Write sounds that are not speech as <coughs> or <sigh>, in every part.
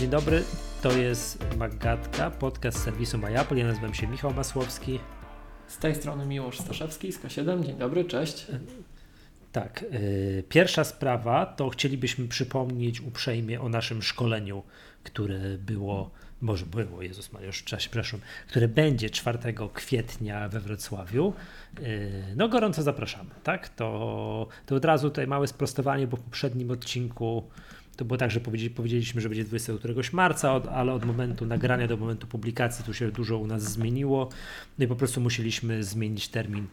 Dzień dobry, to jest Magatka, podcast serwisu MyApple. Ja nazywam się Michał Masłowski. Z tej strony Miłosz Staszewski z K7. Dzień dobry, cześć. Tak, yy, pierwsza sprawa to chcielibyśmy przypomnieć uprzejmie o naszym szkoleniu, które było, może było, Jezus Maria, już czas, przepraszam, które będzie 4 kwietnia we Wrocławiu. Yy, no gorąco zapraszamy, tak? To, to od razu tutaj małe sprostowanie, bo w poprzednim odcinku to było tak, że powiedzieliśmy, że będzie 20 któregoś marca, ale od momentu nagrania do momentu publikacji tu się dużo u nas zmieniło. No i po prostu musieliśmy zmienić termin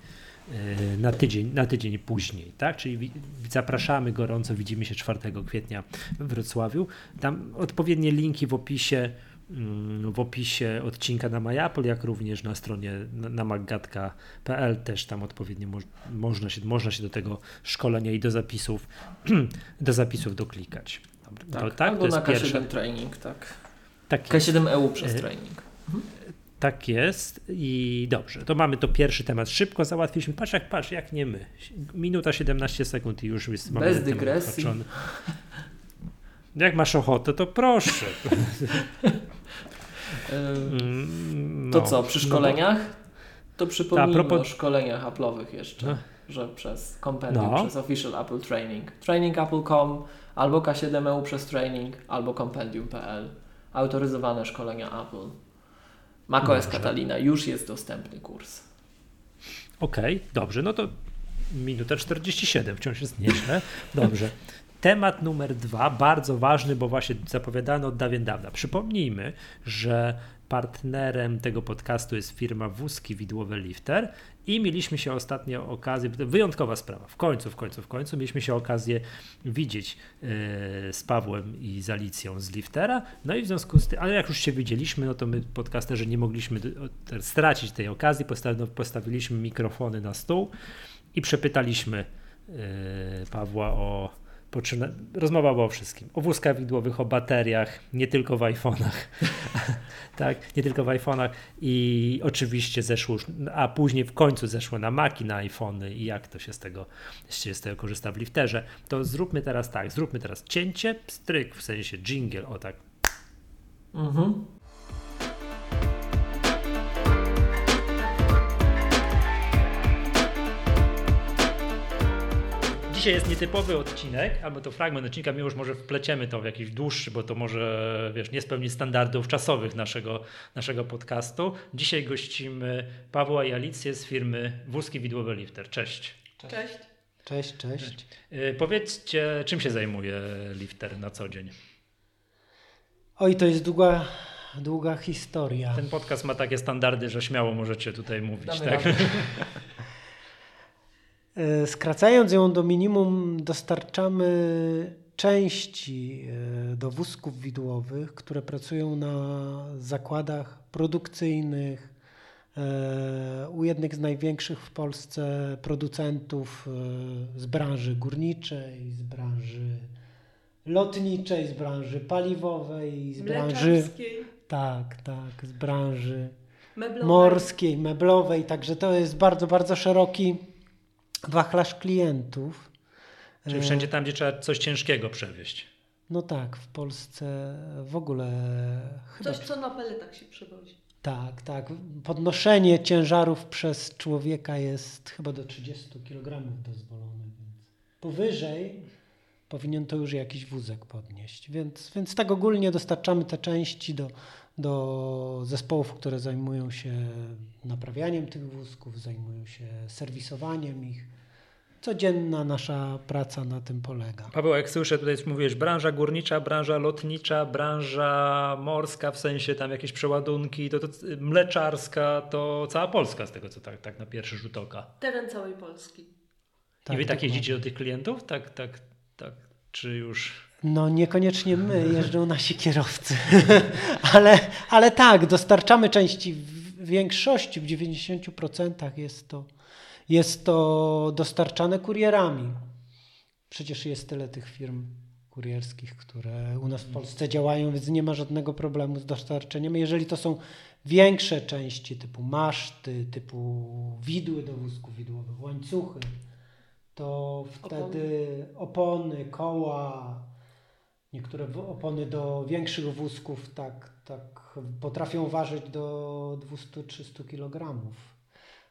e, na tydzień, na tydzień później, tak? Czyli zapraszamy gorąco, widzimy się 4 kwietnia w Wrocławiu. Tam odpowiednie linki w opisie mm, w opisie odcinka na MyApple, jak również na stronie na maggatka.pl też tam odpowiednio mo można, się, można się do tego szkolenia i do zapisów <clears throat> do zapisów doklikać. Tak, to, tak? Albo to na K7 pierwsze... training, tak. tak K7 EU przez e, training. Mhm. Tak jest i dobrze, to mamy to pierwszy temat. Szybko załatwiliśmy. Patrz jak, patrz, jak nie my. Minuta 17 sekund i już jest Bez dygresji. Jak masz ochotę, to proszę. <laughs> Mm, to no, co, przy no szkoleniach? To przypomnijmy propos... o szkoleniach Apple'owych jeszcze, no. że przez Compendium, no. przez Official Apple Training. Trainingapple.com albo K7EU przez training, albo compendium.pl. Autoryzowane szkolenia Apple. macOS dobrze. Catalina już jest dostępny kurs. Okej, okay, dobrze, no to minuta 47, wciąż jest nieźle. Dobrze. Temat numer dwa, bardzo ważny, bo właśnie zapowiadano od dawien dawna. Przypomnijmy, że partnerem tego podcastu jest firma Wózki Widłowe Lifter i mieliśmy się ostatnio okazję, wyjątkowa sprawa, w końcu, w końcu, w końcu mieliśmy się okazję widzieć yy, z Pawłem i z Alicją z Liftera, no i w związku z tym, ale jak już się widzieliśmy, no to my podcasterzy nie mogliśmy stracić tej okazji, postawiliśmy mikrofony na stół i przepytaliśmy yy, Pawła o Poczyna... Rozmowa była o wszystkim. O wózkach widłowych, o bateriach, nie tylko w iPhone'ach. <laughs> tak, nie tylko w iPhone'ach. I oczywiście zeszło już, a później w końcu zeszło na Maki, na iPhony i jak to się z tego, się z tego korzysta w lifterze. To zróbmy teraz tak, zróbmy teraz cięcie, stryk, w sensie jingle, o tak. Mhm. Dzisiaj jest nietypowy odcinek, albo to fragment odcinka, mimo że może wpleciemy to w jakiś dłuższy, bo to może, wiesz, nie spełni standardów czasowych naszego, naszego podcastu. Dzisiaj gościmy Pawła i Alicję z firmy Wózki Widłowe Lifter. Cześć. Cześć. Cześć. Cześć, cześć. Yy, powiedzcie, czym się zajmuje Lifter na co dzień? Oj, to jest długa, długa historia. Ten podcast ma takie standardy, że śmiało możecie tutaj mówić, Damy tak? <laughs> E, skracając ją do minimum, dostarczamy części e, do wózków widłowych, które pracują na zakładach produkcyjnych. E, u jednych z największych w Polsce producentów z branży górniczej, z branży lotniczej, z branży paliwowej, z branży tak, tak, z branży meblowej. morskiej, meblowej, także to jest bardzo, bardzo szeroki wachlarz klientów. Czyli wszędzie tam, gdzie trzeba coś ciężkiego przewieźć. No tak, w Polsce w ogóle. Coś, co na peletach się przewozi. Tak, tak. Podnoszenie ciężarów przez człowieka jest chyba do 30 kg dozwolone, więc powyżej powinien to już jakiś wózek podnieść. Więc, więc tak ogólnie dostarczamy te części do, do zespołów, które zajmują się naprawianiem tych wózków, zajmują się serwisowaniem ich. Codzienna nasza praca na tym polega. Paweł, jak słyszę, tutaj mówisz branża górnicza, branża lotnicza, branża morska, w sensie tam jakieś przeładunki, to, to mleczarska, to cała Polska z tego, co tak, tak na pierwszy rzut oka. Teren całej Polski. Tak, I wy tak jeździcie do tych klientów? Tak, tak, tak. Czy już no niekoniecznie my, jeżdżą nasi kierowcy. <laughs> ale, ale tak, dostarczamy części w większości, w 90% jest to, jest to dostarczane kurierami. Przecież jest tyle tych firm kurierskich, które u nas w Polsce działają, więc nie ma żadnego problemu z dostarczeniem. Jeżeli to są większe części typu maszty, typu widły do wózków widłowych, łańcuchy, to wtedy opony, opony koła, Niektóre opony do większych wózków tak, tak potrafią ważyć do 200-300 kg.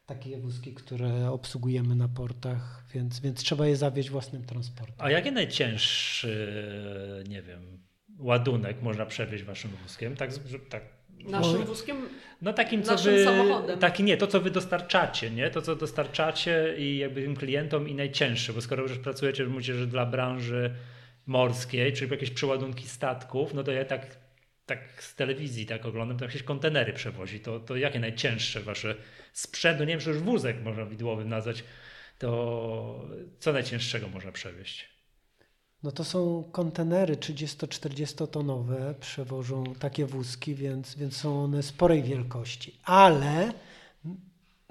Takie wózki, które obsługujemy na portach, więc, więc trzeba je zawieźć własnym transportem. A jaki najcięższy, nie wiem, ładunek można przewieźć waszym wózkiem? Tak, tak Naszym wózkiem? No takim, co naszym wy, samochodem. Taki nie, to co wy dostarczacie, nie? To co dostarczacie i jakby tym klientom i najcięższe, bo skoro już pracujecie, mówicie, że dla branży morskiej, czyli jakieś przeładunki statków, no to ja tak, tak z telewizji tak oglądam, to jakieś kontenery przewozi. To, to jakie najcięższe wasze sprzęt, no nie wiem, czy już wózek można widłowym nazwać, to co najcięższego można przewieźć? No to są kontenery 30-40 tonowe, przewożą takie wózki, więc, więc są one sporej wielkości. Ale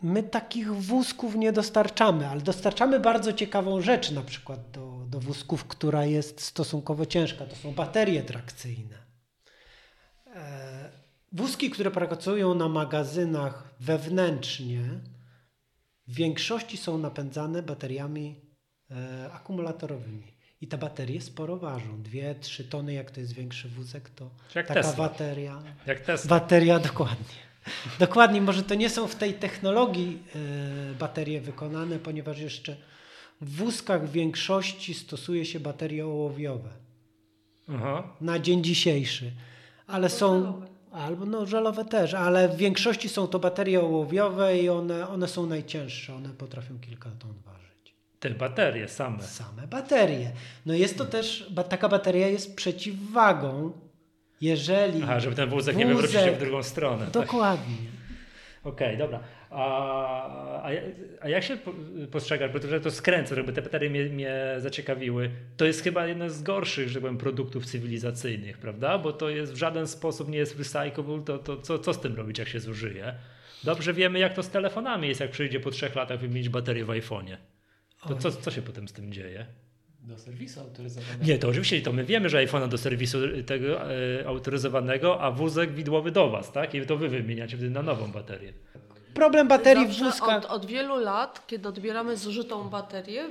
my takich wózków nie dostarczamy, ale dostarczamy bardzo ciekawą rzecz na przykład do, do wózków, która jest stosunkowo ciężka. To są baterie trakcyjne. E, wózki, które pracują na magazynach wewnętrznie, w większości są napędzane bateriami e, akumulatorowymi. I te baterie sporo ważą. Dwie, trzy tony, jak to jest większy wózek, to jak taka Tesla. bateria. Jak Tesla. Bateria, dokładnie. Dokładnie, może to nie są w tej technologii y, baterie wykonane, ponieważ jeszcze w wózkach w większości stosuje się baterie ołowiowe. Aha. Na dzień dzisiejszy. Ale są. Żelowe. Albo no żelowe też, ale w większości są to baterie ołowiowe i one, one są najcięższe. One potrafią kilka ton ważyć. Te baterie same. Same baterie. No jest to też, taka bateria jest przeciwwagą, jeżeli. Aha, żeby ten wózek, wózek nie wywrócił się w drugą stronę. Dokładnie. Tak? <laughs> Okej, okay, dobra. A, a, a, jak się postrzegasz, bo to, to skręcę, żeby te baterie mnie, mnie, zaciekawiły, to jest chyba jeden z gorszych, że powiem, produktów cywilizacyjnych, prawda? Bo to jest w żaden sposób nie jest recyclable, to, to co, co z tym robić, jak się zużyje? Dobrze wiemy, jak to z telefonami jest, jak przyjdzie po trzech latach wymienić baterię w iPhone'ie. To co, co się potem z tym dzieje? Do serwisu autoryzowanego. Nie, to oczywiście to my wiemy, że iPhone do serwisu tego e, autoryzowanego, a wózek widłowy do Was, tak? I to Wy wymieniacie wtedy na nową baterię. Problem baterii w wózkach. Od, od, wielu lat, kiedy odbieramy zużytą baterię,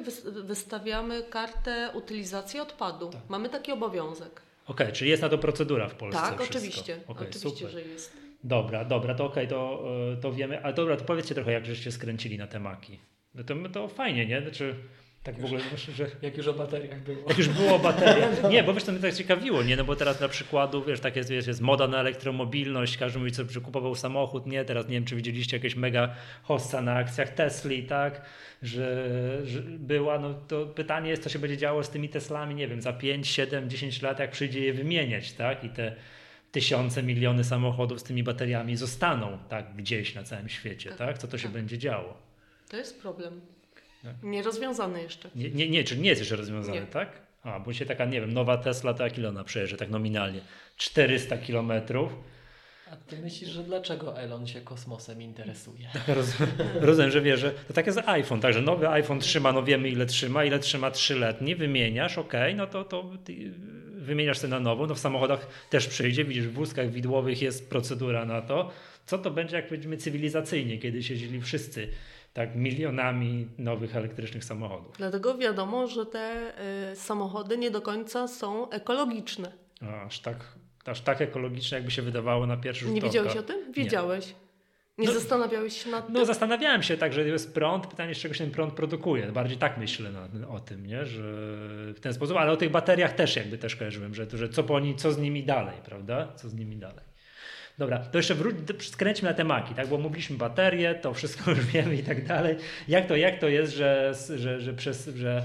wystawiamy kartę utylizacji odpadu. Tak. Mamy taki obowiązek. Okej, okay, czyli jest na to procedura w Polsce. Tak, wszystko. oczywiście. Okay, oczywiście, super. że jest. Dobra, dobra, to okej, okay, to, e, to wiemy. Ale dobra, to powiedzcie trochę, jak żeście skręcili na te maki. No to, to fajnie, nie? Znaczy, tak w ogóle, że... Jak już o bateriach było. Jak już było o bateriach. <laughs> Nie, bo wiesz, to mnie tak ciekawiło, nie? No bo teraz na przykładu, wiesz, tak jest, wiesz, jest moda na elektromobilność, każdy mówi, co że kupował samochód, nie? Teraz nie wiem, czy widzieliście jakieś mega hossa na akcjach Tesli, tak? Że, że była, no to pytanie jest, co się będzie działo z tymi Teslami, nie wiem, za 5, 7, 10 lat, jak przyjdzie je wymieniać, tak? I te tysiące, miliony samochodów z tymi bateriami zostaną, tak, gdzieś na całym świecie, tak? tak? Co to się tak. będzie działo? To jest problem. Tak. Nierozwiązany jeszcze. Nie, nie, nie, czyli nie jest jeszcze rozwiązany, nie. tak? A, bo się taka, nie wiem, nowa Tesla, to jak ile ona przejeżdża, tak nominalnie? 400 kilometrów. A ty myślisz, że dlaczego Elon się kosmosem interesuje? <laughs> rozumiem, że wie, że to tak jest iPhone, także nowy iPhone trzyma, no wiemy ile trzyma, ile trzyma trzyletni, wymieniasz, ok, no to, to wymieniasz sobie na nową, no w samochodach też przyjdzie, widzisz, w wózkach widłowych jest procedura na to, co to będzie, jak powiedzmy cywilizacyjnie, kiedy siedzieli wszyscy tak milionami nowych elektrycznych samochodów. Dlatego wiadomo, że te y, samochody nie do końca są ekologiczne. Aż tak, aż tak ekologiczne, jakby się wydawało na pierwszy rzut Nie wiedziałeś o tym? Wiedziałeś. Nie. Nie no, zastanawiałeś się nad tym? No zastanawiałem się tak, że jest prąd, pytanie z czego się ten prąd produkuje. Bardziej tak myślę na, o tym, nie? że w ten sposób, ale o tych bateriach też jakby też kojarzyłem, że, że co, po oni, co z nimi dalej, prawda? Co z nimi dalej. Dobra, to jeszcze wróć, skręćmy na te maki, tak? bo mówiliśmy baterie, to wszystko <laughs> już wiemy i tak dalej. Jak to, jak to jest, że, że, że, przez, że,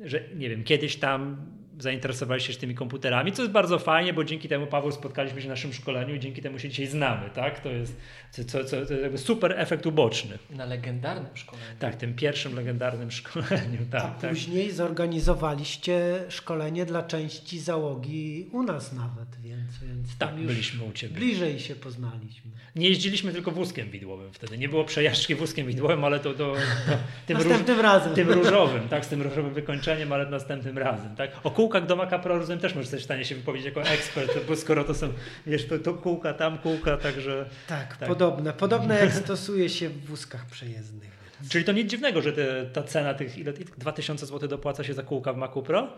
że nie wiem, kiedyś tam zainteresowaliście się tymi komputerami, co jest bardzo fajnie, bo dzięki temu, Paweł, spotkaliśmy się na naszym szkoleniu i dzięki temu się dzisiaj znamy, tak? To jest, co, co, co, to jest super efekt uboczny. Na legendarnym szkoleniu. Tak, tym pierwszym legendarnym <laughs> szkoleniu, tak. A tak. później zorganizowaliście szkolenie dla części załogi u nas nawet, więc, więc tak, byliśmy u Ciebie. Bliżej się poznaliśmy. Nie jeździliśmy tylko wózkiem widłowym wtedy. Nie było przejażdżki wózkiem widłowym, ale to, to, to <laughs> tym, następnym róż, razem. tym różowym, tak, z tym różowym wykończeniem, ale następnym razem. Tak. O kółkach do Maca Pro rozumiem też możesz w stanie się wypowiedzieć jako ekspert, bo skoro to są, wiesz, to, to kółka, tam kółka, także... Tak, tak. podobne. Podobne jak stosuje się w wózkach przejezdnych. Czyli to nic dziwnego, że te, ta cena tych, ile, 2000 zł dopłaca się za kółka w Macu Pro?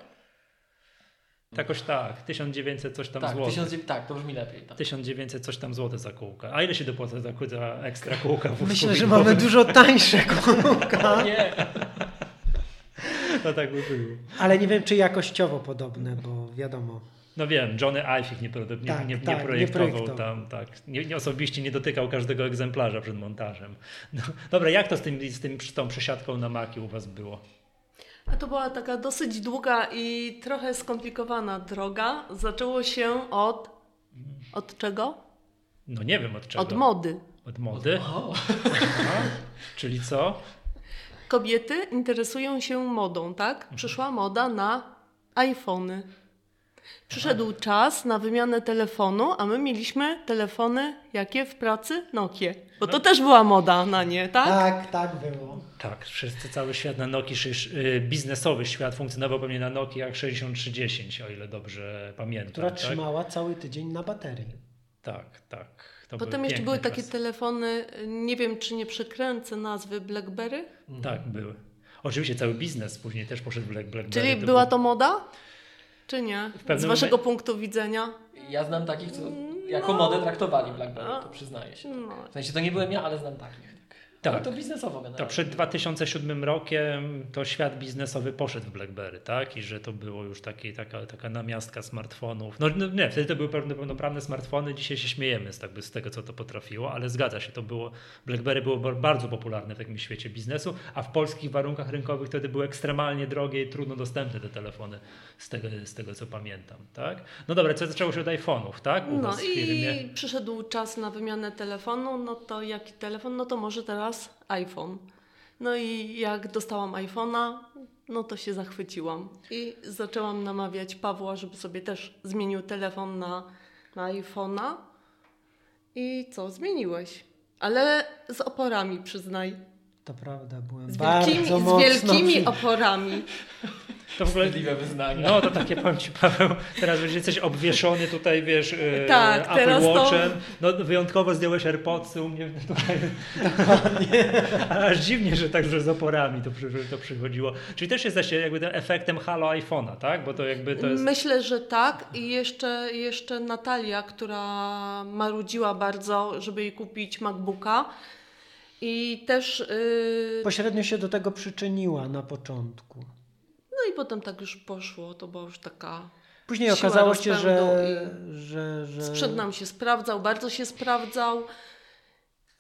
Jakoś tak, 1900 coś tam tak, złotych. 1000, tak, to brzmi lepiej. Tak. 1900 coś tam złotych za kółka. A ile się dopłaca za, za ekstra kółka? W Myślę, że mamy dużo tańsze kółka. <laughs> Nie. No tak by było. Ale nie wiem, czy jakościowo podobne, bo wiadomo. No wiem, Johnny Ive nie, nie, tak, nie, nie, tak, projektował nie, projektował tam, tak. Nie, nie, osobiście nie dotykał każdego egzemplarza przed montażem. No, dobra, jak to z, tym, z, tym, z tą przesiadką na Maki u Was było? A to była taka dosyć długa i trochę skomplikowana droga. Zaczęło się od. Od czego? No nie wiem od czego. Od mody. Od mody? Czyli co? Kobiety interesują się modą, tak? Przyszła moda na iPhony. Przyszedł czas na wymianę telefonu, a my mieliśmy telefony jakie w pracy? Nokie. Bo to no. też była moda na nie, tak? Tak, tak było. Tak, wszyscy, cały świat na Nokii, y, biznesowy świat funkcjonował pewnie na Nokii jak 6310, o ile dobrze pamiętam. Która tak? trzymała cały tydzień na baterii. Tak, tak. To Potem jeszcze były takie telefony, nie wiem czy nie przekręcę nazwy, BlackBerry? Tak, były. Oczywiście cały biznes później też poszedł w BlackBerry. Czyli to była był... to moda? Czy nie? Z waszego punktu widzenia? Ja znam takich, co jako no. modę traktowali BlackBerry, to przyznaję się. No. W sensie to nie byłem ja, ale znam takich. Tak. to biznesowo generalnie. To przed 2007 rokiem to świat biznesowy poszedł w BlackBerry, tak? I że to było już taki, taka, taka namiastka smartfonów. No, no nie, wtedy to były pełnoprawne smartfony, dzisiaj się śmiejemy z, tak, z tego, co to potrafiło, ale zgadza się, to było, BlackBerry było bardzo popularne w takim świecie biznesu, a w polskich warunkach rynkowych wtedy były ekstremalnie drogie i trudno dostępne te telefony, z tego, z tego co pamiętam, tak? No dobra, co zaczęło się od iPhone'ów, tak? U no i przyszedł czas na wymianę telefonu, no to jaki telefon? No to może teraz iPhone. No i jak dostałam iPhone'a, no to się zachwyciłam. I zaczęłam namawiać Pawła, żeby sobie też zmienił telefon na, na iPhone'a. I co, zmieniłeś? Ale z oporami, przyznaj. To prawda, byłem z wielkimi, bardzo Z wielkimi oporami. <laughs> To w ogóle, wyznania. No to takie powiem Ci Paweł, teraz będzie coś obwieszony tutaj, wiesz, e, tak, Apple Watchem. To... No wyjątkowo zdjąłeś AirPodsy u mnie <laughs> tutaj. Aż dziwnie, że także z oporami to, to przychodziło. Czyli też jesteście jakby tym efektem halo iPhone'a, tak? Bo to jakby to jest... Myślę, że tak i jeszcze, jeszcze Natalia, która marudziła bardzo, żeby jej kupić MacBooka, i też. Yy... Pośrednio się do tego przyczyniła na początku. Potem tak już poszło, to była już taka. Później okazało się, że, że, że. Sprzęt nam się sprawdzał, bardzo się sprawdzał.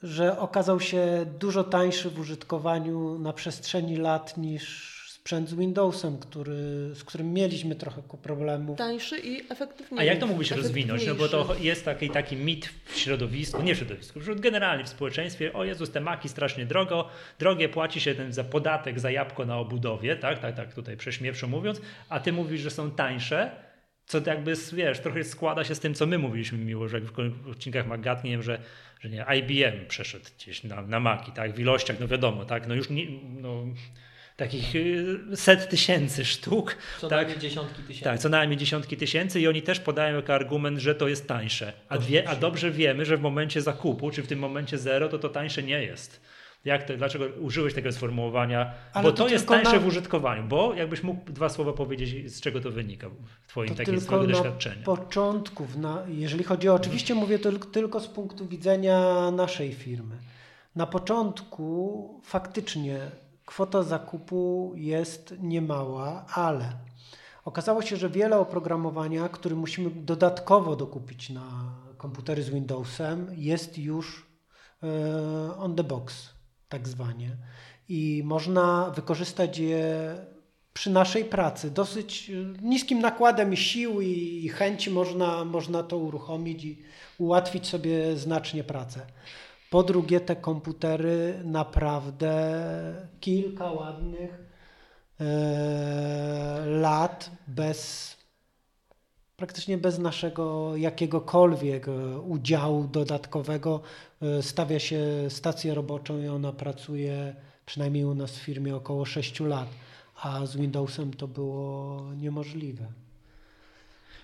Że okazał się dużo tańszy w użytkowaniu na przestrzeni lat niż sprzęt z Windowsem, który, z którym mieliśmy trochę problemów. Tańszy i efektywniejszy. A jak to mógłbyś rozwinąć? No bo to jest taki, taki mit w środowisku, nie w środowisku, generalnie w społeczeństwie, o Jezus, te maki strasznie drogo, drogie, płaci się ten za podatek za jabłko na obudowie, tak, tak, tak, tutaj prześmiewczo mówiąc, a ty mówisz, że są tańsze, co jakby, wiesz, trochę składa się z tym, co my mówiliśmy miło, że w odcinkach Magat, nie wiem, że, że nie, IBM przeszedł gdzieś na, na Maki, tak, w ilościach, no wiadomo, tak, no już nie, no, takich y, set tysięcy sztuk. Co tak? najmniej dziesiątki tysięcy. Tak, co najmniej dziesiątki tysięcy i oni też podają jako argument, że to jest tańsze. A, wie, a dobrze wiemy, że w momencie zakupu, czy w tym momencie zero, to to tańsze nie jest. Jak to, dlaczego użyłeś tego sformułowania? Ale bo to, to jest tańsze na... w użytkowaniu. Bo jakbyś mógł dwa słowa powiedzieć, z czego to wynika w Twoim to takim swojego doświadczenia. początków, na, jeżeli chodzi o, oczywiście mówię to tylko z punktu widzenia naszej firmy. Na początku faktycznie kwota zakupu jest niemała, ale okazało się, że wiele oprogramowania, które musimy dodatkowo dokupić na komputery z Windowsem, jest już e, on the box, tak zwanie. I można wykorzystać je przy naszej pracy. Dosyć niskim nakładem sił i chęci można, można to uruchomić i ułatwić sobie znacznie pracę. Po drugie, te komputery naprawdę kilka ładnych e, lat bez praktycznie bez naszego jakiegokolwiek e, udziału dodatkowego e, stawia się stację roboczą i ona pracuje przynajmniej u nas w firmie około 6 lat, a z Windowsem to było niemożliwe.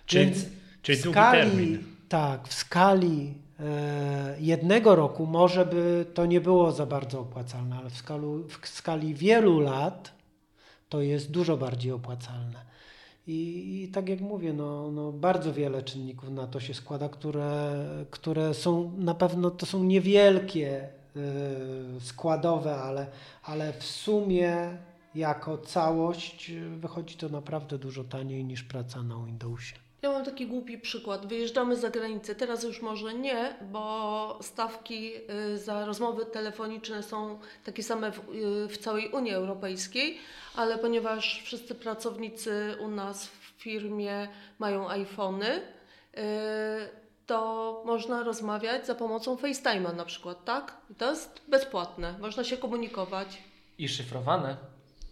Czyli, Więc czyli skali, termin. Tak, w skali jednego roku może by to nie było za bardzo opłacalne, ale w, skalu, w skali wielu lat to jest dużo bardziej opłacalne. I, I, tak jak mówię, no, no bardzo wiele czynników na to się składa, które, które są na pewno to są niewielkie y, składowe, ale, ale w sumie jako całość wychodzi to naprawdę dużo taniej niż praca na Windowsie. Ja mam taki głupi przykład. Wyjeżdżamy za granicę. Teraz już może nie, bo stawki y, za rozmowy telefoniczne są takie same w, y, w całej Unii Europejskiej, ale ponieważ wszyscy pracownicy u nas w firmie mają iPhony, y, to można rozmawiać za pomocą FaceTime'a na przykład, tak? I to jest bezpłatne. Można się komunikować. I szyfrowane.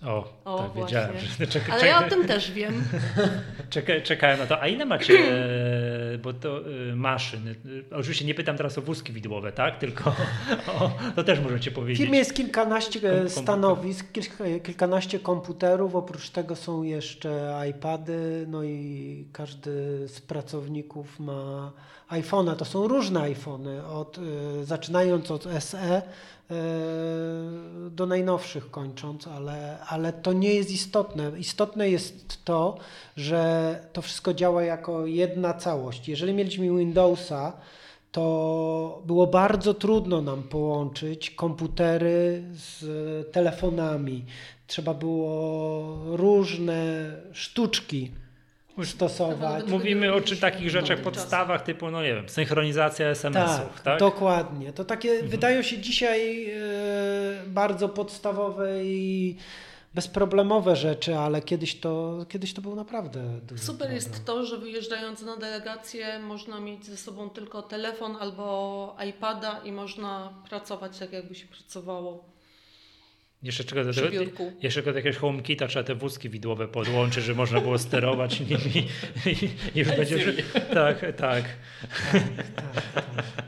O, o tak wiedziałem. Że, czeka, Ale ja o tym też wiem. <laughs> Czeka, czekałem na to. A ile macie, <clears throat> e, bo to e, maszyn, e, oczywiście nie pytam teraz o wózki widłowe, tak? Tylko <laughs> o, to też możecie powiedzieć. W firmie jest kilkanaście stanowisk, kilkanaście komputerów, oprócz tego są jeszcze iPady, no i każdy z pracowników ma iPhone'a. To są różne iPhony, od, zaczynając od SE do najnowszych kończąc, ale, ale to nie jest istotne. Istotne jest to, że to wszystko działa jako jedna całość. Jeżeli mieliśmy Windowsa, to było bardzo trudno nam połączyć komputery z telefonami. Trzeba było różne sztuczki stosować. Mówimy o czy takich rzeczach, podstawach typu, no nie wiem, synchronizacja SMS-ów, tak? tak? dokładnie. To takie mhm. wydają się dzisiaj e, bardzo podstawowe i bezproblemowe rzeczy, ale kiedyś to, kiedyś to był naprawdę duży Super problem. jest to, że wyjeżdżając na delegację można mieć ze sobą tylko telefon albo iPada i można pracować tak, jakby się pracowało jeszcze czego do tego, jeszcze do jakiegoś HomeKita trzeba te wózki widłowe podłączyć, że można było sterować nimi i, i już będzie... Że, tak, tak. tak,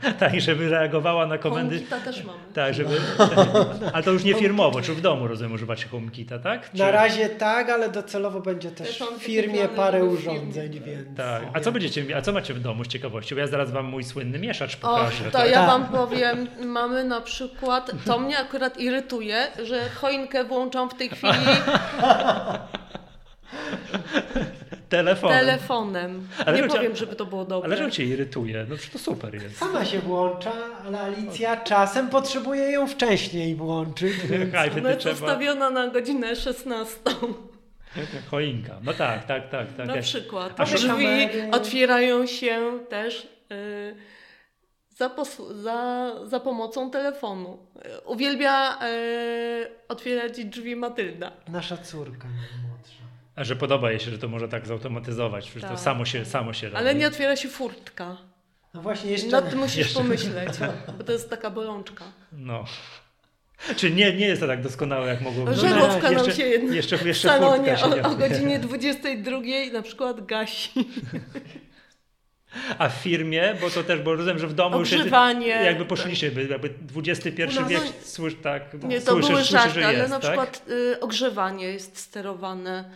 tak, tak. żeby reagowała na komendy. HomeKita też mamy. Tak, żeby... Ale to już nie firmowo, czy w domu rozumiem używacie HomeKita, tak? Czy... Na razie tak, ale docelowo będzie też w firmie parę urządzeń, więc... Tak. A co będziecie, a co macie w domu z ciekawości? Bo ja zaraz wam mój słynny mieszacz pokażę. O, to tak? ja wam powiem, mamy na przykład, to mnie akurat irytuje, że choinkę włączam w tej chwili <laughs> telefonem. telefonem. Ale nie powiem, żeby to było dobre. Ale że cię irytuje, no to super jest. Sama się włącza, ale Alicja czasem potrzebuje ją wcześniej włączyć. <laughs> Więc... Ona jest ustawiona na godzinę 16. Choinka, no tak, tak, tak. tak. Na przykład. A drzwi otwierają się też... Yy, za, za, za pomocą telefonu. Uwielbia e, otwierać drzwi Matylda. Nasza córka najmłodsza. A że podoba jej się, że to może tak zautomatyzować, że tak. to samo się, samo się robi. Ale nie otwiera się furtka. No właśnie jeszcze... Nad tym musisz jeszcze... pomyśleć, <laughs> bo to jest taka bolączka. No. Czy nie, nie jest to tak doskonałe, jak mogło być? Żarówka nam jeszcze, się jeszcze, jeszcze w salonie o, o godzinie 22 na przykład gasi. <laughs> A w firmie, bo to też, bo rozumiem, że w domu Ogrzewanie. już jakby poszliście, jakby XXI wiek, słysz, tak, Nie, to były żarty, ale na tak? przykład y, ogrzewanie jest sterowane,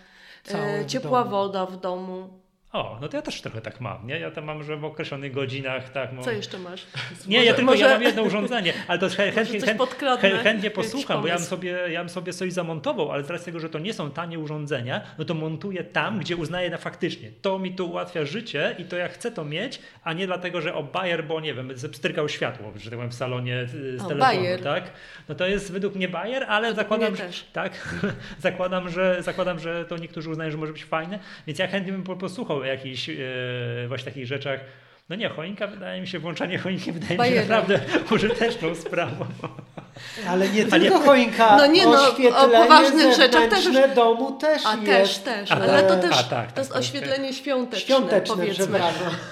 y, ciepła woda w domu. O, no to ja też trochę tak mam, nie? Ja tam mam, że w określonych godzinach, tak. Mam... Co jeszcze masz? Nie, może, ja tylko może... ja mam jedno urządzenie, ale to chętnie, chętnie, chętnie posłucham, bo ja bym, sobie, ja bym sobie coś zamontował, ale z racji tego, że to nie są tanie urządzenia, no to montuję tam, gdzie uznaję na faktycznie. To mi tu ułatwia życie i to ja chcę to mieć, a nie dlatego, że o Bayer, bo nie wiem, pstrykał światło, że tak powiem, w salonie y, z o, telefonu, Bayer. tak? No to jest według mnie Bayer, ale to zakładam, że, tak, <laughs> zakładam, że, zakładam, że to niektórzy uznają, że może być fajne, więc ja chętnie bym posłuchał jakichś e, właśnie takich rzeczach. No nie, choinka wydaje mi się, włączanie choinki wydaje mi się naprawdę <laughs> użyteczną sprawą. Ale nie tylko choinka, no nie, no, o poważnych rzeczach też domu też A jest. też, też, ale to też a, tak, to jest tak, oświetlenie tak. świąteczne, świąteczne powiedzmy.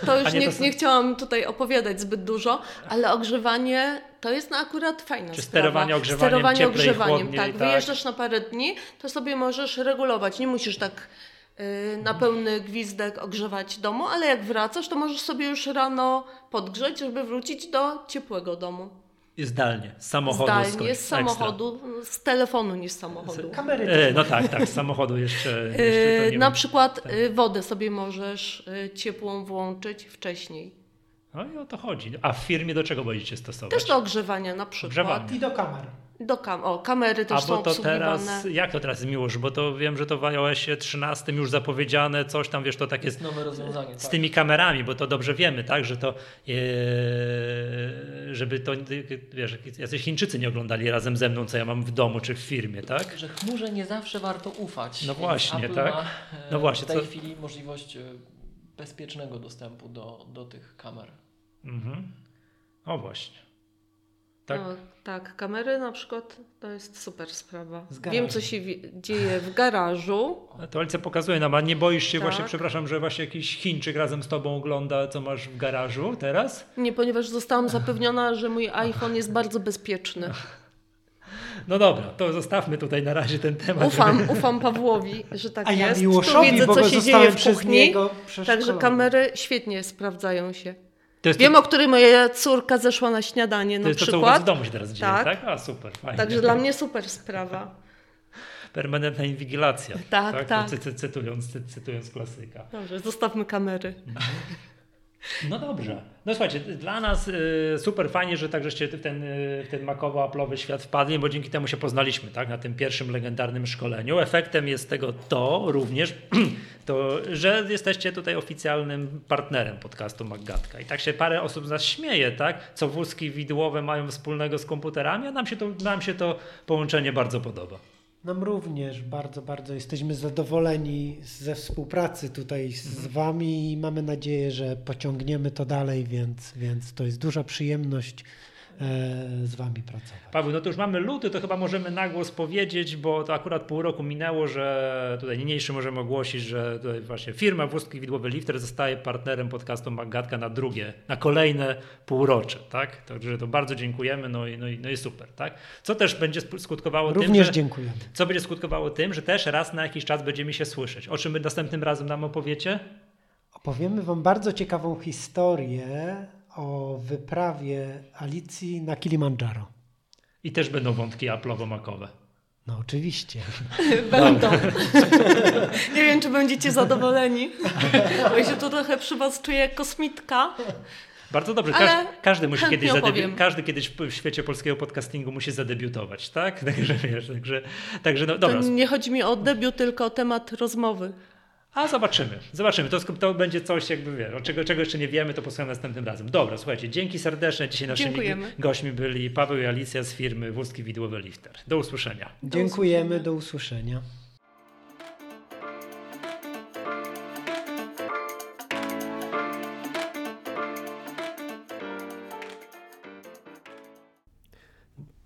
To już nie, nie, nie, chciałam tutaj opowiadać zbyt dużo, ale ogrzewanie to jest no akurat fajna Czy sprawa. sterowanie ogrzewaniem, sterowanie ogrzewaniem, tak. tak. Wyjeżdżasz na parę dni, to sobie możesz regulować. Nie musisz tak na pełny gwizdek ogrzewać domu, ale jak wracasz, to możesz sobie już rano podgrzeć, żeby wrócić do ciepłego domu. I zdalnie, z samochodu. Zdalnie, z samochodu, z telefonu niż z samochodu. Z kamery. E, no tak, tak, z samochodu jeszcze. <laughs> jeszcze na wiem. przykład tak. Y, wodę sobie możesz y, ciepłą włączyć wcześniej. No i o to chodzi. A w firmie do czego będziecie stosować? Też do ogrzewania na przykład. Ogrzewanie. I do kamer. Do kam o, kamery też A są bo to teraz, jak to teraz miłość, bo to wiem, że to w iOSie 13 już zapowiedziane, coś tam, wiesz, to tak jest Nowe rozwiązanie. z tak. tymi kamerami, bo to dobrze wiemy, tak, że to e, żeby to, wiesz, jacyś Chińczycy nie oglądali razem ze mną, co ja mam w domu czy w firmie, tak? Że chmurze nie zawsze warto ufać. No właśnie, Apple tak? Ma, e, No właśnie, w tej co- chwili możliwość e, bezpiecznego dostępu do, do tych kamer. Mhm. O właśnie. Tak? No, tak, kamery na przykład to jest super sprawa. Wiem, co się dzieje w garażu. To Alicja pokazuje nam, a nie boisz się Tak. właśnie, przepraszam, że właśnie jakiś Chińczyk razem z tobą ogląda, co masz w garażu teraz? Nie, ponieważ zostałam zapewniona, że mój iPhone jest bardzo bezpieczny. No dobra, to zostawmy tutaj na razie ten temat. Ufam, ufam Pawłowi, że tak A ja jest. Tu bo co się dzieje w kuchni. Także kamery świetnie sprawdzają się. To jest, Wiem, to, o której moja córka zeszła na śniadanie to, na jest to, co u was w przykład. domu się teraz dzieje, tak? Tak. A super, fajnie. Także dla mnie super sprawa. <laughs> Permanentna inwigilacja. Tak, tak. Cy, cytując, cy, cytując klasyka. Dobrze, zostawmy kamery. No dobrze. No słuchajcie, dla nas y, super fajnie, że tak żeście w ten, y, w ten makowo-aplowy świat wpadli, bo dzięki temu się poznaliśmy, tak, na tym pierwszym legendarnym szkoleniu. Efektem jest tego to również, <clears throat> to, że jesteście tutaj oficjalnym partnerem podcastu Maggatka. I tak się parę osób z nas śmieje, tak, co wózki widłowe mają wspólnego z komputerami, a nam się to, nam się to połączenie bardzo podoba. Nam również bardzo, bardzo jesteśmy zadowoleni ze współpracy tutaj z Wami i mamy nadzieję, że pociągniemy to dalej, więc, więc to jest duża przyjemność z Wami pracować. Paweł, no to już mamy luty, to chyba możemy na głos powiedzieć, bo to akurat pół roku minęło, że tutaj niniejszy możemy ogłosić, że tutaj właśnie firma Wózki Widłowy Lifter zostaje partnerem podcastu Magatka na drugie, na kolejne półrocze, tak? Także to bardzo dziękujemy, no i, no i, no i super, tak? Co też będzie skutkowało Również tym, że, dziękujemy. co będzie skutkowało tym, że też raz na jakiś czas będziemy się słyszeć. O czym następnym razem nam opowiecie? Opowiemy Wam bardzo ciekawą historię o wyprawie Alicji na Kilimandżaro. I też będą wątki aplowo-makowe. No oczywiście. <laughs> Będą. Nie wiem, czy będziecie zadowoleni, bo ja się tu trochę przy was czuję jak kosmitka. Bardzo dobrze. Każdy, każdy musi kiedyś zadebi- każdy kiedyś w świecie polskiego podcastingu musi zadebiutować, tak? <laughs> Także wiesz, także, także no To dobra. nie chodzi mi o debiut, tylko o temat rozmowy. A zobaczymy, zobaczymy. To, to będzie coś jakby wiesz, o czego, czego jeszcze nie wiemy, to posłuchamy następnym razem. Dobra, słuchajcie, dzięki serdeczne. Dzisiaj naszymi Dziękujemy. gośćmi byli Paweł i Alicja z firmy Wózki Widłowe Lifter. Do usłyszenia. Dziękujemy, usłyszenia. do usłyszenia.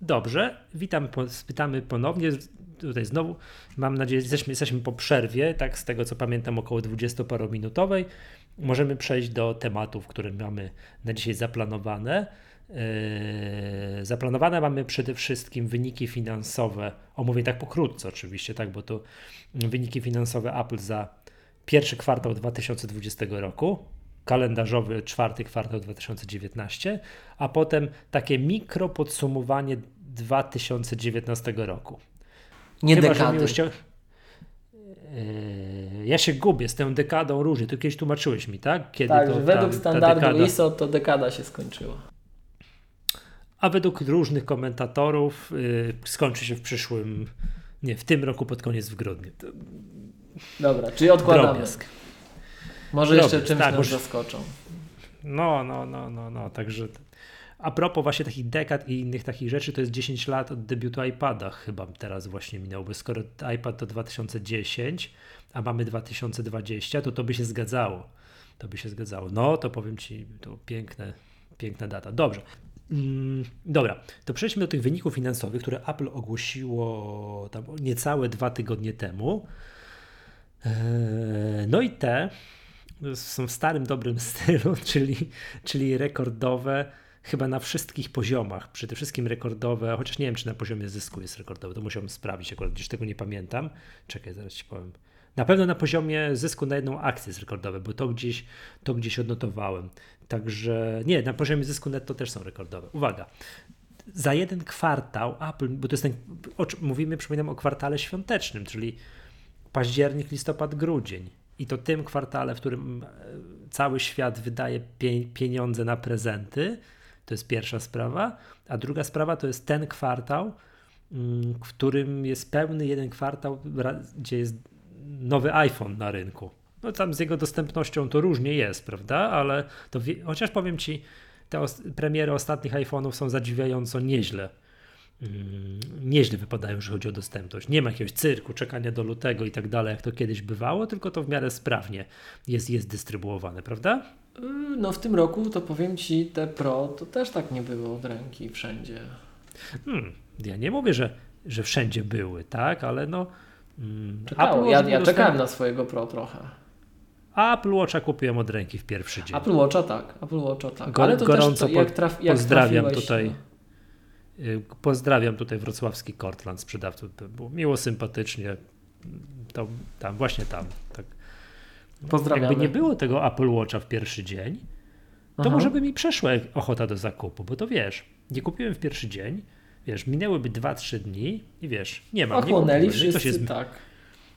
Dobrze, witam, po- spytamy ponownie. Tutaj znowu, mam nadzieję, jesteśmy, jesteśmy po przerwie, tak z tego co pamiętam, około 20-parominutowej. Możemy przejść do tematów, które mamy na dzisiaj zaplanowane. Yy, zaplanowane mamy przede wszystkim wyniki finansowe, omówię tak pokrótce oczywiście, tak, bo to wyniki finansowe Apple za pierwszy kwartał 2020 roku, kalendarzowy czwarty kwartał 2019, a potem takie mikro podsumowanie 2019 roku. Nie Chyba, dekady. Yy, Ja się gubię z tą dekadą różnie. Ty kiedyś tłumaczyłeś mi, tak? Kiedy Tak, to że ta- według ta standardu dekada- ISO to dekada się skończyła. A według różnych komentatorów yy, skończy się w przyszłym, nie, w tym roku pod koniec w grudniu. To Dobra, czyli odkładamy. drobiazg. Może jeszcze Drobiazg, czymś tak, nas bo- zaskoczą. No, no, no, no, no, także a propos właśnie takich dekad i innych takich rzeczy, to jest 10 lat od debiutu iPada chyba teraz właśnie minęło, bo skoro iPad to 2010, a mamy 2020, to to by się zgadzało. To by się zgadzało. No, to powiem Ci, to piękne, piękna data. Dobrze. Mm, dobra, to przejdźmy do tych wyników finansowych, które Apple ogłosiło tam niecałe dwa tygodnie temu. Eee, No i te są w starym, dobrym <laughs> stylu, czyli, czyli rekordowe chyba na wszystkich poziomach. Przede wszystkim rekordowe, chociaż nie wiem, czy na poziomie zysku jest rekordowe, to musiałbym sprawdzić, akurat gdzieś tego nie pamiętam. Czekaj, zaraz Ci powiem. Na pewno na poziomie zysku na jedną akcję jest rekordowe, bo to gdzieś, to gdzieś odnotowałem. Także nie, na poziomie zysku netto też są rekordowe. Uwaga, za jeden kwartał Apple, bo to jest ten, mówimy, przypominam o kwartale świątecznym, czyli październik, listopad, grudzień. I to tym kwartale, w którym e, cały świat wydaje pie pieniądze na prezenty, to jest pierwsza sprawa. A druga sprawa to jest ten kwartał, mm, w którym jest pełny jeden kwartał, gdzie jest nowy iPhone na rynku. No tam z jego dostępnością to różnie jest, prawda? Ale to chociaż powiem ci, te os premiery ostatnich iPhone'ów są zadziwiająco nieźle. Mm, nieźle wypadają, jeżeli chodzi o dostępność. Nie ma jakiegoś cyrku, czekania do lutego i tak dalej, jak to kiedyś bywało, tylko to w miarę sprawnie jest, jest dystrybuowane, prawda? Yy, no w tym roku to powiem Ci, te Pro to też tak nie było od ręki wszędzie. Hmm, ja nie mówię, że, że wszędzie były, tak, ale no... Mm, Czekało. Ja, ja czekałem na swojego Pro trochę. Apple Watcha kupiłem od ręki w pierwszy dzień. Apple Watcha tak, Apple Watcha tak. Ale to gorąco też, jak traf, jak pozdrawiam tutaj. Y, pozdrawiam tutaj wrocławski Cortland sprzedawców. Było miło, sympatycznie. To, tam, właśnie tam. Tak. Pozdrawiam. Jakby nie było tego Apple Watcha w pierwszy dzień, to Aha. może by mi przeszła ochota do zakupu, bo to wiesz, nie kupiłem w pierwszy dzień, wiesz, minęłyby 2-3 dni i wiesz, nie mam. Ochłonęli wszyscy, się tak.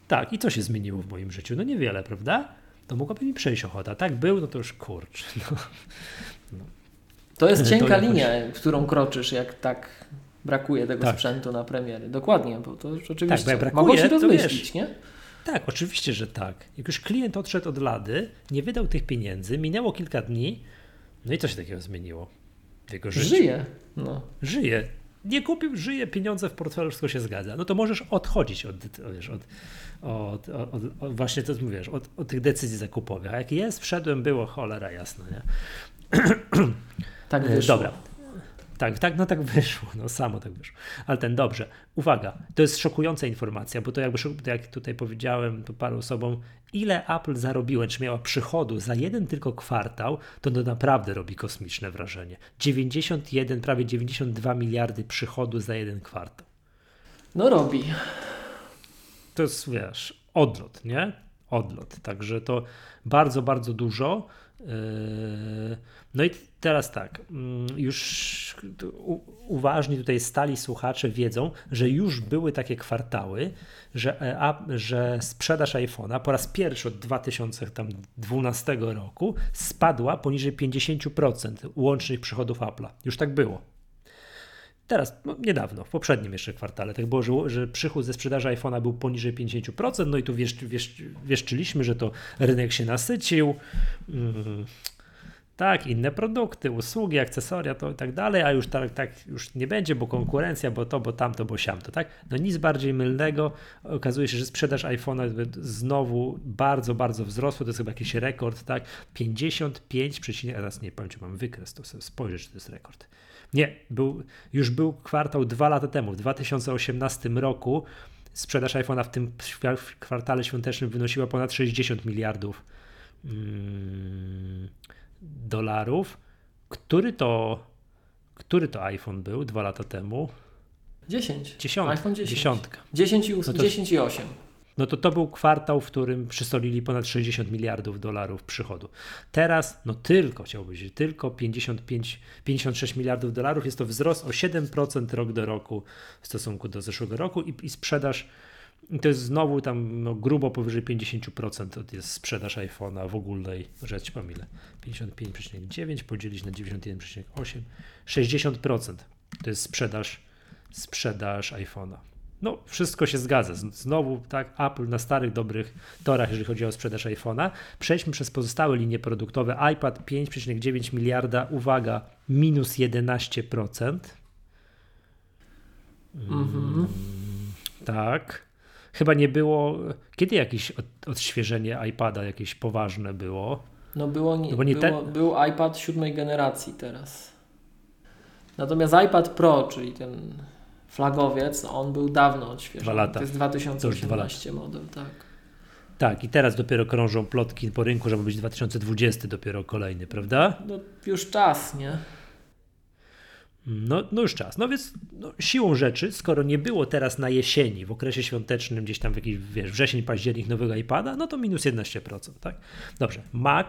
Tak, i co się zmieniło w moim życiu? No niewiele, prawda? To mogłaby mi przejść ochota. Tak był, no to już kurcz. No. No. To jest cienka to linia, którą kroczysz, jak tak brakuje tego tak. sprzętu na premiery. Dokładnie, bo to oczywiście tak, bo jak brakuje, mogło się rozmyślić, nie? Tak, oczywiście, że tak. Jak już klient odszedł od lady, nie wydał tych pieniędzy, minęło kilka dni, no i co się takiego zmieniło w jego życiu? Żyje. No. Żyje. Nie kupił, żyje, pieniądze w portfelu, wszystko się zgadza. No to możesz odchodzić od, wiesz, od, od, od, od właśnie to mówisz, od, od tych decyzji zakupowych. A jak jest, wszedłem, było cholera jasna, nie? Tak wyszło. Dobra. Tak, tak, no tak wyszło, no samo tak wyszło. Ale ten dobrze. Uwaga, to jest szokująca informacja, bo to jakby, jak tutaj powiedziałem tu paru osobom, ile Apple zarobiło, czy miała przychodu za jeden tylko kwartał, to to naprawdę robi kosmiczne wrażenie. 91, prawie 92 miliardy przychodu za jeden kwartał. No robi. To jest, wiesz, odlot, nie? Odlot. Także to bardzo, bardzo dużo. Yy, no i teraz tak, mm, już uważni tutaj stali słuchacze wiedzą, że już były takie kwartały, że, e, że sprzedaż iPhone'a po raz pierwszy od 2012 roku spadła poniżej 50% łącznych przychodów Apple'a. Już tak było. Teraz, no, niedawno, w poprzednim jeszcze kwartale, tak było, że, że przychód ze sprzedaży iPhone'a był poniżej 50%, no i tu wiesz, wiesz, wieszczyliśmy, że to rynek się nasycił. Mm, tak, inne produkty, usługi, akcesoria to i tak dalej, a już tak, tak już nie będzie, bo konkurencja, bo to, bo tamto, bo siamto, tak? No nic bardziej mylnego. Okazuje się, że sprzedaż iPhone'a znowu bardzo, bardzo wzrosła, to jest chyba jakiś rekord, tak? 55, teraz nie pamiętam, mam wykres, to sobie spojrzę, czy to jest rekord. Nie, był, już był kwartał dwa lata temu, w 2018 roku sprzedaż iPhone'a w tym kwartale świątecznym wynosiła ponad 60 miliardów mm, dolarów. Który to, który to iPhone był dwa lata temu? 10. Dziesiątka. iPhone 10. Dziesiątka. 10 i, 8, no to, 10 i 8 no to to był kwartał, w którym przysolili ponad 60 miliardów dolarów przychodu. Teraz, no tylko, chciałbym powiedzieć, tylko 55, 56 miliardów dolarów. Jest to wzrost o 7% rok do roku w stosunku do zeszłego roku i, i sprzedaż to jest znowu tam no, grubo powyżej 50% to jest sprzedaż iPhone'a w ogólnej, że ja ci powiem ile, 55,9 podzielić na 91,8, 60% to jest sprzedaż, sprzedaż iPhone'a. No, wszystko się zgadza. Znowu, tak, Apple na starych, dobrych torach, jeżeli chodzi o sprzedaż iPhone'a. Przejdźmy przez pozostałe linie produktowe. iPad 5,9 miliarda, uwaga, minus 11%. Mhm. tak. Chyba nie było. Kiedy jakieś odświeżenie iPada jakieś poważne było? No było, nie, no nie było, ten... był iPad siódmej generacji teraz. Natomiast iPad Pro, czyli ten flagowiec, on był dawno odświeżony. Dwa lata. To jest 2018 model, tak. Tak, i teraz dopiero krążą plotki po rynku, żeby być 2020 dopiero kolejny, prawda? No już czas, nie? No, no już czas. No więc no, siłą rzeczy, skoro nie było teraz na jesieni, w okresie świątecznym, gdzieś tam w jakiś, wiesz, wrzesień, październik nowego iPada, no to minus 11%, tak? Dobrze. Mac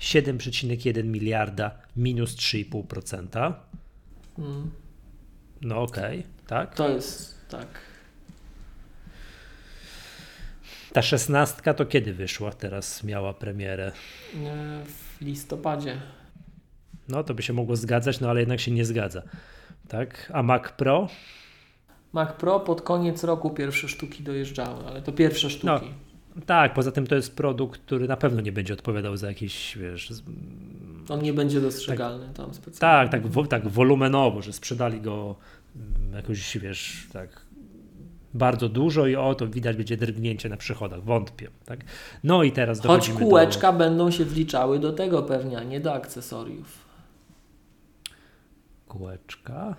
7,1 miliarda, minus 3,5%. Hmm. No okej, okay, tak? To jest, tak. Ta szesnastka to kiedy wyszła? Teraz miała premierę? W listopadzie. No to by się mogło zgadzać, no ale jednak się nie zgadza. Tak? A Mac Pro? Mac Pro pod koniec roku pierwsze sztuki dojeżdżały, ale to pierwsze sztuki. No. Tak, poza tym to jest produkt, który na pewno nie będzie odpowiadał za jakieś, wiesz... On nie będzie dostrzegalny tak, tam specjalnie. Tak, tak, wo, tak wolumenowo, że sprzedali go mm, jakoś, wiesz, tak bardzo dużo i o to widać będzie drgnięcie na przychodach, wątpię. Tak? No i teraz Choć kółeczka do... będą się wliczały do tego pewnie, a nie do akcesoriów. Kółeczka?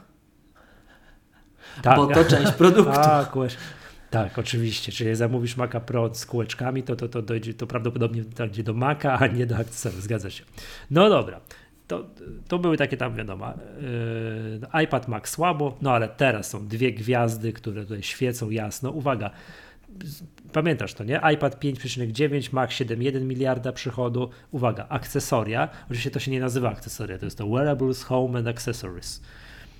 Tak. Bo to część produktu. <laughs> A, kółeczka. Tak, oczywiście. Czyli jak zamówisz Maca Pro z kółeczkami, to, to, to dojdzie to prawdopodobnie dojdzie do Maca, a nie do akcesoriów. Zgadza się. No dobra. To, to były takie tam, wiadomo, yy, iPad Max słabo, no ale teraz są dwie gwiazdy, które tutaj świecą jasno. Uwaga, pamiętasz to, nie? iPad 5,9, Mac 7,1 miliarda przychodu. Uwaga, akcesoria. Oczywiście to się nie nazywa akcesoria, to jest to Wearables, Home and Accessories.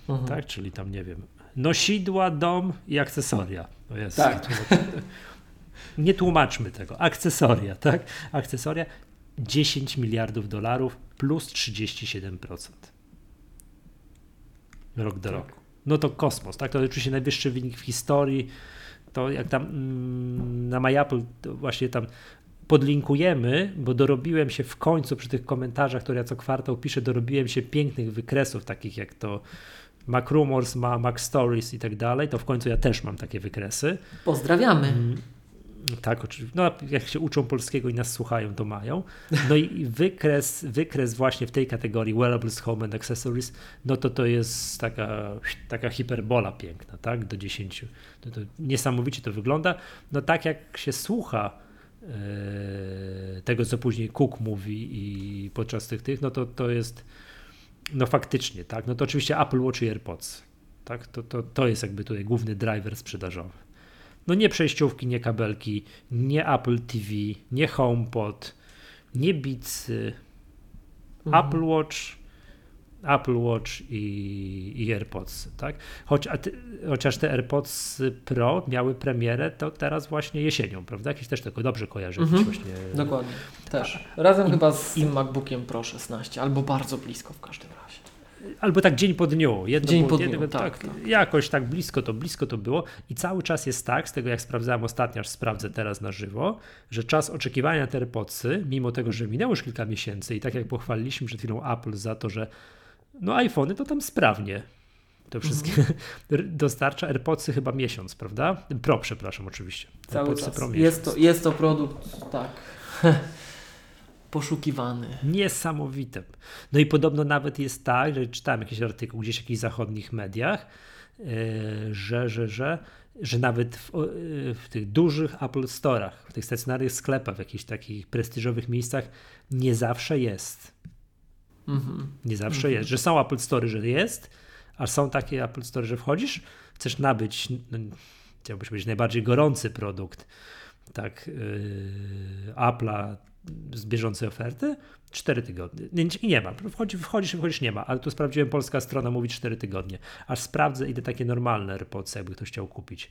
Mhm. Tak, czyli tam, nie wiem, nosidła, dom i akcesoria. O jest, tak. Nie tłumaczmy tego. Akcesoria, tak? Akcesoria 10 miliardów dolarów plus 37%. Rok do tak. roku. No to kosmos, tak? To oczywiście najwyższy wynik w historii. To jak tam mm, na MyApple właśnie tam podlinkujemy, bo dorobiłem się w końcu przy tych komentarzach, które ja co kwartał piszę, dorobiłem się pięknych wykresów, takich jak to Mac Rumors ma Mac Stories i tak dalej, to w końcu ja też mam takie wykresy. Pozdrawiamy. Mm, tak, oczywiście. No, jak się uczą polskiego i nas słuchają, to mają. No i <laughs> wykres, wykres właśnie w tej kategorii Wearables, Home and Accessories, no to to jest taka, taka hiperbola piękna, tak, do 10. To, to niesamowicie to wygląda. No tak jak się słucha e, tego, co później Cook mówi i podczas tych, tych, no to to jest no faktycznie, tak. No to oczywiście Apple Watch i AirPods. Tak? To, to, to jest jakby tutaj główny driver sprzedażowy. No nie przejściówki, nie kabelki, nie Apple TV, nie HomePod, nie Beats, mhm. Apple Watch, Apple Watch i, i AirPods, tak? Choć, ty, chociaż te AirPods Pro miały premierę, to teraz właśnie jesienią, prawda? Jakieś też tego dobrze kojarzę. Mhm. Właśnie... Dokładnie, też. Razem I, chyba z tym MacBookiem Pro 16, albo bardzo blisko w każdym razie. Albo tak dzień po dniu. Jedno dzień po dniu, jednego, tak, tak, tak, Jakoś tak blisko to, blisko to było i cały czas jest tak, z tego jak sprawdzałem ostatnio, aż sprawdzę teraz na żywo, że czas oczekiwania na te AirPodsy, mimo tego, że minęło już kilka miesięcy i tak jak pochwaliliśmy przed chwilą Apple za to, że no iPhony to tam sprawnie to wszystkie mhm. <laughs> dostarcza AirPodsy chyba miesiąc, prawda? Pro, przepraszam, oczywiście. Cały AirPodsy czas. Pro jest, to, jest to produkt, tak, <laughs> poszukiwany. Niesamowite. No i podobno nawet jest tak, że czytałem jakiś artykuł gdzieś w jakichś zachodnich mediach, yy, że, że, że, że nawet w, yy, w, tych dużych Apple Store'ach, w tych stacjonarnych sklepach, w jakichś takich prestiżowych miejscach nie zawsze jest. Nie zawsze jest, że są Apple Store, że jest, a są takie Apple Store, że wchodzisz, chcesz nabyć, no, chciałbyś powiedzieć, najbardziej gorący produkt, tak, yy, Apple'a z bieżącej oferty, 4 tygodnie. Nie, nie ma. Wchodzi, wchodzisz i wchodzisz, nie ma. Ale tu sprawdziłem, polska strona mówi 4 tygodnie. Aż sprawdzę, idę takie normalne AirPods, jakby ktoś chciał kupić.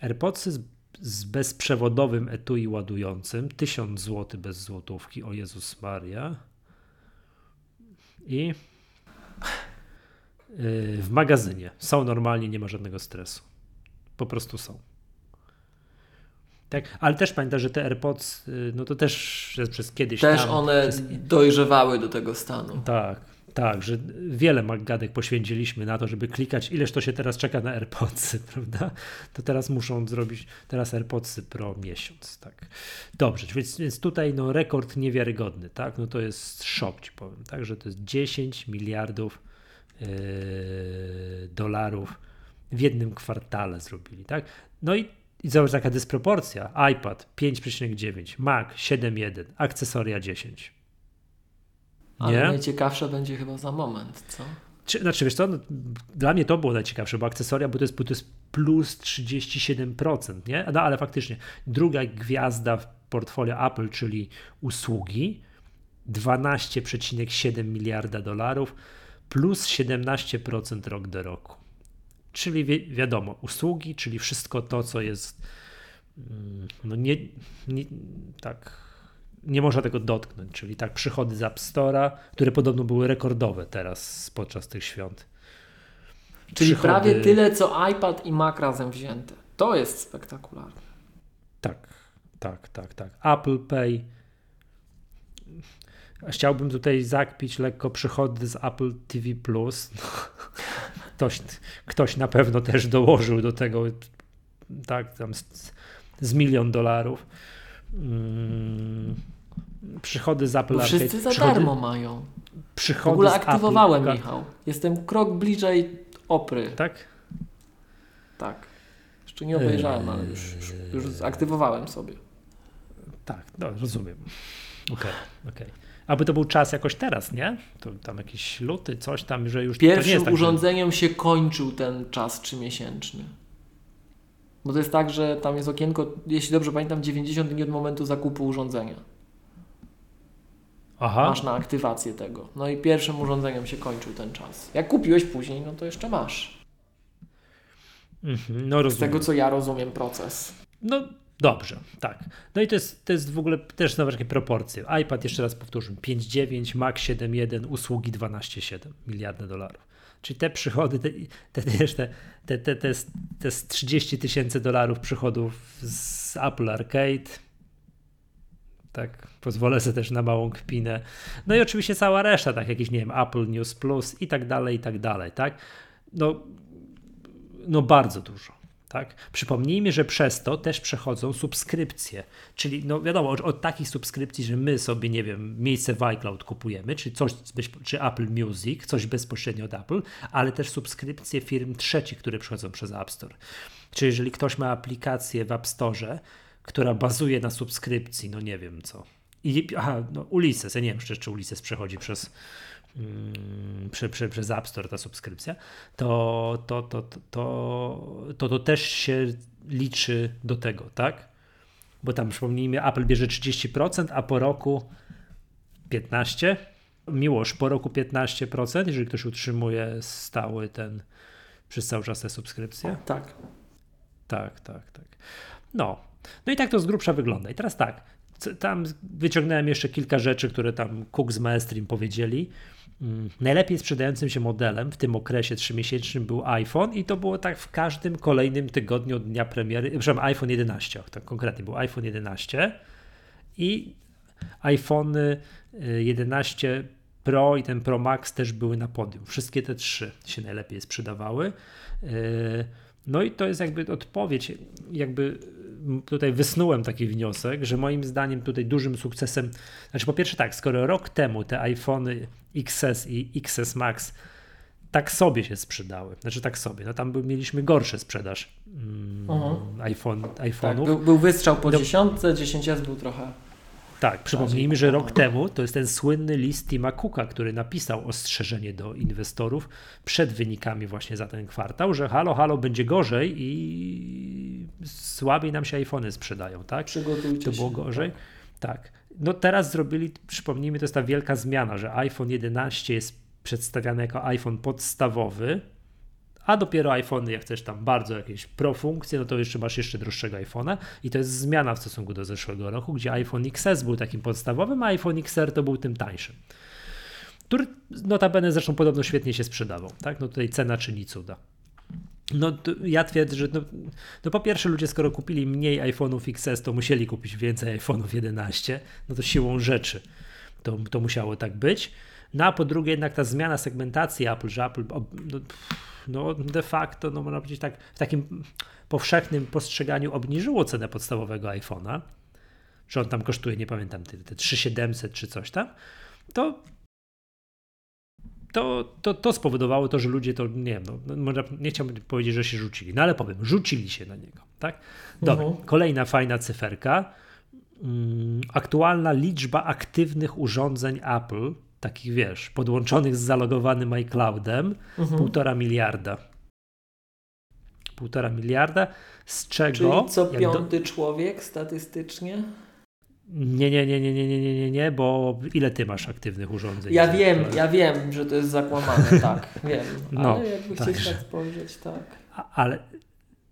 AirPodsy z, z bezprzewodowym etui ładującym, 1000 zł bez złotówki, o Jezus Maria i y, w magazynie. Są normalnie, nie ma żadnego stresu. Po prostu są. Tak, ale też pamiętam, że te AirPods, y, no to też przez kiedyś. Też tam, one przez... dojrzewały do tego stanu. Tak, tak, że wiele magadek poświęciliśmy na to, żeby klikać, ileż to się teraz czeka na AirPodsy, <laughs> prawda? To teraz muszą zrobić, teraz AirPodsy Pro miesiąc, tak. Dobrze, więc, więc tutaj no rekord niewiarygodny, tak? No to jest szok, ci powiem, tak? Że to jest 10 miliardów yy, dolarów w jednym kwartale zrobili, tak? No i i zobacz taka dysproporcja. iPad 5,9, Mac 7,1, akcesoria 10. Ale najciekawsze będzie chyba za moment, co? Czy, znaczy, wiesz co, no, dla mnie to było najciekawsze, bo akcesoria, bo to jest, bo to jest plus 37%, nie? No ale faktycznie, druga gwiazda w portfolio Apple, czyli usługi, 12,7 miliarda dolarów, plus 17% rok do roku. Czyli wi wiadomo, usługi, czyli wszystko to, co jest, mm, no nie, nie tak nie można tego dotknąć, czyli tak przychody z App Store'a, które podobno były rekordowe teraz podczas tych świąt. Czyli przychody... prawie tyle, co iPad i Mac razem wzięte. To jest spektakularne. Tak, tak, tak, tak. Apple Pay. Chciałbym tutaj zakpić lekko przychody z Apple TV Plus. <laughs> Ktoś, ktoś na pewno też dołożył do tego tak, tam z, z milion dolarów. Hmm. Przychody z Apple Bo Arcade. Wszyscy za przychody, darmo mają. Przychody w ogóle aktywowałem, Apple. Michał. Jestem krok bliżej Opry. Tak? Tak. Jeszcze nie obejrzałem, ale już, już, już zaktywowałem sobie. Tak, no, rozumiem. Okej, okay, okej. Okay. Aby to był czas jakoś teraz, nie? To tam jakiś luty, coś tam, że już Pierwszym tak, urządzeniem że... się kończył ten czas trzymiesięczny. Bo to jest tak, że tam jest okienko, jeśli dobrze pamiętam, 90 dni od momentu zakupu urządzenia. Aha. Masz na aktywację tego. No i pierwszym urządzeniem się kończył ten czas. Jak kupiłeś później, no to jeszcze masz. Mhm, no Z tego, co ja rozumiem proces. No dobrze, tak. No i to jest, to jest w ogóle też znowu takie proporcje. iPad, jeszcze raz powtórzę, 5,9, Mac 7,1, usługi 12,7 miliardy dolarów. Czyli te przychody, te, te, te, te, te, te, te 30 tysięcy dolarów przychodów z Apple Arcade, tak, pozwolę sobie też na małą kpinę. No i oczywiście cała reszta, tak jakieś, nie wiem, Apple News Plus i tak dalej, i tak dalej, tak? No, no bardzo dużo. Tak? Przypomnijmy, że przez to też przechodzą subskrypcje, czyli no wiadomo, od, takich subskrypcji, że my sobie, nie wiem, miejsce w iCloud kupujemy, czy coś, czy Apple Music, coś bezpośrednio od Apple, ale też subskrypcje firm trzecich, które przychodzą przez App Store. Czyli jeżeli ktoś ma aplikację w App Store, która bazuje na subskrypcji, no nie wiem co. I, aha, no Ulysses, ja nie wiem czy jeszcze Ulysses przechodzi przez, mm, prze, prze, przez App Store ta subskrypcja, to to, to, to, to, to, to też się liczy do tego, tak? Bo tam przypomnijmy, Apple bierze 30%, a po roku 15%. Miłość, po roku 15%, jeżeli ktoś utrzymuje stały ten przez cały czas te subskrypcje. Tak. Tak, tak, tak. No, no i tak to z grubsza wygląda. I teraz tak, tam wyciągnąłem jeszcze kilka rzeczy, które tam Cook z Maestrim powiedzieli. Mm, najlepiej sprzedającym się modelem w tym okresie trzymiesięcznym był iPhone i to było tak w każdym kolejnym tygodniu od dnia premiery, przepraszam, iPhone 11, tak konkretnie był iPhone 11 i iPhone 11 Pro i ten Pro Max też były na podium. Wszystkie te trzy się najlepiej sprzedawały. Yy, no i to jest jakby odpowiedź, jakby tutaj wysnułem taki wniosek, że moim zdaniem tutaj dużym sukcesem, znaczy po pierwsze tak, skoro rok temu te iPhony XS i XS Max tak sobie się sprzedały, znaczy tak sobie, no tam mieliśmy gorsze sprzedaż mm, uh-huh. iPhone, iPhone'ów. Tak, był, był wystrzał po dziesiątce, 10S był trochę tak, przypomnijmy, że rok temu to jest ten słynny list Tima Cooka, który napisał ostrzeżenie do inwestorów przed wynikami właśnie za ten kwartał, że halo, halo, będzie gorzej i słabiej nam się iPhony sprzedają, tak? Przygotujcie To było gorzej. Tak. tak. No teraz zrobili, przypomnijmy, to jest ta wielka zmiana, że iPhone 11 jest przedstawiany jako iPhone podstawowy, a dopiero iPhony, jak chcesz tam bardzo jakieś pro funkcje, no to jeszcze masz jeszcze droższego iPhone'a i to jest zmiana w stosunku do zeszłego roku, gdzie iPhone XS był takim podstawowym, a iPhone XR to był tym tańszym. Który notabene zresztą podobno świetnie się sprzedawał, tak? No tutaj cena czyni cuda. No ja twierdzę, że no, no, po pierwsze ludzie skoro kupili mniej iPhone'ów XS, to musieli kupić więcej iPhone'ów 11, no to siłą rzeczy to, to musiało tak być. No a po drugie jednak ta zmiana segmentacji Apple, że Apple no, no de facto, no można powiedzieć tak, w takim powszechnym postrzeganiu obniżyło cenę podstawowego iPhone'a, że on tam kosztuje, nie pamiętam, te, te 3700 czy coś tam, to to, to, to spowodowało to, że ludzie to, nie wiem, no, może, nie chciałbym powiedzieć, że się rzucili, no ale powiem, rzucili się na niego, tak? Dobra, uh-huh. kolejna fajna cyferka. Mm, aktualna liczba aktywnych urządzeń Apple takich wiesz, podłączonych z zalogowanym iCloudem, mhm. półtora miliarda. Półtora miliarda, z czego... Czyli co piąty do... człowiek statystycznie? Nie, nie, nie, nie, nie, nie, nie, nie, bo ile ty masz aktywnych urządzeń? Ja wiem, ja wiem, że to jest zakłamane, <laughs> tak, wiem. No, ale jakby tak, chcieć tak spojrzeć, tak. ale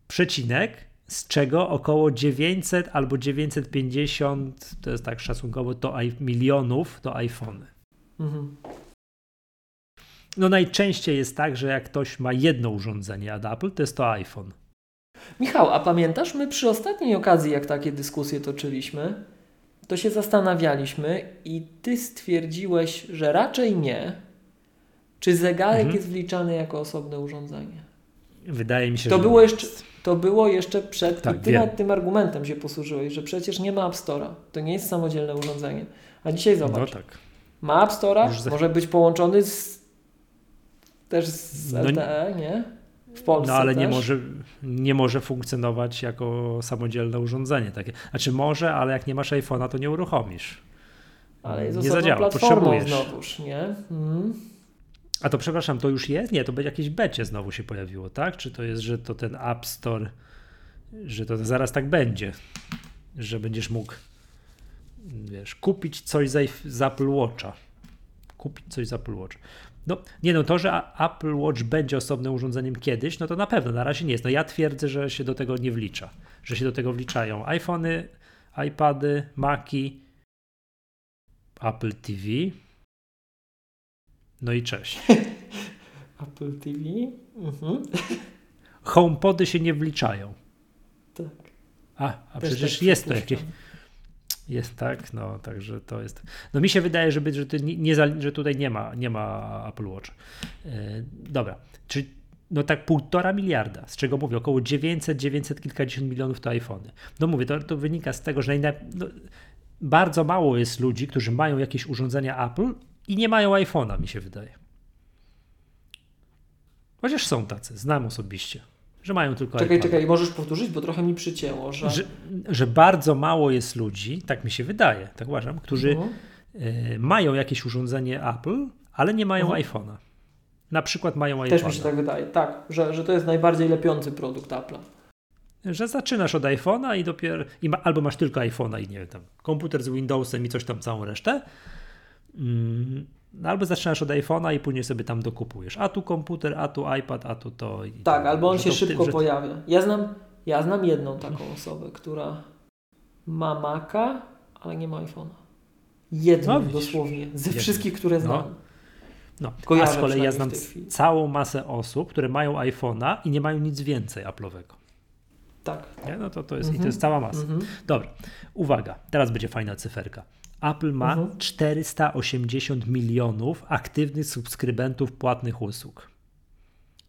przecinek, z czego około 900 albo 950, to jest tak szacunkowo, to milionów to iPhony. Mhm. no najczęściej jest tak, że jak ktoś ma jedno urządzenie od Apple, to jest to iPhone. Michał, a pamiętasz, my przy ostatniej okazji, jak takie dyskusje toczyliśmy, to się zastanawialiśmy i ty stwierdziłeś, że raczej nie. Czy zegarek mhm. jest wliczany jako osobne urządzenie? Wydaje mi się, to że było jeszcze, To było jeszcze przed. Tak, ty nad tym argumentem się posłużyłeś, że przecież nie ma App Store'a. To nie jest samodzielne urządzenie. A dzisiaj zobacz. No tak. Ma App Store'a, może być połączony z, też z LTE, no, nie? W Polsce no ale też. nie może, nie może funkcjonować jako samodzielne urządzenie takie. Znaczy może, ale jak nie masz iPhone'a, to nie uruchomisz. Ale jest nie zadziała. Potrzebujesz. znowuż, nie? Hmm. A to przepraszam, to już jest? Nie, to będzie jakieś becie znowu się pojawiło, tak? Czy to jest, że to ten App Store, że to zaraz tak będzie, że będziesz mógł wiesz, kupić coś z Apple Watcha. Kupić coś z Apple Watch. No, nie no, to, że Apple Watch będzie osobnym urządzeniem kiedyś, no to na pewno, na razie nie jest. No ja twierdzę, że się do tego nie wlicza, że się do tego wliczają iPhony, iPady, Maci, Apple TV, no i cześć. <laughs> Apple TV? Mhm. HomePody się nie wliczają. Tak. A, a przecież tak jest to jakieś... Jest tak, no także to jest. No mi się wydaje, że, że, nie, nie, że tutaj nie ma, nie ma Apple Watch. Yy, dobra, czy no tak półtora miliarda, z czego mówię, około 900, 900 kilkadziesiąt milionów to iPhony. No mówię, to, to wynika z tego, że no, bardzo mało jest ludzi, którzy mają jakieś urządzenia Apple i nie mają iPhone'a, mi się wydaje. Chociaż są tacy, znam osobiście że mają tylko Czekaj, czekaj, możesz powtórzyć, bo trochę mi przycięło, że... że... że... bardzo mało jest ludzi, tak mi się wydaje, tak uważam, którzy uh-huh. y, mają jakieś urządzenie Apple, ale nie mają uh-huh. iPhone'a. Na przykład mają iPhone'a. Też mi się tak wydaje, tak, że, że to jest najbardziej lepiący produkt Apple'a. Że zaczynasz od iPhone'a i dopiero, i ma, albo masz tylko iPhone'a i nie wiem, tam komputer z Windowsem i coś tam, całą resztę. Mm, albo zaczynasz od iPhone'a i później sobie tam dokupujesz. A tu komputer, a tu iPad, a tu to. I tak, to, albo on się szybko pojawia. Ja znam, ja znam jedną taką osobę, która ma Maca, ale nie ma iPhone'a. Jedną no, dosłownie. Ze Jedno. wszystkich, które znam. No. no. A z kolei ja znam całą masę osób, które mają iPhone'a i nie mają nic więcej Apple'owego. Tak. Nie? No to, to, jest, mm -hmm. i to jest cała masa. Mm -hmm. Dobra, uwaga, teraz będzie fajna cyferka. Apple ma mhm. 480 milionów aktywnych subskrybentów płatnych usług.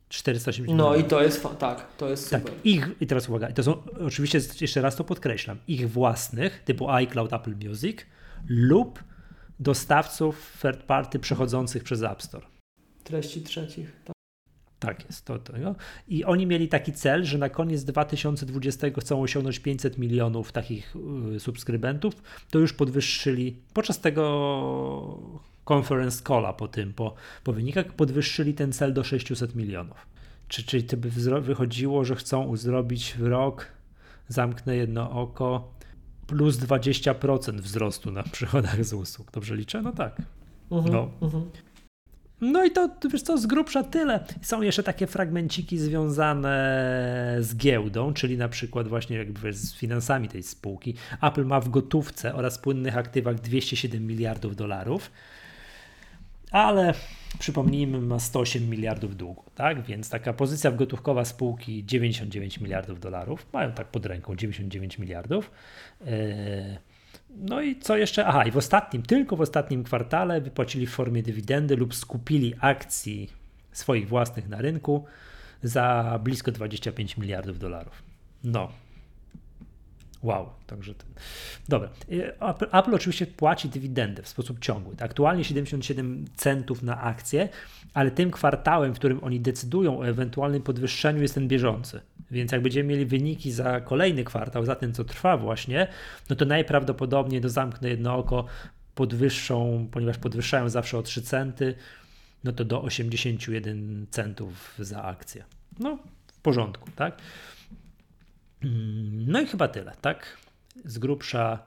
480 No milionów. i to jest, tak, to jest tak, super. Tak, ich, i teraz uwaga, to są, oczywiście jeszcze raz to podkreślam, ich własnych, typu iCloud, Apple Music lub dostawców third party przechodzących przez App Store. Treści trzecich, tak. Tak jest. To, to, no. I oni mieli taki cel, że na koniec 2020 chcą osiągnąć 500 milionów takich y, subskrybentów. To już podwyższyli podczas tego conference calla po tym, po, po wynikach, podwyższyli ten cel do 600 milionów. Czy, czyli to by wychodziło, że chcą zrobić w rok, zamknę jedno oko, plus 20% wzrostu na przychodach z usług. Dobrze liczę? No tak. Uh -huh, no. Uh -huh. No i to, wiesz co, z grubsza tyle. Są jeszcze takie fragmenciki związane z giełdą, czyli na przykład właśnie jakby z finansami tej spółki. Apple ma w gotówce oraz płynnych aktywach 207 miliardów dolarów, ale przypomnijmy, ma 108 miliardów długu, tak? Więc taka pozycja w gotówkowa spółki 99 miliardów dolarów, mają tak pod ręką 99 miliardów. Yy no i co jeszcze? Aha, i w ostatnim, tylko w ostatnim kwartale wypłacili w formie dywidendy lub skupili akcji swoich własnych na rynku za blisko 25 miliardów dolarów. No. Wow, także ten. Dobra. Apple, Apple oczywiście płaci dywidendę w sposób ciągły. Aktualnie 77 centów na akcję, ale tym kwartałem, w którym oni decydują o ewentualnym podwyższeniu, jest ten bieżący. Więc jak będziemy mieli wyniki za kolejny kwartał, za ten co trwa właśnie, no to najprawdopodobniej do zamknę jedno oko podwyższą, ponieważ podwyższają zawsze o 3 centy, no to do 81 centów za akcję. No, w porządku, tak? Mm, no i chyba tyle, tak? Z grubsza,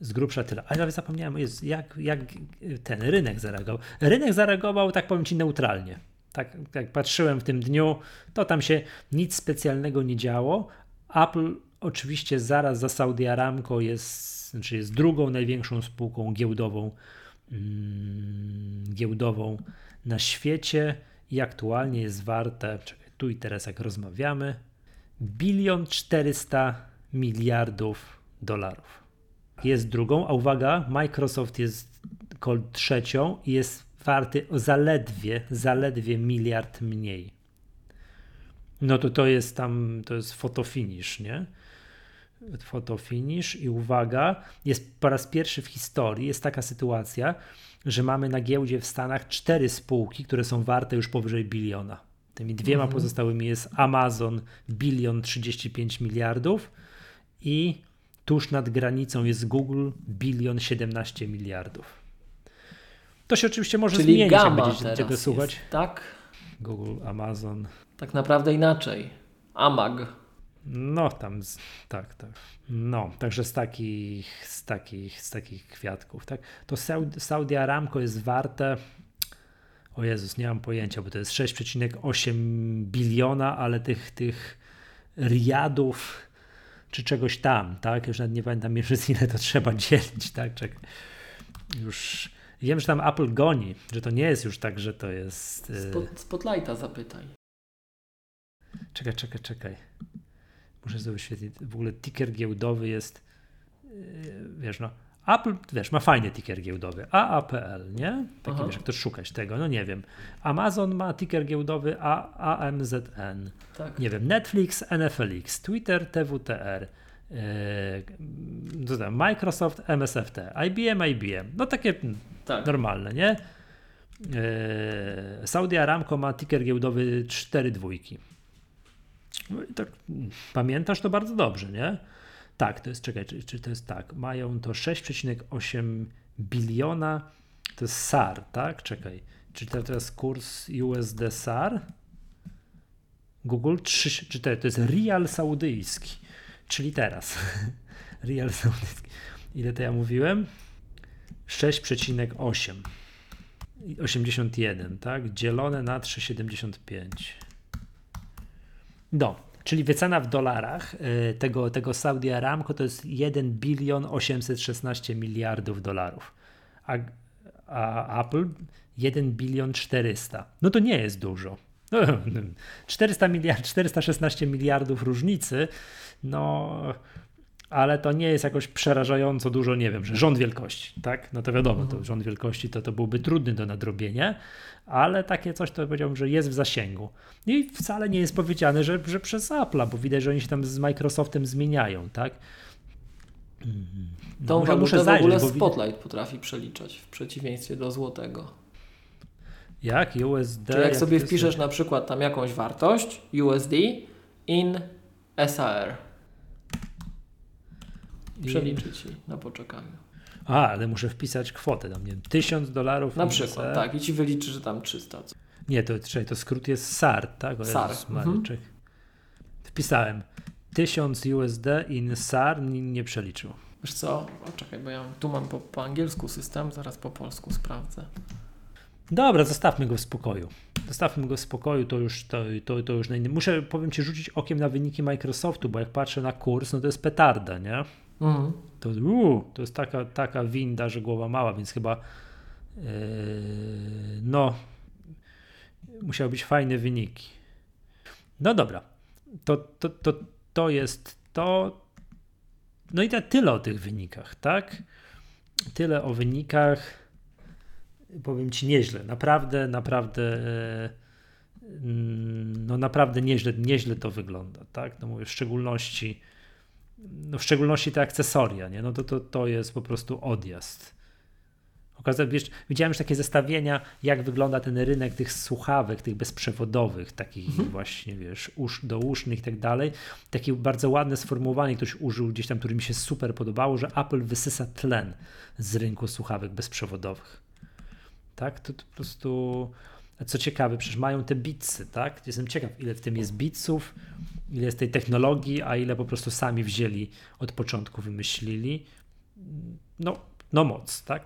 z grubsza tyle. A ja zapomniałem, jest, jak, jak ten rynek zareagował. Rynek zareagował, tak powiem Ci, neutralnie. Tak jak patrzyłem w tym dniu, to tam się nic specjalnego nie działo. Apple oczywiście zaraz za Saudi Aramco jest, znaczy jest drugą największą spółką giełdową mm, giełdową na świecie i aktualnie jest warte, czekaj, tu i teraz jak rozmawiamy, bilion 400 miliardów dolarów. Jest drugą, a uwaga, Microsoft jest trzecią i jest warty zaledwie, zaledwie miliard mniej. No to to jest tam, to jest fotofinish, nie? Fotofinish i uwaga, jest po raz pierwszy w historii jest taka sytuacja, że mamy na giełdzie w Stanach cztery spółki, które są warte już powyżej biliona. Tymi dwiema mhm. pozostałymi jest Amazon bilion 35 miliardów i tuż nad granicą jest Google bilion 17 miliardów. To się oczywiście może Czyli zmienić, jak będziecie tego słuchać. Jest, tak? Google, Amazon. Tak naprawdę inaczej. Amag. No tam, tak, tak. No, także z takich, z takich, z takich kwiatków, tak. To Saudi Aramco jest warte, o Jezus, nie mam pojęcia, bo to jest 6,8 biliona, ale tych, tych riadów czy czegoś tam, tak, już nawet nie pamiętam <laughs> jeszcze ile to trzeba dzielić, tak, Czek. już wiem, że tam Apple goni, że to nie jest już tak, że to jest... Y, Spot, spotlighta zapytaj. Czekaj, czekaj, czekaj muszę sobie wyświetlić, w ogóle ticker giełdowy jest, yy, wiesz, no, Apple, wiesz, ma fajny ticker giełdowy, AAPL, nie? Taki, Aha. wiesz, jak to szukać tego, no nie wiem. Amazon ma ticker giełdowy AMZN. Tak. Nie wiem, Netflix, NFLX, Twitter, TWTR, yy, Microsoft, MSFT, IBM, IBM. No takie tak. normalne, nie? Yy, Saudi Aramco ma ticker giełdowy 4 dwójki. No tak, pamiętasz to bardzo dobrze, nie? Tak, to jest, czekaj, czy, czy to jest tak, mają to 6,8 biliona, to jest SAR, tak? Czekaj, czy to teraz kurs USD SAR? Google 3, czy to, to jest Rial Saudyjski, czyli teraz. <laughs> Rial Saudyjski. Ile to ja mówiłem? 6,8. 81, tak? Dzielone na 3,75. No, czyli wycena w dolarach y, tego, tego Saudi Aramco to jest 1 bilion 816 miliardów dolarów, a, a Apple 1 bilion 400. No to nie jest dużo. 400 miliard, 416 miliardów różnicy, no ale to nie jest jakoś przerażająco dużo, nie wiem, że rząd wielkości, tak? No to wiadomo, to mhm. rząd wielkości to, to byłby trudny do nadrobienia, ale takie coś to powiedziałbym, że jest w zasięgu. I wcale nie jest powiedziane, że, że przez Apple'a, bo widać, że oni się tam z Microsoftem zmieniają, tak? No, Tą muszę, muszę zajrzeć, w ogóle Spotlight potrafi przeliczać w przeciwieństwie do złotego. Jak? USD? Czyli jak, jak sobie wpiszesz na przykład tam jakąś wartość USD in SAR przeliczy ci na poczekaniu. A, ale muszę wpisać kwotę, tam nie wiem, 1000 dolarów. Na przykład, tak, i ci wyliczy, że tam 300. Nie, to, to skrót jest SAR, tak? O SAR. Mhm. Wpisałem 1000 USD in SAR, nie, przeliczył. Wiesz co, o, czekaj, bo ja tu mam po, po angielsku system, zaraz po polsku sprawdzę. Dobra, zostawmy go w spokoju. Zostawmy go w spokoju, to już, to, to, to już. Muszę, powiem Ci, rzucić okiem na wyniki Microsoftu, bo jak patrzę na kurs, no to jest petarda, nie? Mhm. To, uu, to jest taka, taka winda, że głowa mała, więc chyba yy, no musiały być fajne wyniki. No dobra, to, to, to, to jest to. No i tyle o tych wynikach, tak? Tyle o wynikach. Powiem ci nieźle, naprawdę, naprawdę. No naprawdę nieźle, nieźle to wygląda, tak? No mówię, w szczególności no w szczególności te akcesoria, nie? no to, to, to jest po prostu odjazd. Okazało, wiesz, widziałem już takie zestawienia, jak wygląda ten rynek tych słuchawek, tych bezprzewodowych, takich mhm. właśnie, wiesz, usz, dousznych i tak dalej. Takie bardzo ładne sformułowanie ktoś użył gdzieś tam, które mi się super podobało, że Apple wysysa tlen z rynku słuchawek bezprzewodowych. Tak, to, to po prostu co ciekawe, przecież mają te bitsy, tak? Jestem ciekaw, ile w tym jest bitsów, ile jest tej technologii, a ile po prostu sami wzięli od początku, wymyślili. No, no moc, tak?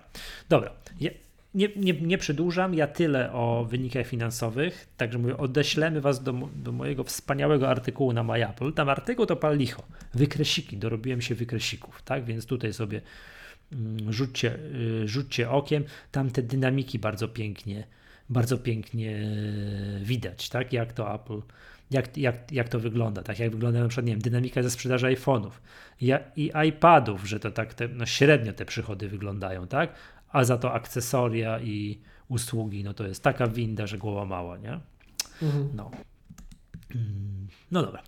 Dobra. Ja nie, nie, nie przedłużam, ja tyle o wynikach finansowych, także mówię, odeślemy was do, do mojego wspaniałego artykułu na MyApple. Tam artykuł to pal licho, wykresiki, dorobiłem się wykresików, tak? Więc tutaj sobie mm, rzućcie, y, rzućcie okiem, tam te dynamiki bardzo pięknie, bardzo pięknie widać, tak, jak to Apple, jak, jak, jak to wygląda, tak, jak wygląda na przykład, nie wiem, dynamika ze sprzedaży iPhone'ów i iPadów, że to tak te, no średnio te przychody wyglądają, tak, a za to akcesoria i usługi, no to jest taka winda, że głowa mała, nie? Mhm. No. No dobra.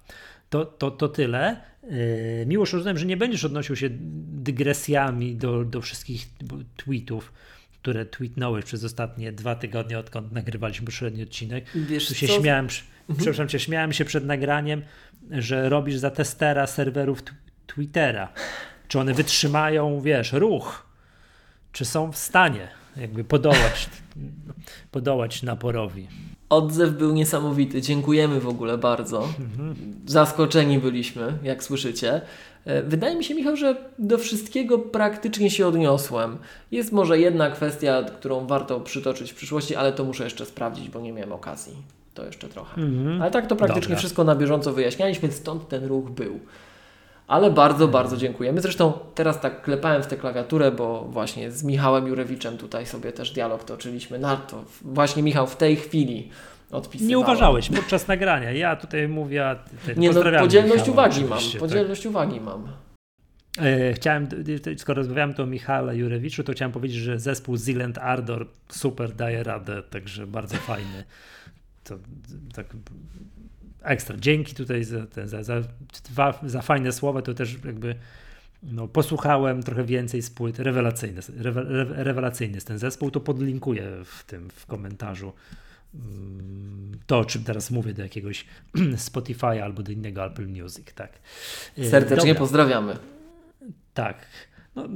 To, to, to tyle. Yy, Miłosz, rozumiem, że nie będziesz odnosił się dygresjami do, do wszystkich tweetów, które tweetnąłeś przez ostatnie dwa tygodnie, odkąd nagrywaliśmy poprzedni odcinek. Wiesz tu się co? śmiałem, mhm. przepraszam cię, śmiałem się przed nagraniem, że robisz za testera serwerów Twittera. Czy one wytrzymają, wiesz, ruch? Czy są w stanie jakby podołać, podołać naporowi? Odzew był niesamowity. Dziękujemy w ogóle bardzo. Zaskoczeni byliśmy, jak słyszycie. E, wydaje mi się, Michał, że do wszystkiego praktycznie się odniosłem. Jest może jedna kwestia, którą warto przytoczyć w przyszłości, ale to muszę jeszcze sprawdzić, bo nie miałem okazji. To jeszcze trochę. Mhm. Ale tak to praktycznie Dobra. wszystko na bieżąco wyjaśnialiśmy, stąd ten ruch był. Ale bardzo, bardzo dziękujemy. Zresztą teraz tak klepałem w tę klawiaturę, bo właśnie z Michałem Jurewiczem tutaj sobie też dialog toczyliśmy na to. Właśnie Michał w tej chwili odpisywał. Nie uważałeś podczas nagrania. Ja tutaj mówię, Nie no, podzielność Michała, uwagi mam. Tak. Podzielność tak. uwagi mam. Chciałem, skoro rozmawiamy tu o Michale Jurewiczu, to chciałem powiedzieć, że zespół Zealand Ardor super daje radę, także bardzo fajny. To tak ekstra. Dzięki tutaj za, za, za, za fajne słowa, to też jakby no, posłuchałem trochę więcej z płyt. Rewelacyjny, rewelacyjny jest ten zespół, to podlinkuję w tym w komentarzu to, o czym teraz mówię, do jakiegoś <clears throat> Spotify albo do innego Apple Music, tak. E, Serdecznie Dobra. pozdrawiamy. Tak. No,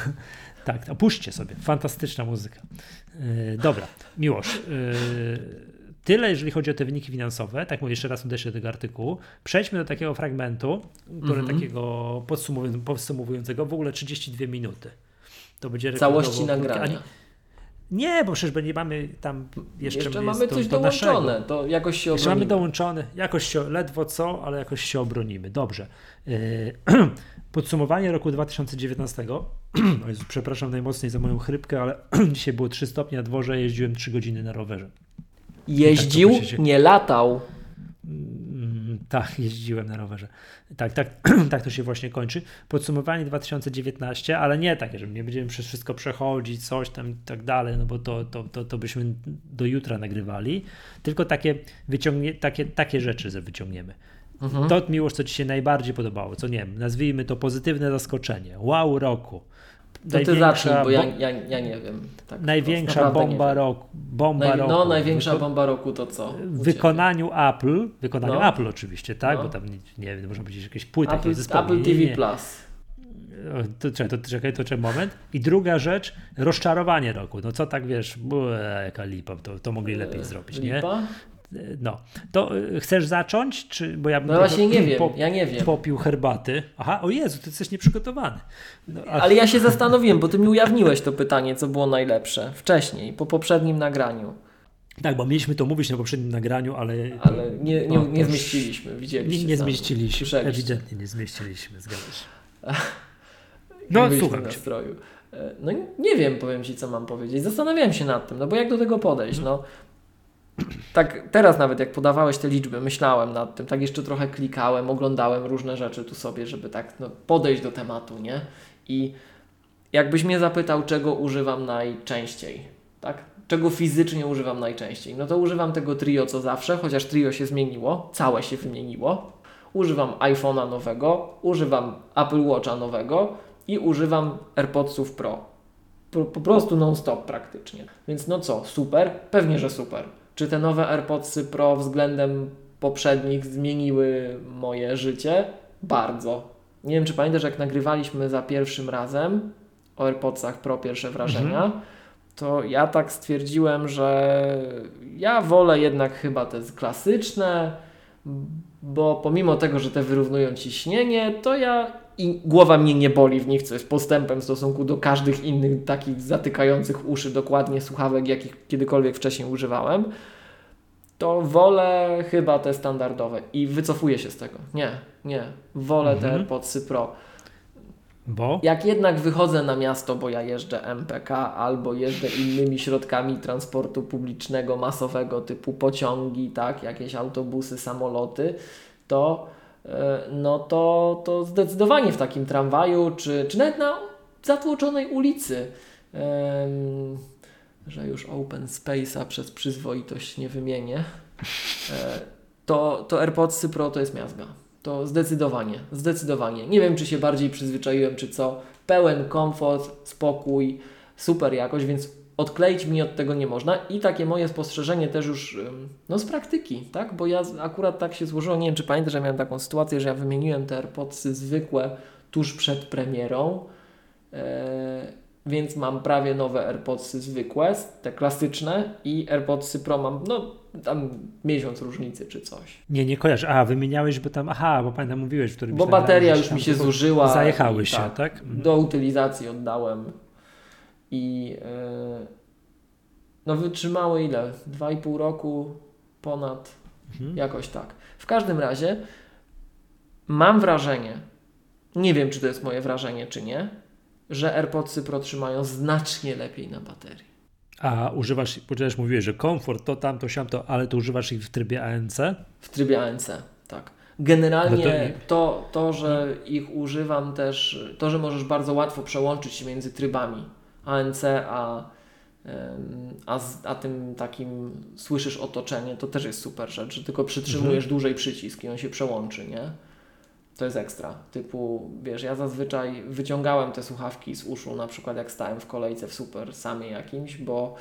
<laughs> tak, opuśćcie sobie. Fantastyczna muzyka. E, dobra, Miłosz. E, Tyle, jeżeli chodzi o te wyniki finansowe. Tak mówię, jeszcze raz uderzę do tego artykułu. Przejdźmy do takiego fragmentu, który mm -hmm. takiego podsumowującego, w ogóle 32 minuty. To będzie Całości nagrania. Nie, bo przecież nie mamy tam jeszcze, jeszcze mamy coś to dołączone, naszego. to jakoś się obronimy. Jeszcze mamy dołączone, jakoś się, ledwo co, ale jakoś się obronimy. Dobrze. <clears throat> Podsumowanie roku 2019. <clears throat> Jezu, przepraszam najmocniej za moją chrypkę, ale <clears throat> dzisiaj było 3 stopnie na dworze, jeździłem 3 godziny na rowerze. Jeździł, tak nie latał. <laughs> Tak, jeździłem na rowerze. Tak, tak, <clears throat> tak to się właśnie kończy. Podsumowanie 2019, ale nie takie, że nie będziemy przez wszystko przechodzić, coś tam i tak dalej, no bo to, to, to, to byśmy do jutra nagrywali, tylko takie, wyciągnie, takie, takie rzeczy wyciągniemy. Mhm. To miłość, co Ci się najbardziej podobało, co nie wiem, nazwijmy to pozytywne zaskoczenie, wow roku, to ty zacznij, bo ja, ja, ja nie wiem. Tak największa bomba roku. Bomba Naj, roku. No, największa bomba roku to co? W wykonaniu Apple, wykonaniu no. Apple oczywiście, tak? No. Bo tam nie, nie wiem, można powiedzieć jakieś płyty. Apple, Apple TV nie, Plus. To, czekaj, to, czekaj, to czekaj moment. I druga rzecz, rozczarowanie roku. No co tak wiesz, Bue, jaka lipa, to, to mogli lepiej eee, zrobić, lipa? No, to y, chcesz zacząć? Czy, bo ja bym no właśnie nie wiem, ja nie wiem. Popił herbaty. Aha, o Jezu, ty jesteś nieprzygotowany. No, a... Ale ja się zastanowiłem, bo ty mi ujawniłeś to pytanie, co było najlepsze wcześniej, po poprzednim nagraniu. Tak, bo mieliśmy to mówić na poprzednim nagraniu, ale. Ale nie, nie, nie zmieściliśmy, widzieliście. Nie, nie zmieściliśmy, ewidentnie nie zmieściliśmy, zgadza się. <laughs> No, słucham. Nastroju. E, no nie wiem, powiem Ci, co mam powiedzieć. Zastanawiałem się nad tym, no bo jak do tego podejść? No, tak teraz nawet jak podawałeś te liczby, myślałem nad tym, tak jeszcze trochę klikałem, oglądałem różne rzeczy tu sobie, żeby tak no, podejść do tematu, nie? I jakbyś mnie zapytał, czego używam najczęściej, tak? Czego fizycznie używam najczęściej? No to używam tego trio co zawsze, chociaż trio się zmieniło, całe się wymieniło. Używam iPhone'a nowego, używam Apple Watcha nowego i używam AirPodsów Pro. Po, po prostu non-stop praktycznie. Więc no co, super? Pewnie, że super. Czy te nowe AirPodsy Pro względem poprzednich zmieniły moje życie? Bardzo. Nie wiem, czy pamiętasz, jak nagrywaliśmy za pierwszym razem o AirPodsach Pro pierwsze wrażenia, mhm. to ja tak stwierdziłem, że ja wolę jednak chyba te klasyczne, bo pomimo tego, że te wyrównują ciśnienie, to ja i głowa mnie nie boli w nich, co jest postępem w stosunku do każdych innych takich zatykających uszy dokładnie słuchawek, jakich kiedykolwiek wcześniej używałem, to wolę chyba te standardowe i wycofuję się z tego. Nie, nie. Wolę mhm. te AirPodsy Pro. Bo? Jak jednak wychodzę na miasto, bo ja jeżdżę MPK albo jeżdżę innymi środkami transportu publicznego, masowego, typu pociągi, tak, jakieś autobusy, samoloty, to, no to, to zdecydowanie w takim tramwaju, czy, czy nawet na zatłoczonej ulicy, że już open space'a przez przyzwoitość nie wymienię, e, to, to AirPodsy Pro to jest miazga. To zdecydowanie, zdecydowanie. Nie wiem, czy się bardziej przyzwyczaiłem, czy co. Pełen komfort, spokój, super jakość, więc odkleić mi od tego nie można. I takie moje spostrzeżenie też już no, z praktyki, tak? Bo ja akurat tak się złożyło, nie wiem, czy pamiętasz, że miałem taką sytuację, że ja wymieniłem te AirPodsy zwykłe tuż przed premierą. Eee, więc mam prawie nowe AirPodsy zwykłe, te klasyczne i AirPodsy Pro mam, no tam miesiąc różnicy czy coś. Nie, nie kojarzę. A, wymieniałeś, bo tam, aha, bo pamiętam mówiłeś, w którymś Bo bateria już mi się zużyła. Zajechały się, tak? tak? Do utylizacji oddałem i yy, no wytrzymały ile? Dwa i pół roku ponad, mhm. jakoś tak. W każdym razie mam wrażenie, nie wiem czy to jest moje wrażenie czy nie, że AirPodsy Pro trzymają znacznie lepiej na baterii. A używasz, ponieważ mówiłeś, że komfort to tamto, siamto, ale to używasz ich w trybie ANC? W trybie ANC, tak. Generalnie no to, to, to, że ich używam też, to, że możesz bardzo łatwo przełączyć się między trybami ANC a, a, a tym takim słyszysz otoczenie, to też jest super rzecz, że tylko przytrzymujesz mhm. dłużej przycisk i on się przełączy, nie? to jest ekstra. Typu, wiesz, ja zazwyczaj wyciągałem te słuchawki z uszu, na przykład jak stałem w kolejce w super samej jakimś, bo,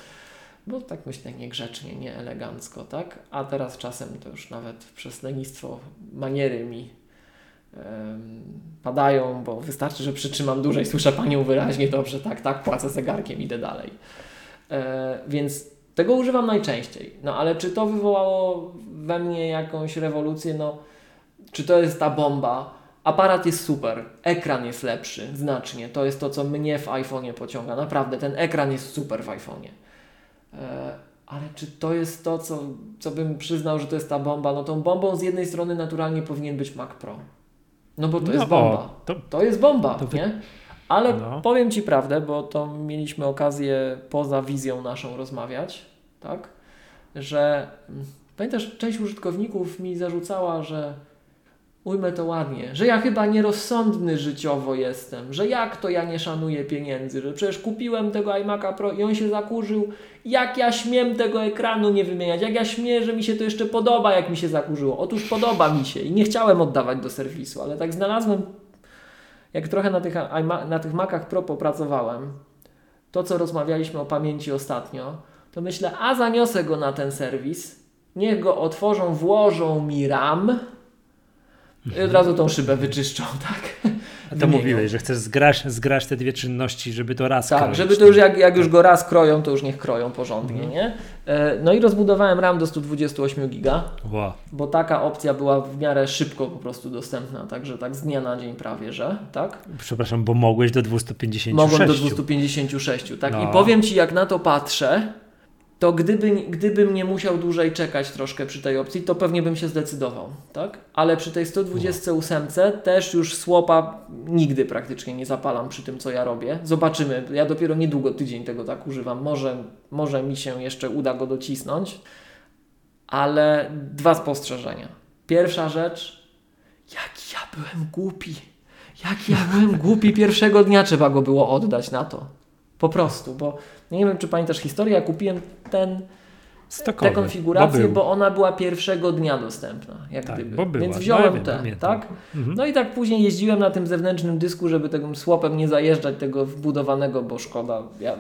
bo tak myślę niegrzecznie, nie elegancko, tak? A teraz czasem to już nawet przez lenistwo maniery mi padają, bo wystarczy, że przytrzymam dłużej, słyszę Panią wyraźnie, dobrze, tak, tak, płacę zegarkiem, idę dalej. E, więc tego używam najczęściej. No ale czy to wywołało we mnie jakąś rewolucję? No czy to jest ta bomba. Aparat jest super, ekran jest lepszy, znacznie. To jest to, co mnie w iPhone'ie pociąga. Naprawdę, ten ekran jest super w iPhone'ie. E, ale czy to jest to, co, co bym przyznał, że to jest ta bomba? No tą bombą z jednej strony naturalnie powinien być Mac Pro. No bo to no, jest bomba. O, to, to, jest bomba, to nie? Ale no. powiem Ci prawdę, bo to mieliśmy okazję poza wizją naszą rozmawiać, tak? Że mm, pamiętasz, część użytkowników mi zarzucała, że ujmę to ładnie, że ja chyba nierozsądny życiowo jestem, że jak to ja nie szanuję pieniędzy, że przecież kupiłem tego iMac'a Pro i on się zakurzył, jak ja śmiem tego ekranu nie wymieniać, jak ja śmiem, że mi się to jeszcze podoba, jak mi się zakurzyło. Otóż podoba mi się i nie chciałem oddawać do serwisu, ale tak znalazłem, jak trochę na tych, na tych Macach Pro popracowałem, to co rozmawialiśmy o pamięci ostatnio, to myślę, a zaniosę go na ten serwis, niech go otworzą, włożą mi RAM, i od razu tą szybę wyczyszczą, <laughs> tak? A to mówiłeś, że chcesz zgrać, zgrać te dwie czynności, żeby to raz Tak, kroić. żeby to już jak, jak już go raz kroją, to już niech kroją porządnie, mhm. nie? E, no i rozbudowałem RAM do 128 giga, wow. bo taka opcja była w miarę szybko po prostu dostępna, także tak z dnia na dzień prawie, że, tak? Przepraszam, bo mogłeś do 256. Mogłem do 256, tak? No. I powiem Ci, jak na to patrzę, to gdyby, gdybym nie musiał dłużej czekać troszkę przy tej opcji, to pewnie bym się zdecydował, tak? Ale przy tej 128 też już słopa nigdy praktycznie nie zapalam przy tym, co ja robię. Zobaczymy. Ja dopiero niedługo tydzień tego tak używam. Może, może mi się jeszcze uda go docisnąć, ale dwa spostrzeżenia. Pierwsza rzecz, jak ja byłem głupi. Jak ja byłem głupi pierwszego dnia trzeba go było oddać na to. Po prostu, bo nie wiem, czy pamiętasz historię, ja kupiłem ten, Stokowy, tę konfigurację, bo, bo, ona była pierwszego dnia dostępna, jak tak, gdyby. Bo była. Więc wziąłem no, tę, tak? Mhm. No i tak później jeździłem na tym zewnętrznym dysku, żeby tym słopem nie zajeżdżać tego wbudowanego, bo szkoda. Ja,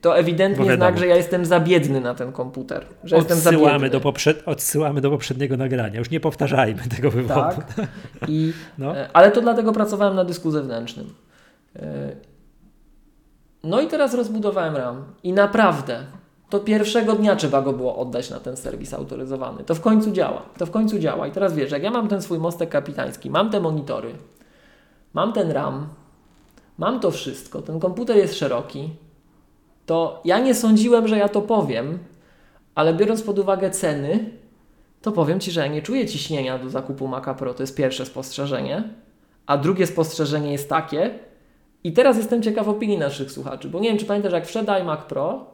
to ewidentnie znak, że ja jestem za biedny na ten komputer. Że odsyłamy, jestem za do poprzed, odsyłamy do poprzedniego nagrania. Już nie powtarzajmy <laughs> tego wywodu. Tak. I, no. E, ale to dlatego pracowałem na dysku zewnętrznym. No i teraz rozbudowałem RAM i naprawdę to pierwszego dnia trzeba go było oddać na ten serwis autoryzowany. To w końcu działa. To w końcu działa. I teraz wiesz, jak ja mam ten swój mostek kapitański, mam te monitory, mam ten RAM, mam to wszystko, ten komputer jest szeroki, to ja nie sądziłem, że ja to powiem, ale biorąc pod uwagę ceny, to powiem Ci, że ja nie czuję ciśnienia do zakupu Maca Pro. To jest pierwsze spostrzeżenie. A drugie spostrzeżenie jest takie, I teraz jestem ciekaw opinii naszych słuchaczy, bo nie wiem, czy pamiętasz, jak wszedł iMac Pro,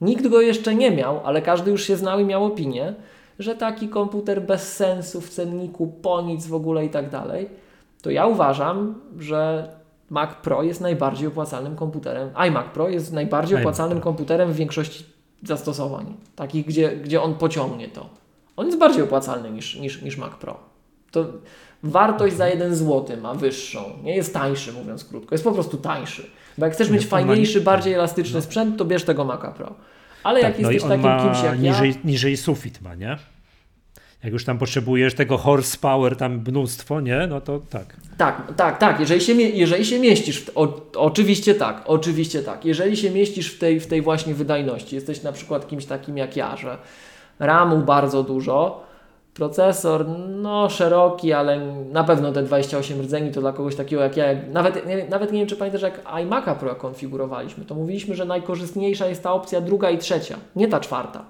nikt go jeszcze nie miał, ale każdy już się znał i miał opinię, że taki komputer bez sensu w cenniku, po nic w ogóle i tak dalej, to ja uważam, że Mac Pro jest najbardziej opłacalnym komputerem. iMac Pro jest najbardziej opłacalnym komputerem w większości zastosowań, takich, gdzie, gdzie on pociągnie to. On jest bardziej opłacalny niż, niż, niż Mac Pro. To wartość za jeden zł ma wyższą. Nie jest tańszy, mówiąc krótko. Jest po prostu tańszy. Bo jak chcesz mieć fajniejszy, bardziej elastyczny no. sprzęt, to bierz tego Maca Pro. Ale tak, jak no jesteś takim kimś jak niżej, ja... Niżej sufit ma, nie? Jak już tam potrzebujesz tego horsepower, tam mnóstwo, nie? No to tak. Tak, tak, tak. Jeżeli się, jeżeli się mieścisz, w, o, oczywiście tak, oczywiście tak. Jeżeli się mieścisz w tej, w tej właśnie wydajności, jesteś na przykład kimś takim jak ja, że RAMu bardzo dużo, procesor no szeroki, ale na pewno te 28 rdzeni to dla kogoś takiego jak ja, nawet, nie, nawet nie wiem czy pamiętasz jak iMac'a Pro konfigurowaliśmy, to mówiliśmy, że najkorzystniejsza jest ta opcja druga i trzecia, nie ta czwarta.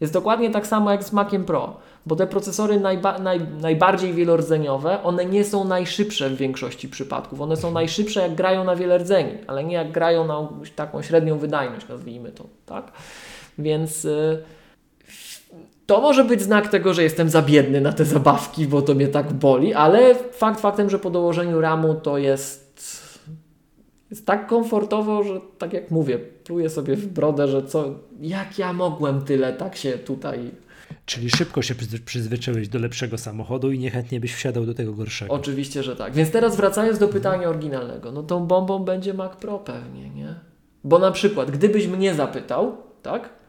Jest dokładnie tak samo jak z Maciem Pro, bo te procesory najba naj, najbardziej wielordzeniowe, one nie są najszybsze w większości przypadków. One są najszybsze jak grają na wiele rdzeni, ale nie jak grają na taką średnią wydajność, nazwijmy to, tak? Więc y, to może być znak tego, że jestem za biedny na te zabawki, bo to mnie tak boli, ale fakt faktem, że po dołożeniu ramu to jest jest tak komfortowo, że tak jak mówię, pluję sobie w brodę, że co, jak ja mogłem tyle tak się tutaj... Czyli szybko się przyzwyczaiłeś do lepszego samochodu i niechętnie byś wsiadał do tego gorszego. Oczywiście, że tak. Więc teraz wracając do pytania oryginalnego, no tą bombą będzie Mac Pro pewnie, nie? Bo na przykład, gdybyś mnie zapytał, tak?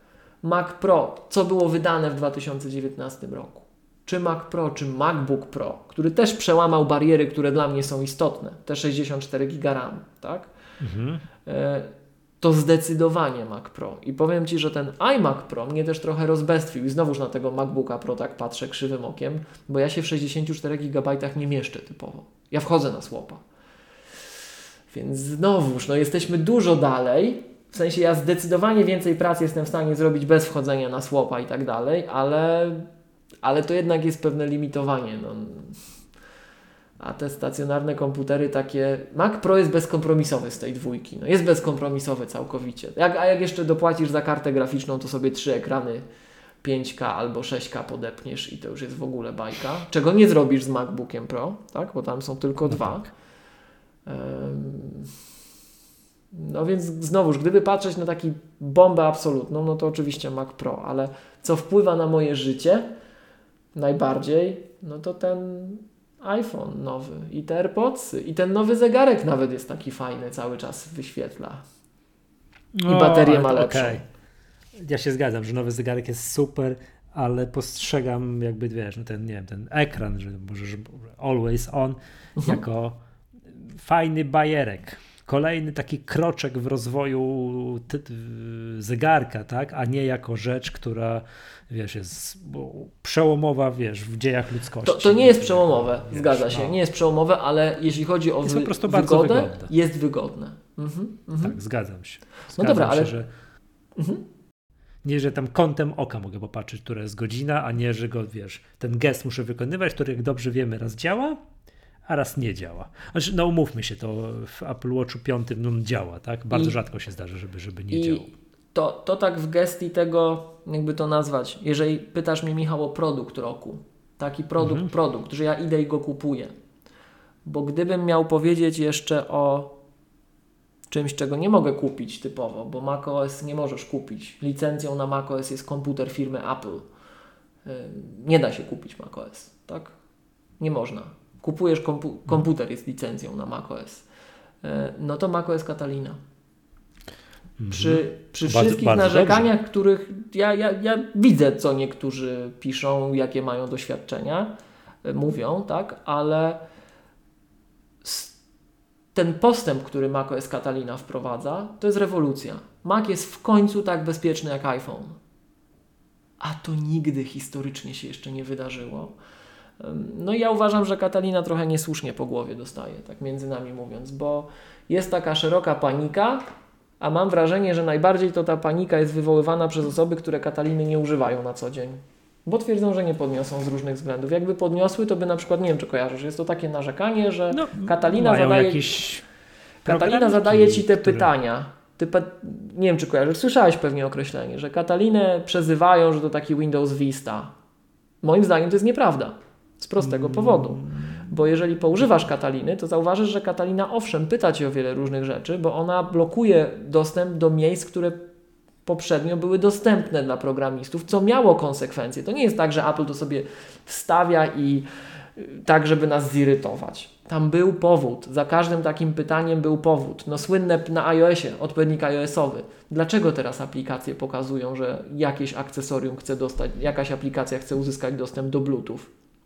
Mac Pro, co było wydane w 2019 roku? Czy Mac Pro, czy MacBook Pro, który też przełamał bariery, które dla mnie są istotne, te 64 GB RAM, tak? Mhm. E, to zdecydowanie Mac Pro. I powiem Ci, że ten iMac Pro mnie też trochę rozbestwił i znowuż na tego MacBooka Pro tak patrzę krzywym okiem, bo ja się w 64 GB nie mieszczę typowo. Ja wchodzę na słopa. Więc znowuż, no jesteśmy dużo dalej. W sensie ja zdecydowanie więcej pracy jestem w stanie zrobić bez wchodzenia na słopa i tak dalej, ale, ale to jednak jest pewne limitowanie. No a te stacjonarne komputery takie. Mac Pro jest bezkompromisowy z tej dwójki. No jest bezkompromisowy całkowicie. Jak, a jak jeszcze dopłacisz za kartę graficzną, to sobie trzy ekrany 5K albo 6K podepniesz i to już jest w ogóle bajka. Czego nie zrobisz z MacBookiem Pro, tak? Bo tam są tylko no dwa. Tak. Um, no więc znowuż, gdyby patrzeć na taki bombę absolutną, no to oczywiście Mac Pro, ale co wpływa na moje życie najbardziej, no to ten iPhone nowy i te AirPodsy i ten nowy zegarek nawet jest taki fajny, cały czas wyświetla. I no, baterię ma lepszą. Okay. Ja się zgadzam, że nowy zegarek jest super, ale postrzegam jakby, wiesz, no ten, nie wiem, ten ekran, że może że always on, mhm. jako fajny bajerek kolejny taki kroczek w rozwoju zegarka, tak, a nie jako rzecz, która wiesz, jest przełomowa, wiesz, w dziejach ludzkości. To, to nie jest przełomowe, wiesz, zgadza się, no. nie jest przełomowe, ale jeśli chodzi o jest wy, wygodę, wygodne. jest wygodne. Mhm, mhm. Tak, zgadzam się. Zgadzam no dobra, się, ale... Że... Mhm. Nie, że tam kątem oka mogę popatrzeć, która jest godzina, a nie, że go, wiesz, ten gest muszę wykonywać, który jak dobrze wiemy raz działa, a raz nie działa. Znaczy, no umówmy się, to w Apple Watchu 5 no, działa, tak? Bardzo I, rzadko się zdarza, żeby, żeby nie działał. To, to tak w gestii tego, jakby to nazwać, jeżeli pytasz mnie Michał o produkt roku, taki produkt, mhm. produkt, że ja idę i go kupuję. Bo gdybym miał powiedzieć jeszcze o czymś, czego nie mogę kupić typowo, bo macOS nie możesz kupić. Licencją na macOS jest komputer firmy Apple. Nie da się kupić macOS, tak? Nie można kupujesz kompu komputer, jest licencją na macOS, e, no to macOS Catalina. Przy, mhm. przy bardzo, wszystkich bardzo narzekaniach, dobrze. których ja, ja, ja widzę, co niektórzy piszą, jakie mają doświadczenia, e, mówią, tak, ale ten postęp, który macOS Catalina wprowadza, to jest rewolucja. Mac jest w końcu tak bezpieczny jak iPhone. A to nigdy historycznie się jeszcze nie wydarzyło. No i ja uważam, że Katalina trochę niesłusznie po głowie dostaje, tak między nami mówiąc, bo jest taka szeroka panika, a mam wrażenie, że najbardziej to ta panika jest wywoływana przez osoby, które Kataliny nie używają na co dzień. Bo twierdzą, że nie podniosą z różnych względów. Jakby podniosły, to by na przykład, nie wiem czy kojarzysz, jest to takie narzekanie, że no, Katalina zadaje... Katalina zadaje ci te który... pytania. Ty nie wiem, czy kojarzysz, słyszałeś pewnie określenie, że Katalinę przezywają, że to taki Windows Vista. Moim zdaniem to jest nieprawda. Z prostego powodu. Bo jeżeli poużywasz Kataliny, to zauważysz, że Katalina owszem pyta cię o wiele różnych rzeczy, bo ona blokuje dostęp do miejsc, które poprzednio były dostępne dla programistów, co miało konsekwencje. To nie jest tak, że Apple to sobie wstawia i y, tak, żeby nas zirytować. Tam był powód. Za każdym takim pytaniem był powód. No słynne na iOSie, odpowiednik iOSowy. Dlaczego teraz aplikacje pokazują, że jakieś akcesorium chce dostać, jakaś aplikacja chce uzyskać dostęp do Bluetooth?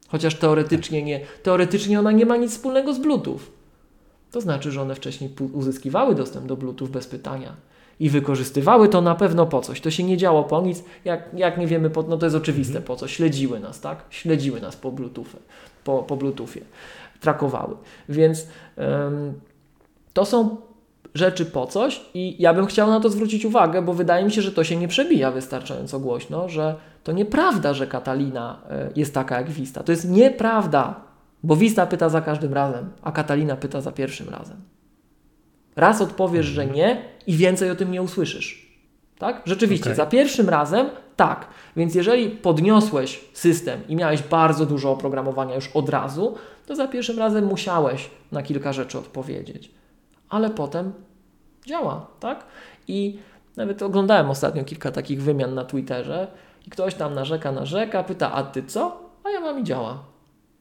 Chociaż teoretycznie nie, teoretycznie ona nie ma nic wspólnego z Bluetooth. To znaczy, że one wcześniej uzyskiwały dostęp do Bluetooth bez pytania i wykorzystywały to na pewno po coś. To się nie działo po nic, jak, jak nie wiemy, po, no to jest oczywiste po co. Śledziły nas, tak? Śledziły nas po Bluetoothie. Po, po Bluetoothie. Trakowały. Więc ym, to są rzeczy po coś i ja bym chciał na to zwrócić uwagę, bo wydaje mi się, że to się nie przebija wystarczająco głośno, że to nieprawda, że Katalina e, jest taka jak Vista. To jest nieprawda, bo Vista pyta za każdym razem, a Katalina pyta za pierwszym razem. Raz odpowiesz, że nie i więcej o tym nie usłyszysz. Tak? Rzeczywiście, okay. za pierwszym razem tak. Więc jeżeli podniosłeś system i miałeś bardzo dużo oprogramowania już od razu, to za pierwszym razem musiałeś na kilka rzeczy odpowiedzieć. Ale potem działa, tak? I nawet oglądałem ostatnio kilka takich wymian na Twitterze i ktoś tam narzeka, narzeka, pyta, a ty co? A ja mam i działa.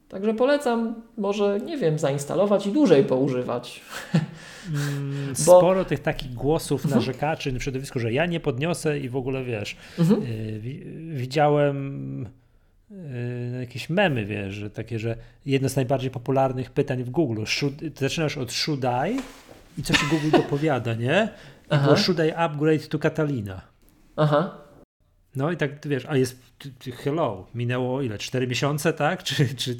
Także polecam, może, nie wiem, zainstalować i dłużej poużywać. Mm, <laughs> Bo... Sporo tych takich głosów mhm. narzekaczy na środowisku, że ja nie podniosę i w ogóle wiesz, mhm. y, widziałem y, jakieś memy, wiesz, że takie, że jedno z najbardziej popularnych pytań w Google, should, zaczynasz od should I i co ci Google dopowiada, nie? I should I upgrade to Catalina. Aha. No i tak, wiesz, a jest, hello, minęło ile, 4 miesiące, tak? Czy, czy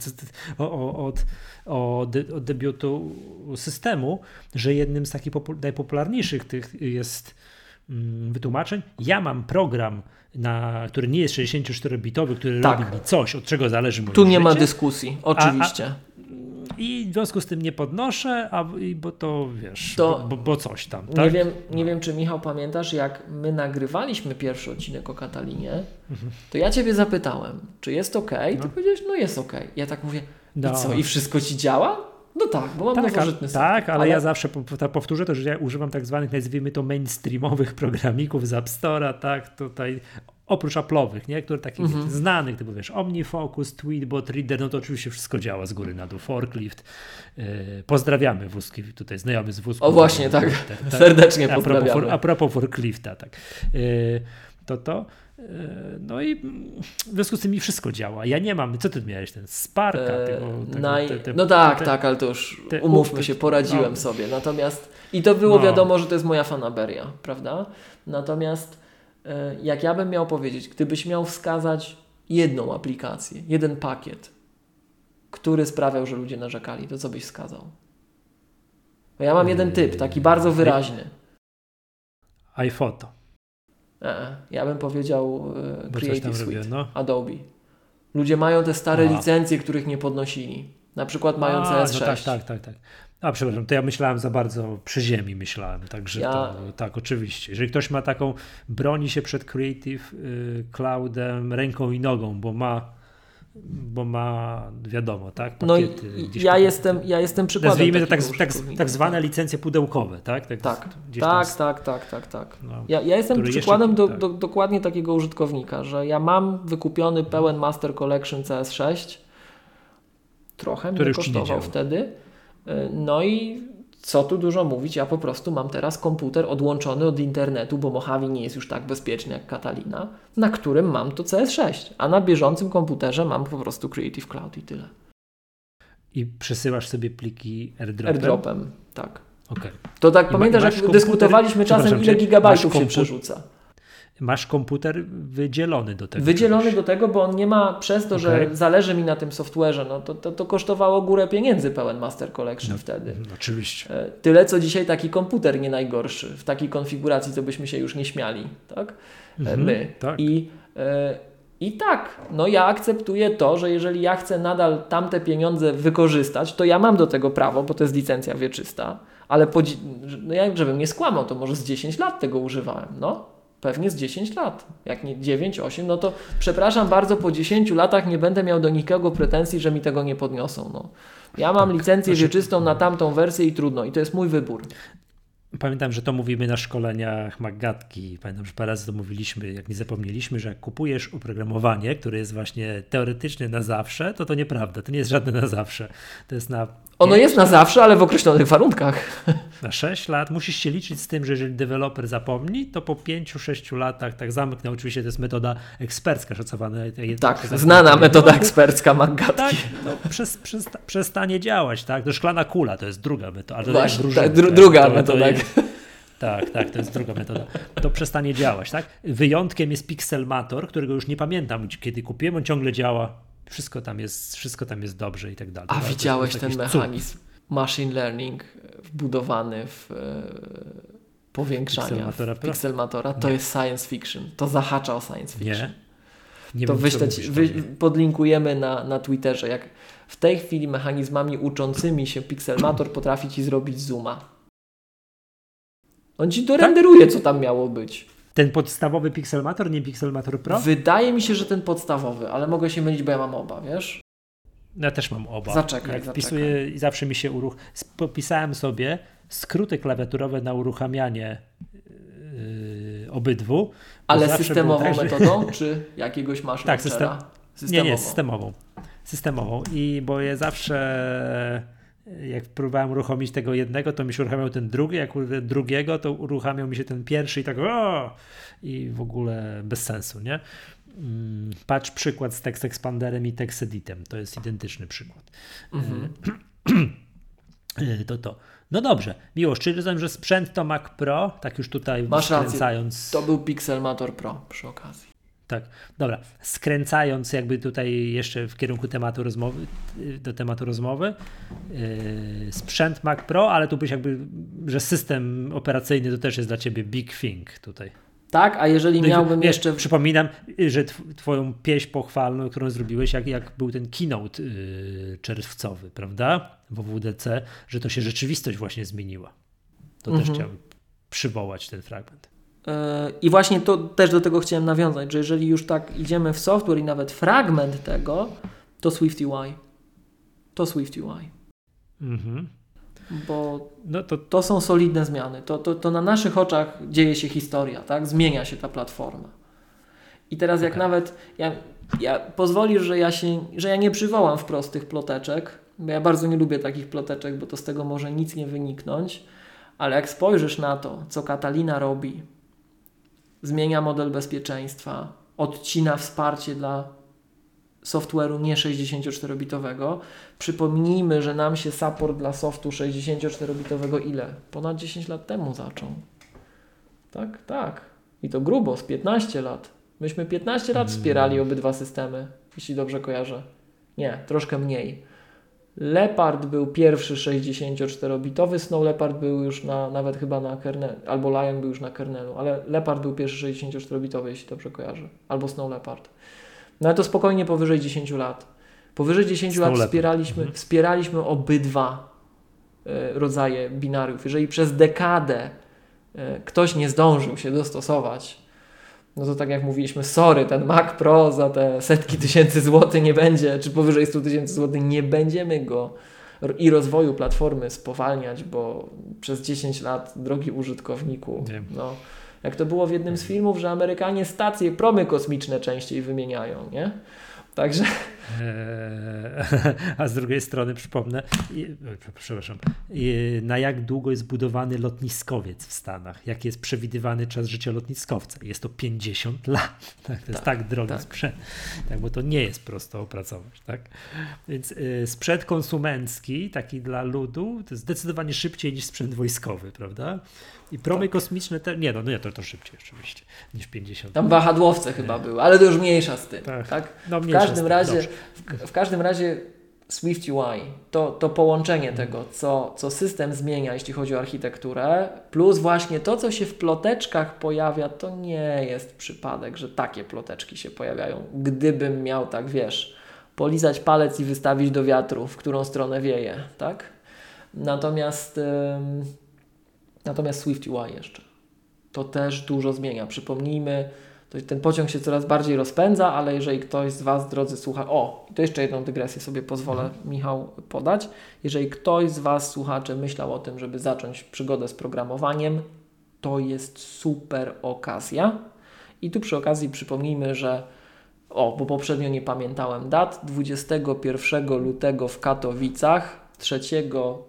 od, od, od debiutu systemu, że jednym z takich najpopularniejszych tych jest mm, wytłumaczeń. Ja mam program, na, który nie jest 64-bitowy, który tak. robi mi coś, od czego zależy moje Tu nie życie, ma dyskusji, oczywiście. A, i w związku z tym nie podnoszę, a, bo to wiesz, to bo, bo, coś tam. Tak? Nie, wiem, nie wiem, czy Michał pamiętasz, jak my nagrywaliśmy pierwszy odcinek o Katalinie, mhm. to ja Ciebie zapytałem, czy jest ok? No. Ty powiedziałeś, no jest ok. Ja tak mówię, no. i co, i wszystko Ci działa? No tak, bo mam tak, nowożytny Tak, ale, ale, ja zawsze powtórzę to, że ja używam tak zwanych, nazwijmy to mainstreamowych <laughs> programików z App Store'a, tak, tutaj oprócz Apple'owych, nie? Które takich mm -hmm. znanych, typu wiesz, OmniFocus, Tweetbot, Reader, no to oczywiście wszystko działa z góry na dół, Forklift. Yy, pozdrawiamy wózki, tutaj znajomy z wózków. O właśnie, tak, tak, tak. serdecznie a pozdrawiamy. Propos, a propos Forklifta, tak. Yy, to to. Yy, no i w związku z tym mi wszystko działa. Ja nie mam, co ty miałeś, ten Sparka? Eee, tego, tego, naj... te, te, no tak, te, tak, ale to już umówmy się, poradziłem no. sobie. Natomiast i to było no. wiadomo, że to jest moja fanaberia, prawda? Natomiast jak ja bym miał powiedzieć, gdybyś miał wskazać jedną aplikację, jeden pakiet, który sprawiał, że ludzie narzekali, to co byś wskazał? Bo ja mam jeden typ, taki bardzo wyraźny. iPhoto. E, ja bym powiedział e, Creative Suite, robię, no. Adobe. Ludzie mają te stare A. licencje, których nie podnosili. Na przykład mają CS6. No tak, tak, tak, tak. A przepraszam, to ja myślałem za bardzo przy ziemi myślałem, także ja... to, tak, oczywiście. Jeżeli ktoś ma taką, broni się przed Creative y, Cloudem ręką i nogą, bo ma bo ma, wiadomo, tak? no i ja jestem, ja jestem przykładem Nazwijmy to tak, tak, tak zwane licencje pudełkowe, tak? Tak, tak, tak, tak, tak, tak, tak. No, ja, ja jestem przykładem jeszcze, do, tak. do, dokładnie takiego użytkownika, że ja mam wykupiony pełen Master Collection CS6, trochę Który mnie kosztował wtedy, no i co tu dużo mówić, ja po prostu mam teraz komputer odłączony od internetu, bo Mojave nie jest już tak bezpieczny jak Catalina, na którym mam to CS6, a na bieżącym komputerze mam po prostu Creative Cloud i tyle. I przesyłasz sobie pliki airdropem? Airdropem, tak. Okay. To tak I pamiętasz, jak dyskutowaliśmy czasem, ile gigabajtów się przerzuca masz komputer wydzielony do tego. Wydzielony do tego, bo on nie ma przez to, okay. że zależy mi na tym software'ze, no to, to, to kosztowało górę pieniędzy pełen Master Collection no, wtedy. No, oczywiście. E, tyle, co dzisiaj taki komputer nie najgorszy. W takiej konfiguracji, to byśmy się już nie śmiali, tak? E, mhm, my. Tak. I, e, I tak, no ja akceptuję to, że jeżeli ja chcę nadal tamte pieniądze wykorzystać, to ja mam do tego prawo, bo to jest licencja wieczysta, ale po, no ja, żebym nie skłamał, to może z 10 lat tego używałem, no. Pewnie z 10 lat. Jak nie 9, 8, no to przepraszam bardzo, po 10 latach nie będę miał do nikogo pretensji, że mi tego nie podniosą. No. Ja mam tak, licencję znaczy... wieczystą na tamtą wersję i trudno. I to jest mój wybór. Pamiętam, że to mówimy na szkoleniach Magatki. Pamiętam, że parę razy to mówiliśmy, jak nie zapomnieliśmy, że jak kupujesz oprogramowanie, które jest właśnie teoretycznie na zawsze, to to nieprawda. To nie jest żadne na zawsze. To jest na ono jest na zawsze, ale w określonych warunkach. <laughs> Na 6 lat musisz się liczyć z tym, że jeżeli deweloper zapomni, to po 5-6 latach tak zamknę. Oczywiście to jest metoda ekspercka szacowana. Tak, znana metoda ekspercka Magatki. Tak, no, przez, przez, przestanie działać. Tak? To szklana kula to jest druga metoda. Właśnie, drużyny, tak, dru, tak? druga to, metoda. To tak, tak, to jest druga metoda. To przestanie działać. Tak? Wyjątkiem jest Pixelmator, którego już nie pamiętam, kiedy kupiłem. On ciągle działa wszystko tam jest, wszystko tam jest dobrze i tak dalej. A widziałeś ten mechanizm cud. machine learning wbudowany w e, powiększania Pixelmatora, Pixelmatora? To nie. jest science fiction. To zahacza o science fiction. Nie. Nie to wyśleć, wy, podlinkujemy na, na Twitterze. Jak w tej chwili mechanizmami uczącymi się Pixelmator potrafi ci zrobić zooma. On ci dorenderuje, tak? co tam miało być. Ten podstawowy Pixelmator, nie Pixelmator Pro? Wydaje mi się, że ten podstawowy, ale mogę się mylić, bo ja mam oba, wiesz? Ja też mam oba. Zaczekaj, Jak zaczekaj. wpisuję i zawsze mi się uruch... Popisałem sobie skróty klawiaturowe na uruchamianie yy, obydwu. Ale systemową tak, metodą, <laughs> czy jakiegoś masz Tak, system... nie, nie, systemową. Systemową. I bo je zawsze jak próbowałem uruchomić tego jednego, to mi się uruchamiał ten drugi, jak drugiego, to uruchamiał mi się ten pierwszy i tak o! i w ogóle bez sensu, nie? Mm, patrz przykład z Text Expanderem i Text Editem, to jest identyczny przykład. Mhm. <clears throat> to to. No dobrze, miłość, czyli rozumiem, że sprzęt to Mac Pro, tak już tutaj Masz rację, to był Pixelmator Pro przy okazji. Tak, dobra. Skręcając jakby tutaj jeszcze w kierunku tematu rozmowy, do tematu rozmowy, yy, sprzęt Mac Pro, ale tu byś jakby, że system operacyjny to też jest dla ciebie big thing tutaj. Tak, a jeżeli no miałbym wiesz, jeszcze... Przypominam, że twoją pieśń pochwalną, którą zrobiłeś, jak, jak był ten keynote yy, czerwcowy, prawda, w WDC, że to się rzeczywistość właśnie zmieniła. To mhm. też chciałem przywołać ten fragment. I właśnie to też do tego chciałem nawiązać, że jeżeli już tak idziemy w software i nawet fragment tego, to Swift UI. To Swift UI. Mhm. Bo no to... to są solidne zmiany. To, to, to na naszych oczach dzieje się historia, tak? Zmienia się ta platforma. I teraz jak okay. nawet ja, ja pozwolisz, że ja się, że ja nie przywołam wprost tych ploteczek, bo ja bardzo nie lubię takich ploteczek, bo to z tego może nic nie wyniknąć, ale jak spojrzysz na to, co Katalina robi, zmienia model bezpieczeństwa, odcina wsparcie dla software'u nie 64-bitowego. Przypomnijmy, że nam się support dla softu 64-bitowego ile? Ponad 10 lat temu zaczął. Tak, tak. I to grubo, z 15 lat. Myśmy 15 lat wspierali obydwa systemy, jeśli dobrze kojarzę. Nie, troszkę mniej. Leopard był pierwszy 64-bitowy, Snow Leopard był już na, nawet chyba na kernelu, albo Lion był już na kernelu, ale Leopard był pierwszy 64-bitowy, jeśli dobrze kojarzę, albo Snow Leopard. No ale to spokojnie powyżej 10 lat. Powyżej 10 Snow lat wspieraliśmy, mhm. wspieraliśmy obydwa e, rodzaje binariów. Jeżeli przez dekadę e, ktoś nie zdążył się dostosować no to tak jak mówiliśmy, sorry, ten Mac Pro za te setki tysięcy złotych nie będzie, czy powyżej 100 tysięcy złotych, nie będziemy go i rozwoju platformy spowalniać, bo przez 10 lat, drogi użytkowniku, no, jak to było w jednym z filmów, że Amerykanie stacje, promy kosmiczne częściej wymieniają, nie? Także. Eee, <laughs> a z drugiej strony przypomnę, przepraszam, na jak długo jest budowany lotniskowiec w Stanach? Jaki jest przewidywany czas życia lotniskowca? Jest to 50 lat. <laughs> Tak? To jest tak, tak drogi tak. sprzęt, tak, bo to nie jest prosto opracować. Tak? Więc y, sprzęt konsumencki, taki dla ludu, to jest zdecydowanie szybciej niż sprzęt wojskowy, prawda? I promy tak. kosmiczne, te, nie no, nie, to, to szybciej oczywiście niż 50. Tam wahadłowce chyba były, ale to już mniejsza z tym. Tak. tak? No, w, każdym razie, w, w, każdym razie Swift UI, to, to połączenie tego, co, co system zmienia, jeśli chodzi o architekturę, plus właśnie to, co się w ploteczkach pojawia, to nie jest przypadek, że takie ploteczki się pojawiają. Gdybym miał tak, wiesz, polizać palec i wystawić do wiatru, w którą stronę wieje, tak? Natomiast, ym, natomiast Swift UI jeszcze. To też dużo zmienia. Przypomnijmy, ten pociąg się coraz bardziej rozpędza, ale jeżeli ktoś z Was, drodzy słuchacze, o, to jeszcze jedną dygresję sobie pozwolę, mhm. Michał, podać. Jeżeli ktoś z Was, słuchaczy, myślał o tym, żeby zacząć przygodę z programowaniem, to jest super okazja. I tu przy okazji przypomnijmy, że o, bo poprzednio nie pamiętałem dat, 21 lutego w Katowicach, 3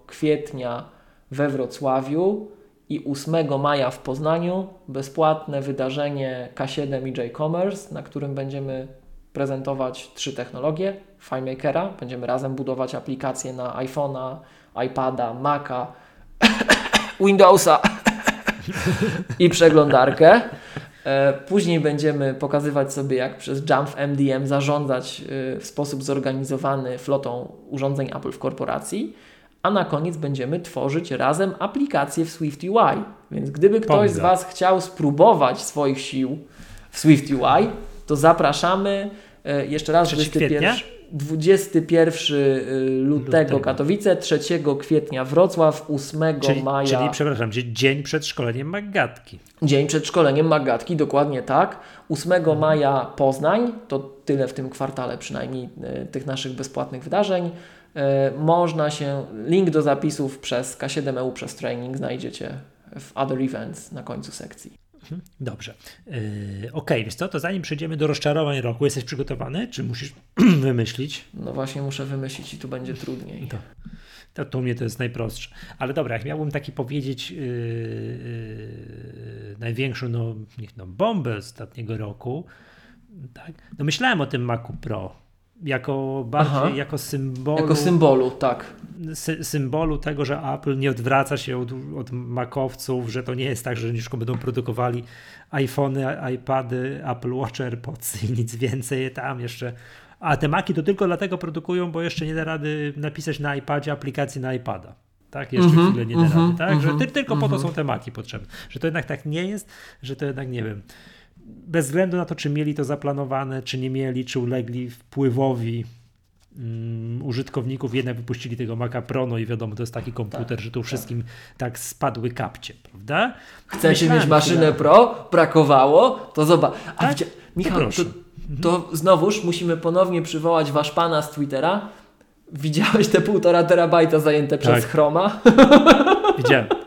kwietnia we Wrocławiu, i 8 maja w Poznaniu bezpłatne wydarzenie K7 i J-Commerce, na którym będziemy prezentować trzy technologie FileMakera. Będziemy razem budować aplikacje na iPhone'a, iPada, Maca, <coughs> Windowsa <coughs> i przeglądarkę. E, później będziemy pokazywać sobie, jak przez Jump MDM zarządzać e, w sposób zorganizowany flotą urządzeń Apple w korporacji a na koniec będziemy tworzyć razem aplikację w Swift UI. Więc gdyby ktoś z Was chciał spróbować swoich sił w Swift UI, to zapraszamy e, jeszcze raz 21, 21 y, lutego, lutego Katowice, 3 kwietnia Wrocław, 8 czyli, maja. Czyli, przepraszam, dzień przed szkoleniem Magatki. Dzień przed szkoleniem Magatki, dokładnie tak. 8 mhm. maja Poznań, to tyle w tym kwartale przynajmniej y, tych naszych bezpłatnych wydarzeń. E, można się, link do zapisów przez K7EU przez training znajdziecie w Other Events na końcu sekcji. Mhm, dobrze. Yy, ok, więc co, to zanim przejdziemy do rozczarowań roku, jesteś przygotowany? Czy musisz <clears throat> wymyślić? No właśnie muszę wymyślić i tu będzie trudniej. To, to, to u mnie to jest najprostsze. Ale dobra, jak miałbym taki powiedzieć yy, yy, największą no, no, bombę ostatniego roku, tak? no myślałem o tym Macu Pro jako bardziej Aha. jako symbolu. Jako symbolu, tak. Sy symbolu tego, że Apple nie odwraca się od, od makowców, że to nie jest tak, że już będą produkowali iPhony, iPady, Apple Watch, AirPods i nic więcej tam jeszcze. A te Maki to tylko dlatego produkują, bo jeszcze nie da rady napisać na iPadzie aplikacji na iPada. Tak, jeszcze mm -hmm, chwilę nie da mm -hmm, rady, tak? Mm -hmm, że mhm, ty, tylko po to mhm. są te Maki potrzebne. Że to jednak tak nie jest, że to jednak nie wiem bez względu na to, czy mieli to zaplanowane, czy nie mieli, czy ulegli wpływowi um, użytkowników, jednak wypuścili tego Maca Pro, no i wiadomo, to jest taki komputer, tak, że tu tak. wszystkim tak spadły kapcie, prawda? Chcecie mieć maszynę Pro? Brakowało? To zobacz. A tak? Michał, to, to, to mhm. znowuż musimy ponownie przywołać wasz pana z Twittera. Widziałeś te półtora terabajta zajęte tak. przez Chroma? Widziałem. <laughs>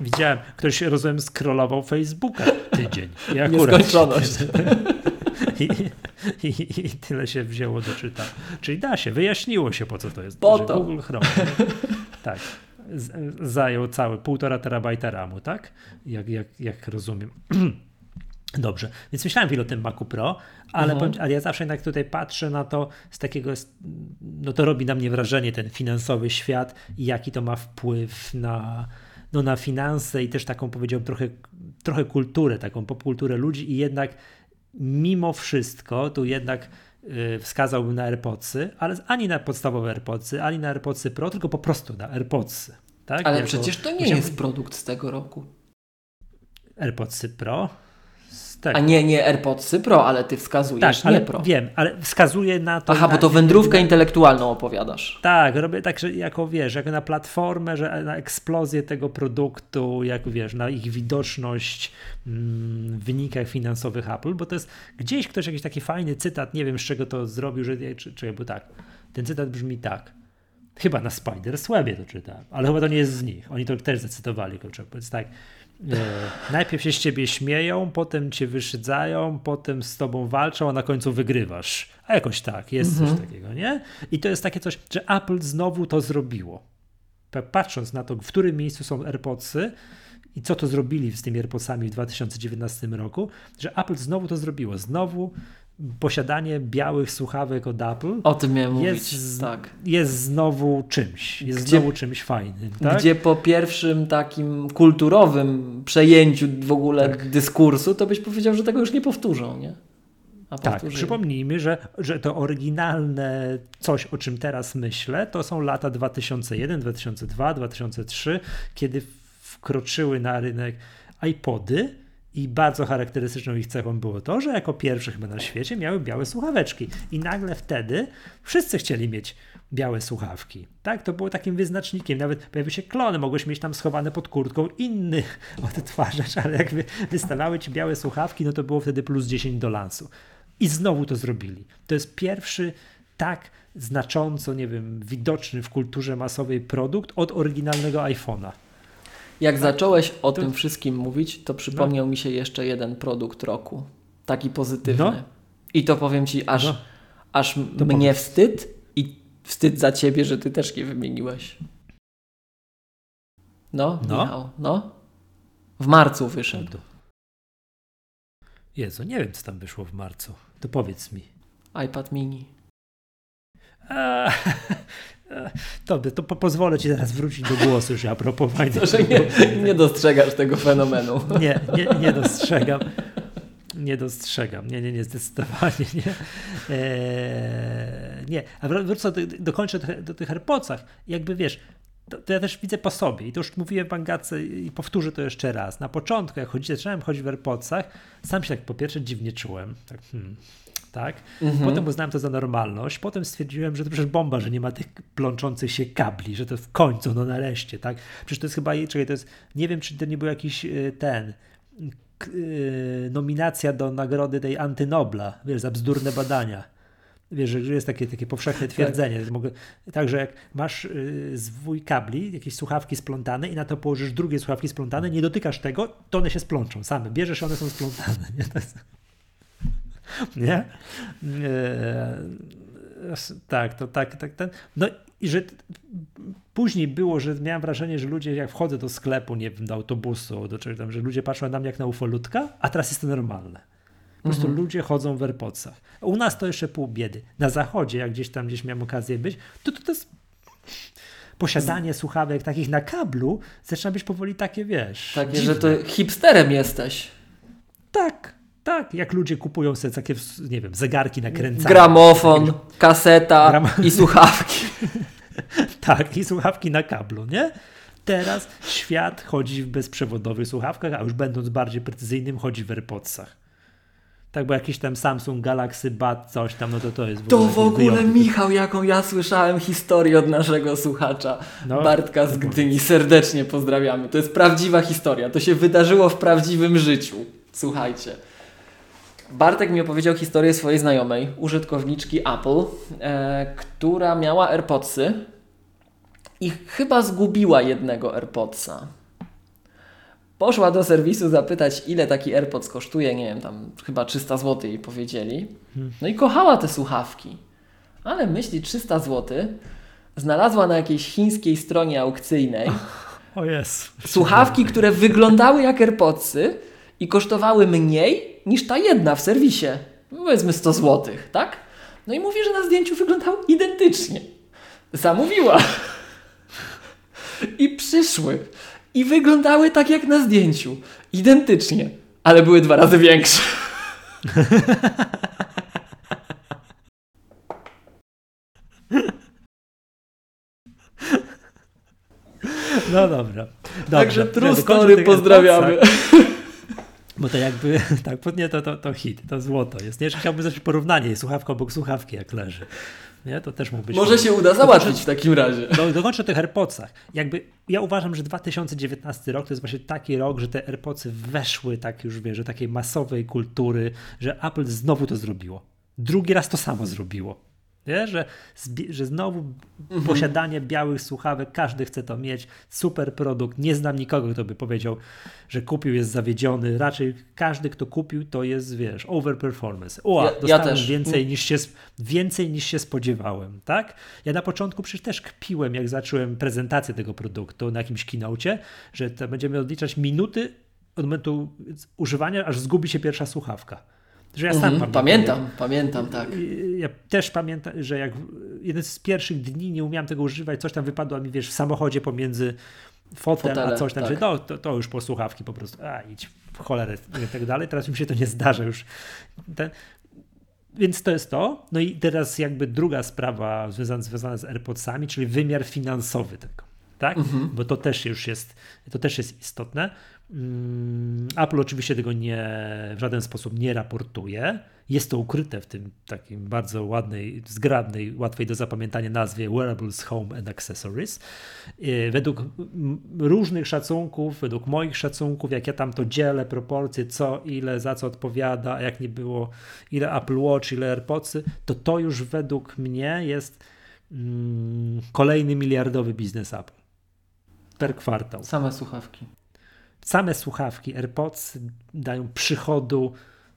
Widziałem, ktoś, rozumiem, scrollował Facebooka tydzień. I akurat, Nieskończoność. <laughs> I, i, I, tyle się wzięło do czyta. Czyli da się, wyjaśniło się po co to jest. Po to. Google Chrome. tak. Zajął cały półtora terabajta RAMu, tak? Jak, jak, jak rozumiem. <clears throat> Dobrze, więc myślałem chwilę o tym Macu Pro, ale, uh -huh. ale ja zawsze jednak tutaj patrzę na to z takiego, no to robi na mnie wrażenie ten finansowy świat i jaki to ma wpływ na, no, na finanse i też taką powiedziałbym trochę, trochę kulturę, taką popkulturę ludzi i jednak mimo wszystko tu jednak yy, wskazałbym na AirPodsy, ale ani na podstawowe AirPodsy, ani na AirPodsy Pro, tylko po prostu na AirPodsy. Tak? Ale jako, przecież to nie jest produkt z tego roku. AirPodsy Pro? Tak. A nie, nie AirPodsy Pro, ale ty wskazujesz tak, nie Pro. Wiem, ale wskazuję na to. Aha, na, bo to wędrówkę na, intelektualną opowiadasz. Tak, robię tak, że jako wiesz, jako na platformę, że na eksplozję tego produktu, jak wiesz, na ich widoczność mm, w wynikach finansowych Apple, bo to jest gdzieś ktoś jakiś taki fajny cytat, nie wiem z czego to zrobił, że czy, czy bo tak. Ten cytat brzmi tak. Chyba na Spider Słabie to czytałem, ale chyba to nie jest z nich. Oni to też zacytowali, kurczę, więc tak. E, najpierw się z ciebie śmieją, potem cię wyszydzają, potem z tobą walczą, a na końcu wygrywasz. A jakoś tak, jest mhm. coś takiego, nie? I to jest takie coś, że Apple znowu to zrobiło. Patrząc na to, w którym miejscu są AirPodsy i co to zrobili z tymi AirPodsami w 2019 roku, że Apple znowu to zrobiło. Znowu posiadanie białych słuchawek od Apple o tym miałem jest, mówić, tak. jest znowu czymś, jest gdzie, znowu czymś fajnym. Tak? Gdzie po pierwszym takim kulturowym przejęciu w ogóle tak. dyskursu, to byś powiedział, że tego już nie powtórzą, nie? A tak, przypomnijmy, że, że to oryginalne coś, o czym teraz myślę, to są lata 2001, 2002, 2003, kiedy wkroczyły na rynek iPody i bardzo charakterystyczną ich cechą było to, że jako pierwsze chyba na świecie miały białe słuchaweczki. I nagle wtedy wszyscy chcieli mieć białe słuchawki. Tak, to było takim wyznacznikiem. Nawet pojawiły się klony, mogłeś mieć tam schowane pod kurtką inny <laughs> odtwarzacz, ale jak wystawały ci białe słuchawki, no to było wtedy plus 10 do lansu. I znowu to zrobili. To jest pierwszy tak znacząco, nie wiem, widoczny w kulturze masowej produkt od oryginalnego iPhone'a. Jak tak? zacząłeś o to... tym wszystkim mówić, to przypomniał no. mi się jeszcze jeden produkt roku. Taki pozytywny. No. I to powiem ci, aż, no. aż mnie powiedz. wstyd i wstyd za ciebie, że ty też nie wymieniłeś. No, no. Michał, no. W marcu wyszedł. Jezu, nie wiem, co tam wyszło w marcu. To powiedz mi. iPad mini. <laughs> To, to po, pozwolę ci teraz wrócić do głosu już a propos że nie, nie dostrzegasz tego fenomenu. Nie, nie, nie dostrzegam. Nie dostrzegam. Nie, nie, nie, zdecydowanie nie. Eee, nie. A wrócę, do, dokończę do, do tych AirPodsach. Jakby wiesz, to, to, ja też widzę po sobie i to już mówiłem w Angace i powtórzę to jeszcze raz. Na początku, jak chodzi, zacząłem chodzić w AirPodsach, sam się tak po pierwsze dziwnie czułem. Tak, hmm, tak? Mhm. Potem uznałem to za normalność, potem stwierdziłem, że to przecież bomba, że nie ma tych plączących się kabli, że to w końcu, no nareszcie, tak? Przecież to jest chyba, czekaj, to jest, nie wiem, czy to nie był jakiś e, ten, e, nominacja do nagrody tej Antynobla, wiesz, za bzdurne badania. Wiesz, że jest takie, takie powszechne tak. twierdzenie. Tak. Także jak masz y, zwój kabli, jakieś słuchawki splątane i na to położysz drugie słuchawki splątane, nie dotykasz tego, to one się splączą same. Bierzesz, one są splątane. <laughs> Nie? <laughs> Nie? Tak, to tak, tak, ten. No i że później było, że miałem wrażenie, że ludzie, jak wchodzę do sklepu, nie wiem, do autobusu, do czegoś tam, że ludzie patrzą na mnie jak na ufolutka, a teraz jest to normalne. Po prostu mhm. ludzie chodzą w AirPodsach. U nas to jeszcze pół biedy. Na zachodzie, jak gdzieś tam gdzieś miałem okazję być, to to, to jest posiadanie słuchawek takich na kablu zaczyna być powoli takie, wiesz. Takie, dziwne. że to hipsterem jesteś. Tak, tak, jak ludzie kupują sobie takie, nie wiem, zegarki nakręcane. Gramofon, kaseta Gram... i słuchawki. <laughs> tak, i słuchawki na kablu, nie? Teraz świat chodzi w bezprzewodowych słuchawkach, a już będąc bardziej precyzyjnym, chodzi w AirPodsach. Tak, bo jakiś tam Samsung Galaxy Bad coś tam, no to to jest w To w ogóle, wyjątek. Michał, jaką ja słyszałem historię od naszego słuchacza, no, Bartka z Gdyni. Serdecznie pozdrawiamy. To jest prawdziwa historia. To się wydarzyło w prawdziwym życiu. Słuchajcie. Bartek mi opowiedział historię swojej znajomej, użytkowniczki Apple, e, która miała AirPodsy i chyba zgubiła jednego AirPodsa. Poszła do serwisu zapytać, ile taki AirPods kosztuje, nie wiem, tam chyba 300 zł jej powiedzieli. No i kochała te słuchawki. Ale myśli 300 zł znalazła na jakiejś chińskiej stronie aukcyjnej o jest. słuchawki, które wyglądały jak AirPodsy i kosztowały mniej niż ta jedna w serwisie. No powiedzmy 100 zł, tak? No i mówi, że na zdjęciu wyglądał identycznie. Zamówiła. I przyszły. I wyglądały tak jak na zdjęciu. Identycznie. Ale były dwa razy większe. No dobra. Dobrze. Także true story pozdrawiamy. Bo to jakby, <laughs> tak, nie, to, to, to hit, to złoto jest. Nie, chciałbym zrobić porównanie, słuchawka obok słuchawki, jak leży. Nie, to też mógł być. Może się uda załatwić w takim razie. Do, dokończę o tych AirPodsach. Jakby ja uważam, że 2019 rok to jest właśnie taki rok, że te AirPodsy weszły tak już, wiesz, że takiej masowej kultury, że Apple znowu to zrobiło. Drugi raz to samo zrobiło. Nie? Że, że znowu mhm. posiadanie białych słuchawek, każdy chce to mieć, super produkt. Nie znam nikogo, kto by powiedział, że kupił, jest zawiedziony. Raczej każdy, kto kupił, to jest, wiesz, overperformance. O, ja, dostałem ja więcej, niż się, więcej niż się spodziewałem, tak? Ja na początku przecież też kpiłem, jak zacząłem prezentację tego produktu na jakimś keynote, że będziemy odliczać minuty od momentu używania, aż zgubi się pierwsza słuchawka. Że ja sam mhm, pamiętam. Pamiętam, pamiętam, tak. Ja też pamiętam, że jak jeden z pierwszych dni nie umiałem tego używać, coś tam wypadło mi, wiesz, w samochodzie pomiędzy fotel, Fotele, a coś tam, tak. że no, to, to już po słuchawki po prostu, a idź w cholerę i tak dalej. Teraz mi się to nie zdarza już. Ten, więc to jest to. No i teraz jakby druga sprawa związana, związana z AirPodsami, czyli wymiar finansowy tego. Tak? Mhm. Bo to też już jest, to też jest istotne. Mm, Apple oczywiście tego nie, w żaden sposób nie raportuje. Jest to ukryte w tym takim bardzo ładnej, zgrabnej, łatwej do zapamiętania nazwie Wearables Home and Accessories. Y, według różnych szacunków, według moich szacunków, jak ja tam to dzielę, proporcje, co, ile, za co odpowiada, a jak nie było, ile Apple Watch, ile AirPodsy, to to już według mnie jest mm, kolejny miliardowy biznes Apple per kwartał. Same słuchawki. Same słuchawki AirPods dają przychodu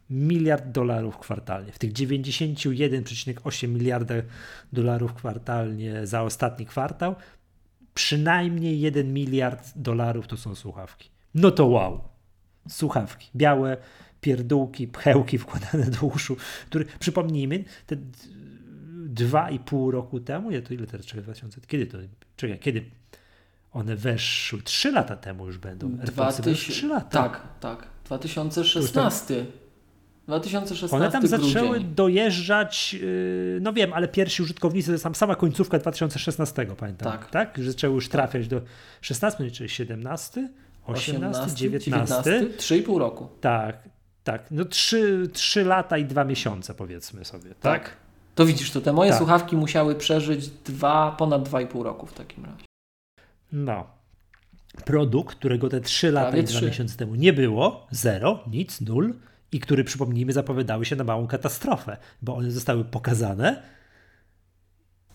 miliard dolarów kwartalnie. W tych 91,8 miliarda dolarów kwartalnie za ostatni kwartał, przynajmniej 1 miliard dolarów to są słuchawki. No to wow. Słuchawki. Białe pierdółki, pchełki wkładane do uszu, które, przypomnijmy, te dwa i pół roku temu, ja to ile teraz, czekaj, 2000, kiedy to, czekaj, kiedy one weszły? Trzy lata temu już będą. Dwa tyś... lata. Tak, tak. 2016. 2016 One tam grudzień. zaczęły dojeżdżać, yy, no wiem, ale pierwsi użytkownicy to tam sama końcówka 2016, pamiętam. Tak. tak? Że zaczęły już trafiać do 16, czyli 17, 18, 18 19. 19 3,5 roku. Tak, tak. No 3, 3 lata i 2 miesiące powiedzmy sobie, tak? tak. To widzisz, to te moje tak. słuchawki musiały przeżyć dwa, ponad 2,5 roku w takim razie. No. Produkt, którego te 3 lata Prawie i 2 miesiące temu nie było, zero, nic, nul i który, przypomnijmy, zapowiadały się na małą katastrofę, bo one zostały pokazane.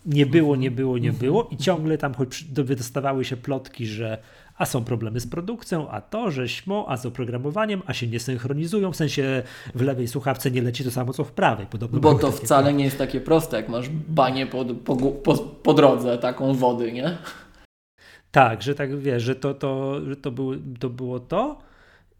Nie było, nie było, nie było i ciągle tam choć wydostawały się plotki, że a są problemy z produkcją, a to, że śmo, a z oprogramowaniem, a się nie synchronizują, w sensie w lewej słuchawce nie leci to samo, co w prawej. Podobno Bo to wcale nie jest takie proste, jak masz banie po, po, po, po drodze taką wody, nie? Tak, że tak wiesz, że to, to, że to, było, to było to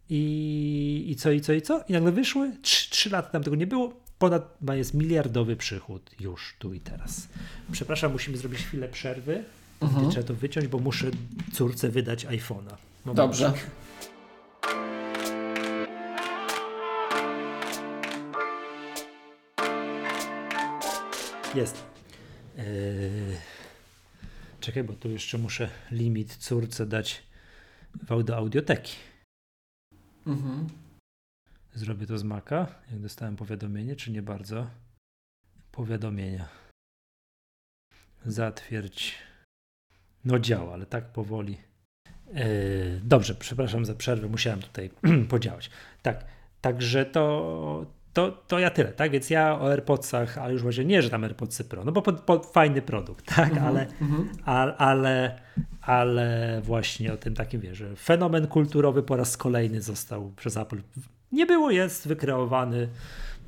i, i co, i co, i co? I nagle wyszły, trzy, trzy lata tam tego nie było, ponad jest miliardowy przychód już tu i teraz. Przepraszam, musimy zrobić chwilę przerwy. Mhm. Trzeba to wyciąć, bo muszę córce wydać iPhone'a. Dobrze. Jest. Eee... Czekaj, bo tu jeszcze muszę limit córce dać do audioteki. Mhm. Zrobię to z Maca, jak dostałem powiadomienie, czy nie bardzo? Powiadomienia. Zatwierdź. No działa, ale tak powoli. Yy, dobrze, przepraszam za przerwę, musiałem tutaj <clears throat> podziałać. Tak, także to, to, to ja tyle, tak? Więc ja o AirPodsach, ale już właśnie nie, że tam AirPodsy Pro, no bo po, po, fajny produkt, <laughs> tak? Mm -hmm, ale, mm -hmm. a, ale, ale właśnie o tym takim, wiesz, że fenomen kulturowy po raz kolejny został przez Apple, nie było, jest wykreowany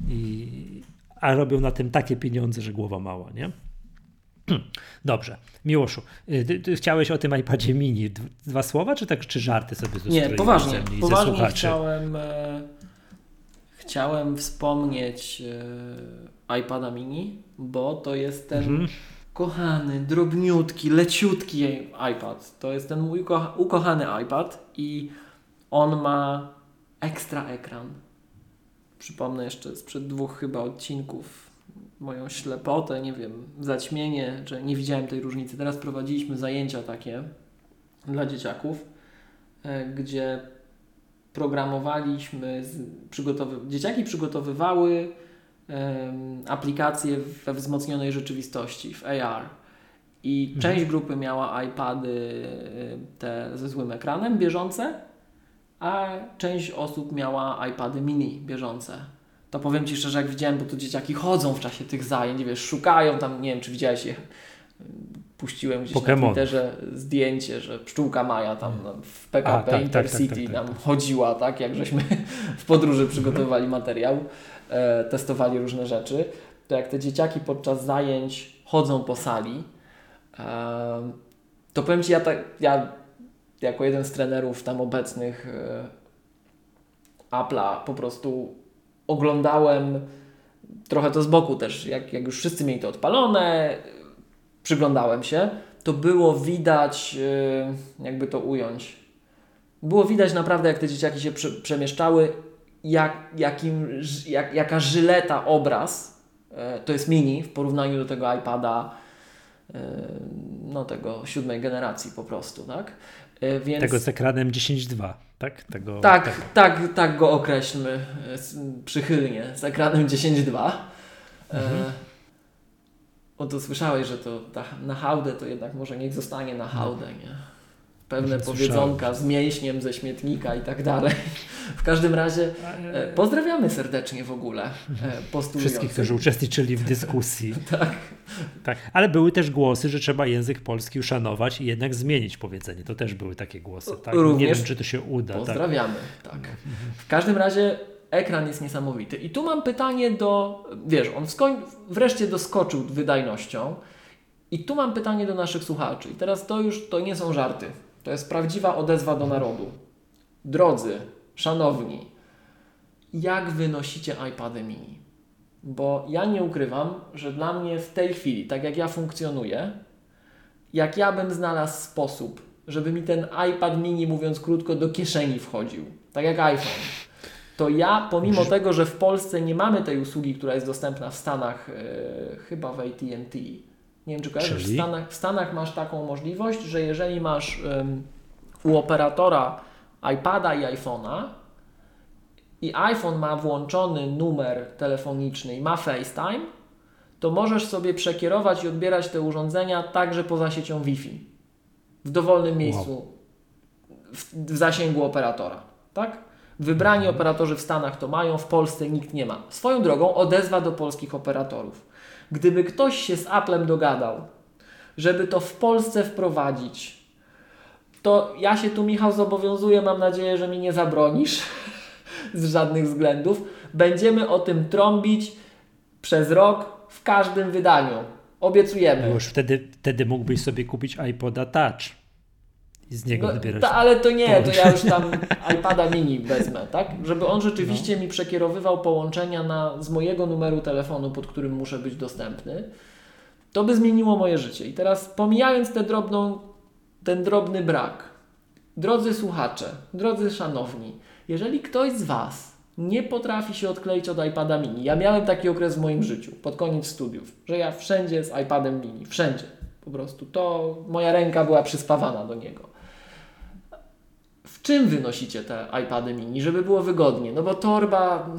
i, a robią na tym takie pieniądze, że głowa mała, nie? <clears throat> Dobrze. Miłoszu, y, ty, ty, chciałeś o tym iPadzie mini dwa słowa, czy tak, czy żarty sobie Nie, poważnie. Poważnie chciałem... E chciałem wspomnieć e, iPada mini, bo to jest ten mhm. kochany, drobniutki, leciutki iPad. To jest ten mój ukochany iPad i on ma ekstra ekran. Przypomnę jeszcze sprzed dwóch chyba odcinków moją ślepotę, nie wiem, zaćmienie, że nie widziałem tej różnicy. Teraz prowadziliśmy zajęcia takie dla dzieciaków, e, gdzie programowaliśmy, przygotowy... dzieciaki przygotowywały um, aplikacje we wzmocnionej rzeczywistości, w AR. I mhm. część grupy miała iPady te ze złym ekranem bieżące, a część osób miała iPady mini bieżące. To powiem Ci szczerze, jak widziałem, bo tu dzieciaki chodzą w czasie tych zajęć, wiesz, szukają tam, nie wiem, czy widziałeś je puściłem gdzieś Pokemon. na Twitterze zdjęcie, że pszczółka Maja tam no, w PKP A, tak, Intercity tak, tak, tak, nam tak. chodziła, tak, jak żeśmy <laughs> w podróży przygotowywali materiał, e, testowali różne rzeczy, to jak te dzieciaki podczas zajęć chodzą po sali, e, to powiem Ci, ja, tak, ja jako jeden z trenerów tam obecnych e, Apple'a po prostu oglądałem trochę to z boku też, jak, jak już wszyscy mieli to odpalone, przyglądałem się, to było widać, y, jakby to ująć, było widać naprawdę, jak te dzieciaki się przemieszczały, jak, jakim, jak, jaka żyleta obraz E, to jest mini w porównaniu do tego iPada e, no tego siódmej generacji po prostu, tak? E, więc... Tego z ekranem 10.2, tak? Tego, tak, tego. tak, tak go określmy przychylnie, z ekranem 10.2. Mhm. O to słyszałeś, że to ta, na hałdę to jednak może niech zostanie na hałdę, nie? pewne powiedzonka z mięśniem ze śmietnika i tak dalej. W każdym razie e, pozdrawiamy serdecznie w ogóle e, Wszystkich, którzy uczestniczyli w dyskusji. <laughs> tak. tak. Ale były też głosy, że trzeba język polski uszanować i jednak zmienić powiedzenie. To też były takie głosy. Tak? Również Nie wiem, czy to się uda. Tak. Pozdrawiamy. Tak. tak. W każdym razie ekran jest niesamowity. I tu mam pytanie do, wiesz, on wreszcie doskoczył wydajnością. I tu mam pytanie do naszych słuchaczy. I teraz to już to nie są żarty. To jest prawdziwa odezwa do narodu. Drodzy, szanowni, jak wynosicie iPady mini? Bo ja nie ukrywam, że dla mnie w tej chwili, tak jak ja funkcjonuję, jak ja bym znalazł sposób, żeby mi ten iPad mini, mówiąc krótko, do kieszeni wchodził, tak jak iPhone, to ja, pomimo tego, że w Polsce nie mamy tej usługi, która jest dostępna w Stanach, yy, chyba w ATT, nie wiem, czy kojarzysz, w Stanach, w Stanach masz taką możliwość, że jeżeli masz um, u operatora iPada i iPhone'a i iPhone ma włączony numer telefoniczny i ma FaceTime, to możesz sobie przekierować i odbierać te urządzenia także poza siecią Wi-Fi. W dowolnym miejscu, wow. w, w, zasięgu operatora. Tak? Wybrani operatorzy w Stanach to mają, w Polsce nikt nie ma. Swoją drogą odezwa do polskich operatorów. Gdyby ktoś się z Applem dogadał, żeby to w Polsce wprowadzić, to ja się tu, Michał, zobowiązuję, mam nadzieję, że mi nie zabronisz <laughs> z żadnych względów. Będziemy o tym trąbić przez rok w każdym wydaniu. Obiecujemy. Już wtedy, wtedy mógłbyś sobie kupić iPoda Touch i z niego no, wybierać. Ta, ale to nie, to ja już tam iPada mini wezmę, tak? Żeby on rzeczywiście no. mi przekierowywał połączenia na, z mojego numeru telefonu, pod którym muszę być dostępny. To by zmieniło moje życie. I teraz pomijając tę drobną, ten drobny brak, drodzy słuchacze, drodzy szanowni, jeżeli ktoś z Was nie potrafi się odkleić od iPada mini, ja miałem taki okres w moim życiu, pod koniec studiów, że ja wszędzie z iPadem mini, wszędzie. Po prostu to moja ręka była przyspawana do niego w czym wynosicie te iPady mini, żeby było wygodnie? No bo torba,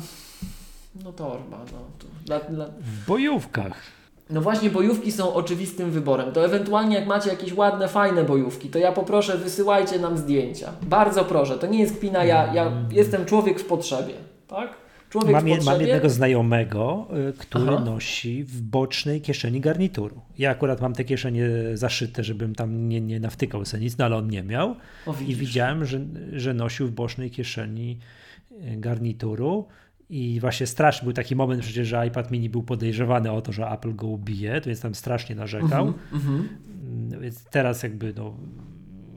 no torba, no. To dla, dla... W bojówkach. No właśnie, bojówki są oczywistym wyborem. To ewentualnie jak macie jakieś ładne, fajne bojówki, to ja poproszę, wysyłajcie nam zdjęcia. Bardzo proszę, to nie jest kpina, ja, ja jestem człowiek w potrzebie, tak? Człowiek mam, mam jednego znajomego, y, który Aha. nosi w bocznej kieszeni garnituru. Ja akurat mam te kieszenie zaszyte, żebym tam nie, nie nawtykał sobie nic, no ale on nie miał. O, I widziałem, że, że nosił w bocznej kieszeni y, garnituru. I właśnie straszny był taki moment przecież, że iPad mini był podejrzewany o to, że Apple go ubije, więc tam strasznie narzekał. Uh -huh, uh -huh. Więc teraz jakby no,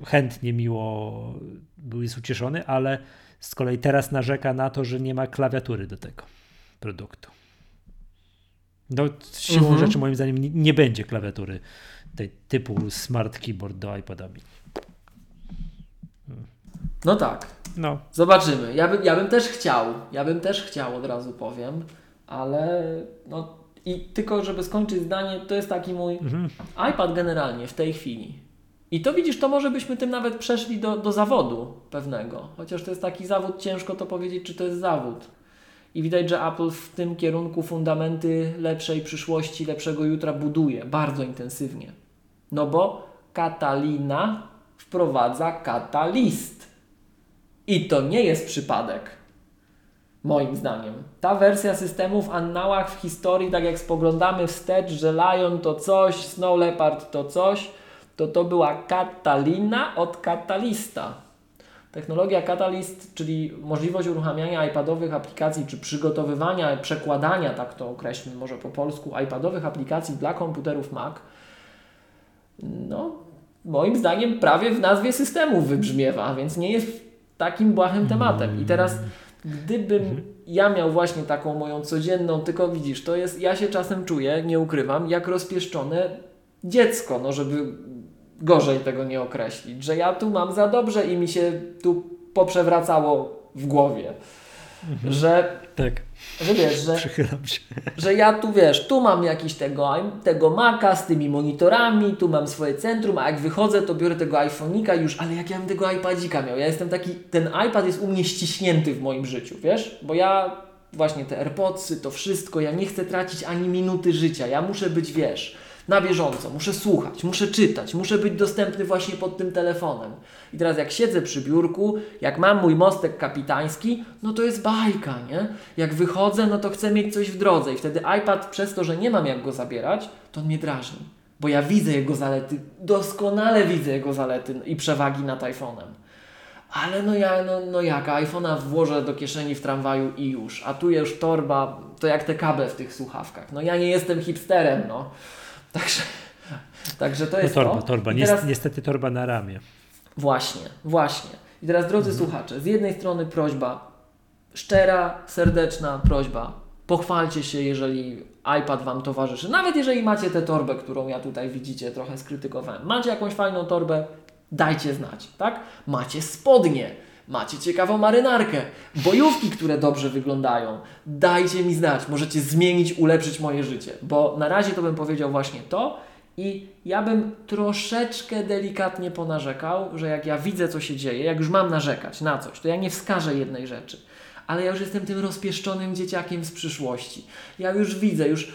chętnie, miło był jest ucieszony, ale z kolei teraz narzeka na to, że nie ma klawiatury do tego produktu. No, siłą mhm. rzeczy moim zdaniem nie, nie, będzie klawiatury tej typu smart keyboard do iPada mini. No tak. No. Zobaczymy. Ja, by, ja bym też chciał. Ja bym też chciał, od razu powiem, ale no i tylko, żeby skończyć zdanie, to jest taki mój mhm. iPad generalnie w tej chwili i to widzisz, to może byśmy tym nawet przeszli do, do zawodu pewnego. Chociaż to jest taki zawód, ciężko to powiedzieć, czy to jest zawód. I widać, że Apple w tym kierunku fundamenty lepszej przyszłości, lepszego jutra buduje bardzo intensywnie. No bo Catalina wprowadza katalist. I to nie jest przypadek. Moim zdaniem. Ta wersja systemu w annałach, w historii, tak jak spoglądamy wstecz, że Lion to coś, Snow Leopard to coś, to to była Catalina od Catalista. Technologia Catalyst, czyli możliwość uruchamiania iPadowych aplikacji, czy przygotowywania, przekładania, tak to określmy może po polsku, iPadowych aplikacji dla komputerów Mac, no, moim zdaniem prawie w nazwie systemu wybrzmiewa, więc nie jest takim błahym tematem. I teraz, gdybym ja miał właśnie taką moją codzienną, tylko widzisz, to jest, ja się czasem czuję, nie ukrywam, jak rozpieszczone dziecko, no żeby gorzej tego nie określić, że ja tu mam za dobrze i mi się tu poprzewracało w głowie. mhm. że, tak. że wiesz, że, że ja tu wiesz, tu mam jakiś tego, tego Maca z tymi monitorami, tu mam swoje centrum, a jak wychodzę, to biorę tego iPhone'ika już, ale jak ja bym tego iPadzika miał, ja jestem taki, ten iPad jest u mnie ściśnięty w moim życiu, wiesz, bo ja właśnie te AirPodsy, to wszystko, ja nie chcę tracić ani minuty życia, ja muszę być, wiesz, na bieżąco, muszę słuchać, muszę czytać, muszę być dostępny właśnie pod tym telefonem. I teraz jak siedzę przy biurku, jak mam mój mostek kapitański, no to jest bajka, nie? Jak wychodzę, no to chcę mieć coś w drodze i wtedy iPad przez to, że nie mam jak go zabierać, to on mnie drażni. Bo ja widzę jego zalety, doskonale widzę jego zalety i przewagi nad iPhone'em. Ale no ja, no, no jak, iPhone'a włożę do kieszeni w tramwaju i już. A tu już torba, to jak te kable w tych słuchawkach. No ja nie jestem hipsterem, no. Także, także to no jest no torba, to. torba. Teraz... Niestety torba na ramię. Właśnie, właśnie. I teraz drodzy mhm. słuchacze, z jednej strony prośba, szczera, serdeczna prośba, pochwalcie się, jeżeli iPad Wam towarzyszy. Nawet jeżeli macie tę torbę, którą ja tutaj widzicie, trochę skrytykowałem. Macie jakąś fajną torbę, dajcie znać, tak? Macie spodnie, macie ciekawą marynarkę, bojówki, które dobrze wyglądają, dajcie mi znać, możecie zmienić, ulepszyć moje życie, bo na razie to bym powiedział właśnie to i ja bym troszeczkę delikatnie ponarzekał, że jak ja widzę, co się dzieje, jak już mam narzekać na coś, to ja nie wskażę jednej rzeczy, ale ja już jestem tym rozpieszczonym dzieciakiem z przyszłości. Ja już widzę, już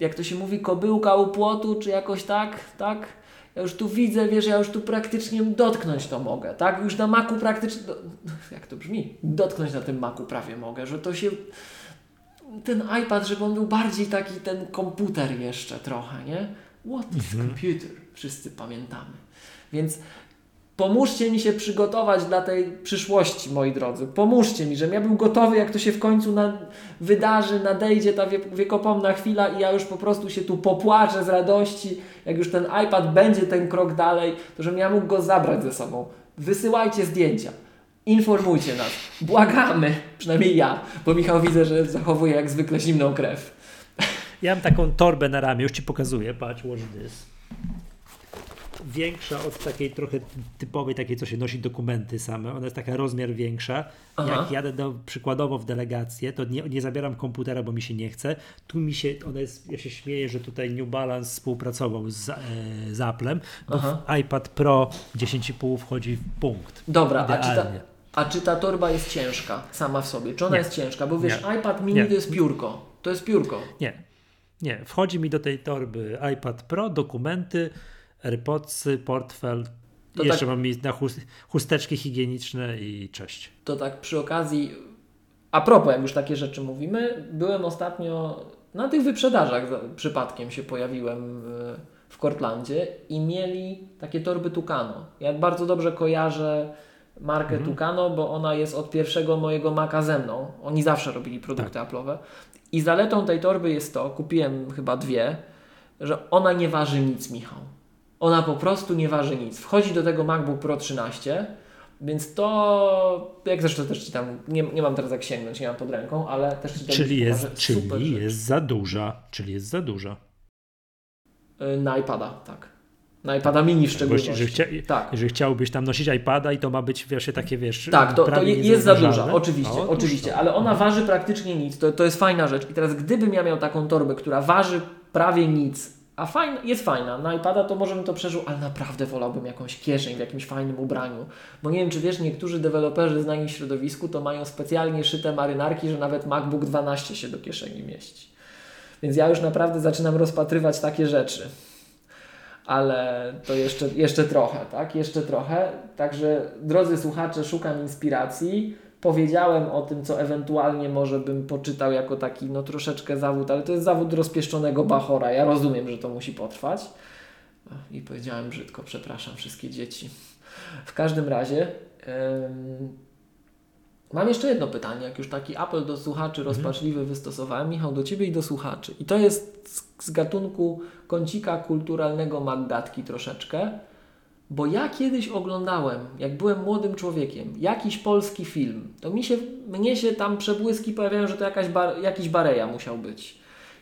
jak to się mówi, kobyłka u płotu, czy jakoś tak, tak? Ja już tu widzę, wiesz, ja już tu praktycznie dotknąć to mogę, tak? Już na maku praktycznie, do, jak to brzmi? Dotknąć na tym maku prawie mogę, że to się, ten iPad, żeby on był bardziej taki ten komputer jeszcze trochę, nie? What is mhm. computer? Wszyscy pamiętamy. Więc Pomóżcie mi się przygotować dla tej przyszłości, moi drodzy. Pomóżcie mi, żebym ja był gotowy, jak to się w końcu na, wydarzy, nadejdzie ta wiekopomna chwila i ja już po prostu się tu popłaczę z radości, jak już ten iPad będzie ten krok dalej, to żebym ja mógł go zabrać ze sobą. Wysyłajcie zdjęcia. Informujcie nas. Błagamy, przynajmniej ja, bo Michał widzę, że zachowuje jak zwykle zimną krew. Ja mam taką torbę na ramię, już Ci pokazuję, patrz, watch this większa od takiej trochę typowej, takiej, co się nosi dokumenty same. Ona jest taka rozmiar większa. Aha. Jak jadę do, przykładowo w delegację, to nie, nie zabieram komputera, bo mi się nie chce. Tu mi się, ona jest, ja się śmieję, że tutaj New Balance współpracował z, e, z Applem, bo iPad Pro 10,5 wchodzi w punkt. Dobra, a czy, ta, a czy ta torba jest ciężka sama w sobie? Czy ona nie. jest ciężka? Bo wiesz, nie. iPad mini nie. to jest piórko. To jest piórko. Nie. Nie, wchodzi mi do tej torby iPad Pro, dokumenty, AirPodsy, portfel. To jeszcze tak, mam na chusteczki higieniczne i cześć. To tak przy okazji, a propos, jak już takie rzeczy mówimy, byłem ostatnio na tych wyprzedażach, przypadkiem się pojawiłem w Cortlandzie i mieli takie torby Tucano. Ja bardzo dobrze kojarzę markę mhm. Tucano, bo ona jest od pierwszego mojego Maca ze mną. Oni zawsze robili produkty tak. Apple'owe. I zaletą tej torby jest to, kupiłem chyba dwie, że ona nie waży nic, Michał. Ona po prostu nie waży nic. Wchodzi do tego MacBook Pro 13, więc to, jak zresztą też Ci tam, nie, nie mam teraz jak sięgnąć, nie mam pod ręką, ale też Ci Czyli jest, czyli jest za duża, czyli jest za duża. Y, na iPada, tak. Na iPada mini w szczególności. Jeżeli, chcia, tak. jeżeli chciałbyś tam nosić iPada i to ma być wiesz, takie, wiesz... Tak, to, to jest za duża, oczywiście, o, oczywiście, ale ona waży praktycznie nic, to, to jest fajna rzecz. I teraz gdybym ja miał taką torbę, która waży prawie nic, a fajna, jest fajna. Na iPada to może bym to przeżył, ale naprawdę wolałbym jakąś kieszeń w jakimś fajnym ubraniu. Bo nie wiem, czy wiesz, niektórzy deweloperzy znani w środowisku to mają specjalnie szyte marynarki, że nawet MacBook 12 się do kieszeni mieści. Więc ja już naprawdę zaczynam rozpatrywać takie rzeczy. Ale to jeszcze, jeszcze trochę, tak? Jeszcze trochę. Także, drodzy słuchacze, szukam inspiracji powiedziałem o tym, co ewentualnie może bym poczytał jako taki no troszeczkę zawód, ale to jest zawód rozpieszczonego bachora. Ja rozumiem, że to musi potrwać. I powiedziałem brzydko, przepraszam wszystkie dzieci. W każdym razie mam jeszcze jedno pytanie, jak już taki apel do słuchaczy mhm. rozpaczliwy wystosowałem, Michał, do Ciebie i do słuchaczy. I to jest z, z gatunku kącika kulturalnego Magdatki troszeczkę. Bo ja kiedyś oglądałem, jak byłem młodym człowiekiem, jakiś polski film, to mi się, mnie się tam przebłyski pojawiają, że to jakaś bar, jakiś Bareja musiał być.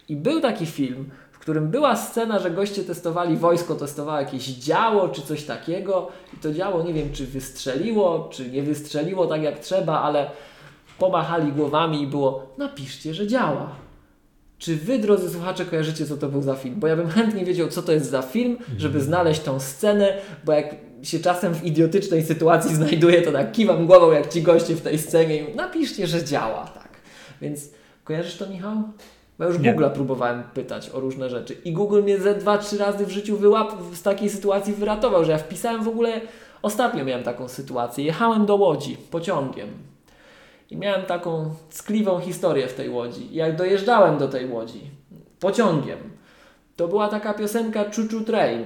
I był taki film, w którym była scena, że goście testowali wojsko, testowało jakieś działo czy coś takiego i to działo nie wiem czy wystrzeliło, czy nie wystrzeliło tak jak trzeba, ale pomachali głowami i było napiszcie, że działa. Czy wy, drodzy słuchacze, kojarzycie, co to był za film? Bo ja bym chętnie wiedział, co to jest za film, żeby mhm. znaleźć tą scenę, bo jak się czasem w idiotycznej sytuacji <laughs> znajduję, to tak kiwam głową, jak ci goście w tej scenie i napiszcie, że działa, tak. Więc kojarzysz to, Michał? Bo już Google próbowałem pytać o różne rzeczy i Google mnie ze dwa, trzy razy w życiu wyłap z takiej sytuacji wyratował, że ja wpisałem w ogóle, ostatnio miałem taką sytuację, jechałem do Łodzi pociągiem i miałem taką ckliwą historię w tej Łodzi. Jak dojeżdżałem do tej Łodzi pociągiem, to była taka piosenka Chuchu Train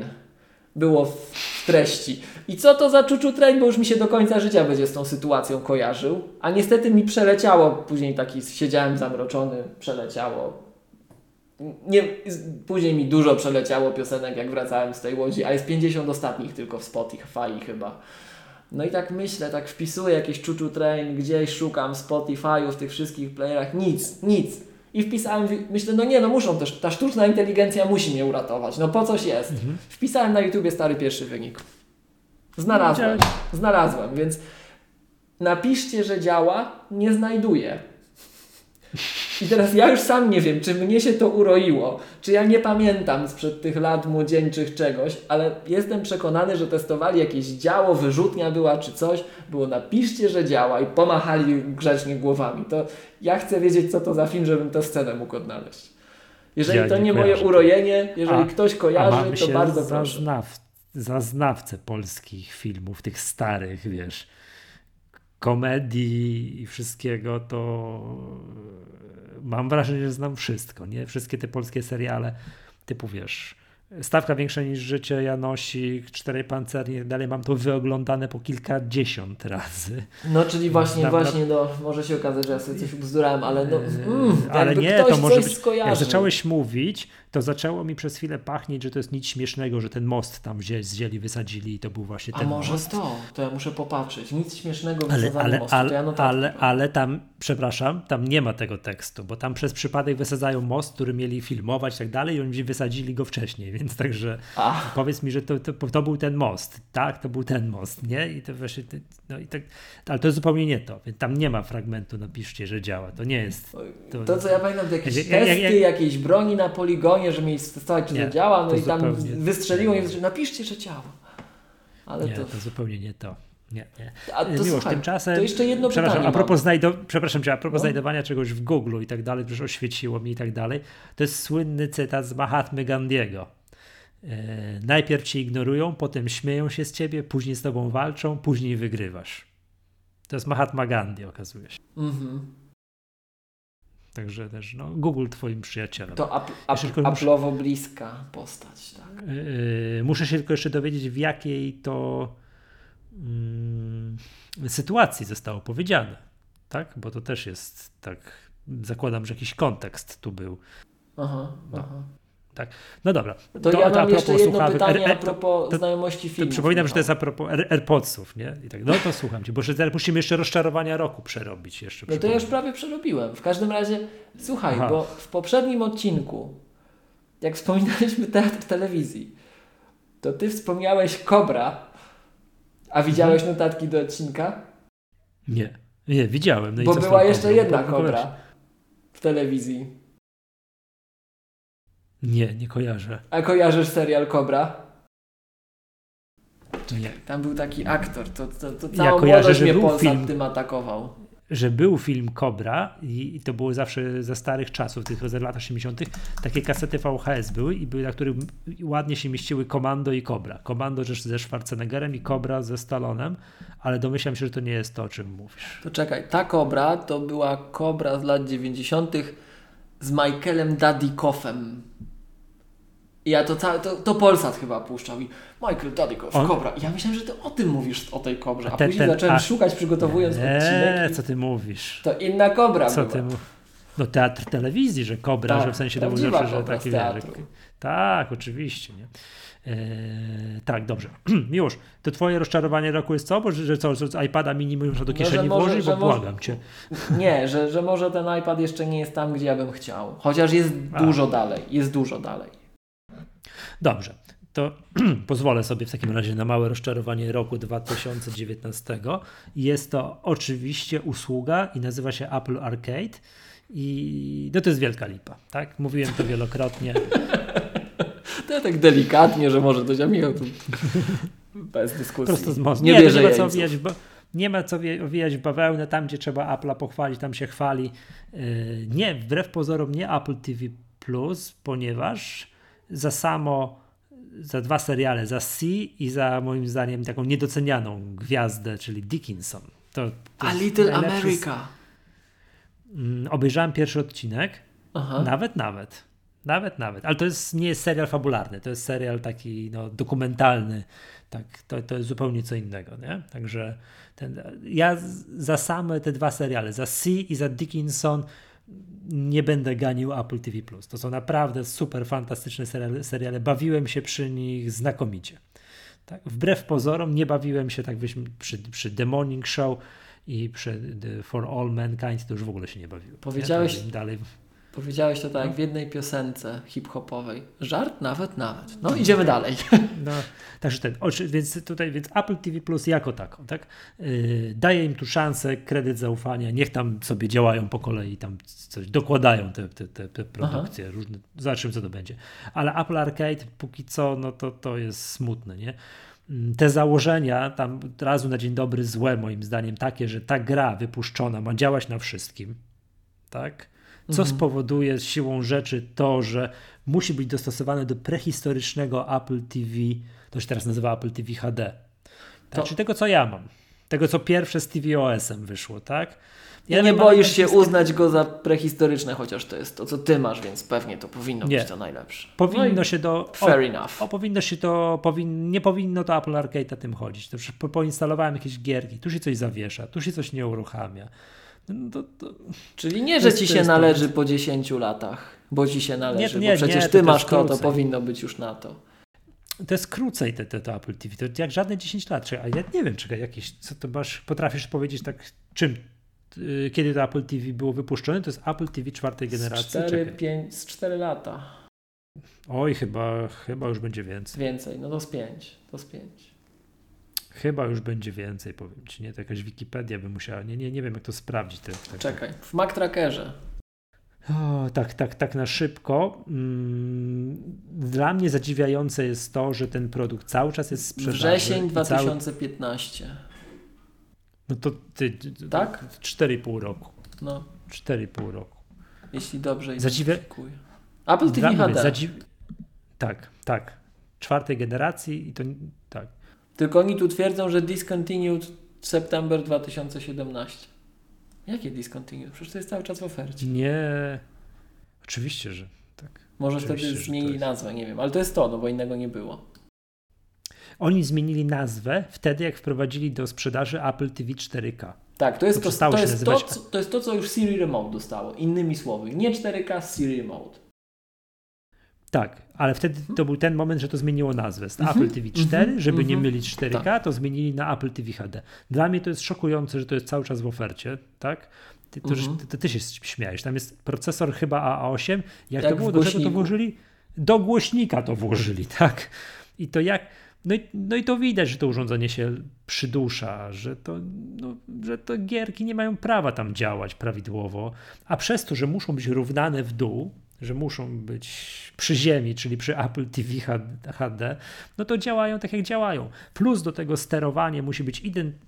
było w treści. I co to za Chuchu Train, bo już mi się do końca życia będzie z tą sytuacją kojarzył. A niestety mi przeleciało, później taki siedziałem zamroczony, przeleciało. Nie, później mi dużo przeleciało piosenek, jak wracałem z tej łodzi, a jest 50 ostatnich tylko w Spotify chyba. No i tak myślę, tak wpisuję jakieś Chuchu Train, gdzieś szukam Spotify'u w tych wszystkich playerach, nic, nic. I wpisałem, myślę, no nie, no muszą też, ta sztuczna inteligencja musi mnie uratować, no po coś jest. Mhm. Wpisałem na YouTubie stary pierwszy wynik. Znalazłem, znalazłem, więc napiszcie, że działa, nie znajduję. I teraz ja już sam nie wiem, czy mnie się to uroiło, czy ja nie pamiętam sprzed tych lat młodzieńczych czegoś, ale jestem przekonany, że testowali jakieś działo, wyrzutnia była czy coś, było napiszcie, że działa i pomachali grzecznie głowami. To ja chcę wiedzieć, co to za film, żebym tę scenę mógł odnaleźć. Jeżeli ja to nie, nie moje urojenie, jeżeli a, ktoś kojarzy, to bardzo proszę. Znaw, za znawcę polskich filmów, tych starych, wiesz, komedii i wszystkiego, to mam wrażenie, że znam wszystko, nie? Wszystkie te polskie seriale, typu wiesz, Stawka większa niż życie, Janosik, Czterej Pancerni i tak dalej. Mam to wyoglądane po kilkadziesiąt razy. No, czyli właśnie, właśnie, no, może się okazać, że ja sobie coś bzdurałem, ale no, mm, ale nie, to może być, skojarzy. jak zacząłeś mówić, to zaczęło mi przez chwilę pachnieć, że to jest nic śmiesznego, że ten most tam wzięli, wysadzili i to był właśnie ten A może most. to, to ja muszę popatrzeć. Nic śmiesznego ale, ale, mostu, ale, ja ale, ale tam, przepraszam, tam nie ma tego tekstu, bo tam przez przypadek wysadzają most, który mieli filmować i tak dalej i oni wysadzili go wcześniej, więc także Ach. powiedz mi, że to, to, to, był ten most, tak? To był ten most, nie? I to właśnie, no i tak, ale to jest zupełnie nie to, tam nie ma fragmentu, napiszcie, że działa, to nie jest. To, to co ja pamiętam, to jakieś testy, jak, jak, jakiejś broni na poligonie, że mieli testować, czy nie, to działa, no i tam wystrzeliło i napiszcie, że działa. Ale nie, to... to zupełnie nie to. Nie, nie. A to Miłość, słuchaj, tymczasem. To jeszcze jedno przepraszam, pytanie. A propos, znajdo, przepraszam cię, a propos no. znajdowania czegoś w Google i tak dalej, przecież oświeciło mi i tak dalej. To jest słynny cytat z Mahatmy Gandiego. E, najpierw cię ignorują, potem śmieją się z ciebie, później z tobą walczą, później wygrywasz. To jest Mahatma Gandhi, okazuje się. Mhm. Także też, no, Google twoim przyjacielem. To ap, ap, Apple'owo bliska postać, tak. Yy, muszę się tylko jeszcze dowiedzieć, w jakiej to yy, sytuacji zostało powiedziane, tak? Bo to też jest tak, zakładam, że jakiś kontekst tu był. Aha, no. aha. Tak. No dobra. To, to ja mam jeszcze jedno pytanie a propos to, znajomości filmów. To przypominam, że to jest a propos AirPodsów, nie? I tak, no to słucham cię, bo teraz musimy jeszcze rozczarowania roku przerobić. Jeszcze no to ja już prawie przerobiłem. W każdym razie, słuchaj, Aha. bo w poprzednim odcinku, jak wspominaliśmy teatr telewizji, to ty wspomniałeś Kobra, a widziałeś mhm. notatki do odcinka? Nie, nie, widziałem. No bo była jeszcze jedna Kobra w telewizji. Nie, nie kojarzę. A kojarzysz serial Cobra? To nie. Tam był taki aktor, to, to, to całą ja kojarzę, że mnie był film, tym atakował. Że był film Cobra i, i, to było zawsze ze starych czasów, tych z lat 80. Takie kasety VHS były i były, na których ładnie się mieściły Komando i Cobra. Komando ze Schwarzeneggerem i Cobra ze Stallonem, ale domyślam się, że to nie jest to, o czym mówisz. To czekaj, ta Cobra to była Cobra z lat 90. z Michaelem Dadikoffem. I ja to, to, to Polsat chyba puszczał i Michael Dudikoff, On... Kobra. I ja myślałem, że ty o tym mówisz, o tej Kobrze, a, później ten, zacząłem a... szukać przygotowując eee, odcinek. co ty mówisz? To inna Kobra co była. Ty mu... No teatr telewizji, że Kobra, tak, że w sensie to zawsze, że taki wiesz, Tak, oczywiście. Nie? Eee, tak, dobrze. <clears throat> Miłosz, to twoje rozczarowanie roku jest co? Bo że co, że iPada mini muszę do no, kieszeni no, włożyć, bo może, błagam cię. <laughs> Nie, że, że może ten iPad jeszcze nie jest tam, gdzie ja bym chciał. Chociaż jest a. dużo dalej, jest dużo dalej. Dobrze. to <clears throat> pozwolę sobie w takim razie na małe rozczarowanie roku 2019. Jest to oczywiście usługa i nazywa się Apple Arcade. I no to jest wielka lipa, tak? Mówiłem to wielokrotnie. <laughs> To ja tak delikatnie, że może to Michał tu bez dyskusji. Prosto z mostu. Nie, nie, nie, ma co wijać, bo, nie ma co bawełnę, tam gdzie trzeba Apple'a pochwalić, tam się chwali. Yy, nie, wbrew pozorom nie Apple TV+, ponieważ za samo za dwa seriale, za C i za moim zdaniem taką niedocenianą gwiazdę, czyli Dickinson. To, to A Little America. Mm, obejrzałem pierwszy odcinek, Aha. nawet, nawet. Nawet, nawet. Ale to jest, nie jest serial fabularny, to jest serial taki no, dokumentalny. Tak, to, to jest zupełnie co innego. Nie? Także ten, ja za same te dwa seriale, za C i za Dickinson, nie będę ganił Apple TV+. To są naprawdę super fantastyczne seriale, seriale. Bawiłem się przy nich znakomicie. Tak, wbrew pozorom nie bawiłem się tak przy, przy The Morning Show i przy For All Mankind to już w ogóle się nie bawiłem. Powiedziałeś, ja dalej Powiedziałeś to tak no. w jednej piosence hip-hopowej. Żart nawet, nawet. No idziemy dalej. No, także ten, więc tutaj, więc Apple TV Plus jako taką, tak? Yy, daje im tu szansę, kredyt zaufania, niech tam sobie działają po kolei, tam coś dokładają te, te, te, te produkcje, Aha. różne, zobaczymy co to będzie. Ale Apple Arcade póki co, no to, to jest smutne, nie? Mm, te założenia, tam razu na dzień dobry złe moim zdaniem, takie, że ta gra wypuszczona ma działać na wszystkim, tak? Co mhm. spowoduje siłą rzeczy to, że musi być dostosowane do prehistorycznego Apple TV, to się teraz nazywa Apple TV HD. Tak? To... Czyli tego, co ja mam. Tego, co pierwsze z tvOS-em wyszło, tak? Ja nie boisz się uznać go za prehistoryczne, chociaż to jest to, co ty masz, więc pewnie to powinno nie. być to najlepsze. Powinno no się do. Fair o, enough. O, powinno się to. Powin, nie powinno to Apple Arcade tym chodzić. To już po, poinstalowałem jakieś gierki, tu się coś zawiesza, tu się coś nie uruchamia. No to, to, Czyli nie, że ci się należy po 10 latach, bo ci się należy, nie, nie, bo przecież nie, ty to masz to, to powinno być już na to. To jest krócej te, te, to Apple TV, to jak żadne 10 lat. A ja nie wiem, czekaj, jakieś, co to masz, potrafisz powiedzieć tak, czym, yy, kiedy to Apple TV było wypuszczone? To jest Apple TV czwartej generacji. 4, 5, z 4 lata. Oj, chyba, chyba już będzie więcej. Więcej, no to z 5, to z 5. Chyba już będzie więcej, powiem ci, nie? To jakaś Wikipedia by musiała, nie, nie, nie wiem jak to sprawdzić. Tak, tak, Czekaj, w MacTrackerze. O, tak, tak, tak na szybko. Mm, dla mnie zadziwiające jest to, że ten produkt cały czas jest sprzedawany. Wrzesień 2015. Cały... No to ty, tak? 4,5 roku. No. 4,5 roku. Jeśli dobrze Zadziwia... Apple TV HD. Zadziw... Tak, tak. Czwartej generacji i to. Tylko oni tu twierdzą, że discontinued September 2017. Jakie discontinued? Przecież to jest cały czas w ofercie. Nie. Oczywiście, że tak. Może Oczywiście, wtedy zmienili nazwę, nie wiem, ale to jest to, no bo innego nie było. Oni zmienili nazwę wtedy, jak wprowadzili do sprzedaży Apple TV 4K. Tak, to jest to, to, to, jest, to, co, to jest to, co już Siri Remote dostało. Innymi słowy, nie 4K, Siri Remote. Tak, ale wtedy to był ten moment, że to zmieniło nazwę. Z Apple TV 4, żeby nie mylić 4K, tak. to zmienili na Apple TV HD. Dla mnie to jest szokujące, że to jest cały czas w ofercie, tak? Ty, to, ty, ty, ty się śmiałeś. Tam jest procesor chyba A8. Jak, jak to było? Do czego to włożyli? Do głośnika to włożyli, <laughs> tak? I to jak. No i, no i to widać, że to urządzenie się przydusza, że to, no, że to gierki nie mają prawa tam działać prawidłowo, a przez to, że muszą być równane w dół, że muszą być przy ziemi, czyli przy Apple TV HD, no to działają tak jak działają. Plus do tego sterowanie musi być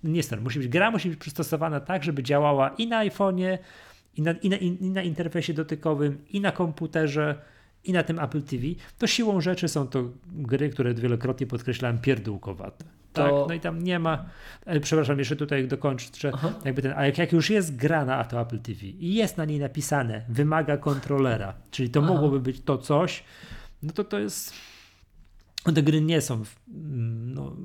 nie ster, musi być gra musi być przystosowana tak, żeby działała i na iPhone'ie, i na, i, na, i na interfejsie dotykowym, i na komputerze, i na tym Apple TV. To siłą rzeczy są to gry, które wielokrotnie podkreślałem, pierdółkowate. Tak, no i tam nie ma, przepraszam, jeszcze tutaj dokończę, że jakby ten, a jak, jak już jest gra na to Apple TV i jest na niej napisane, wymaga kontrolera, czyli to Aha. mogłoby być to coś, no to to jest, te gry nie są, no,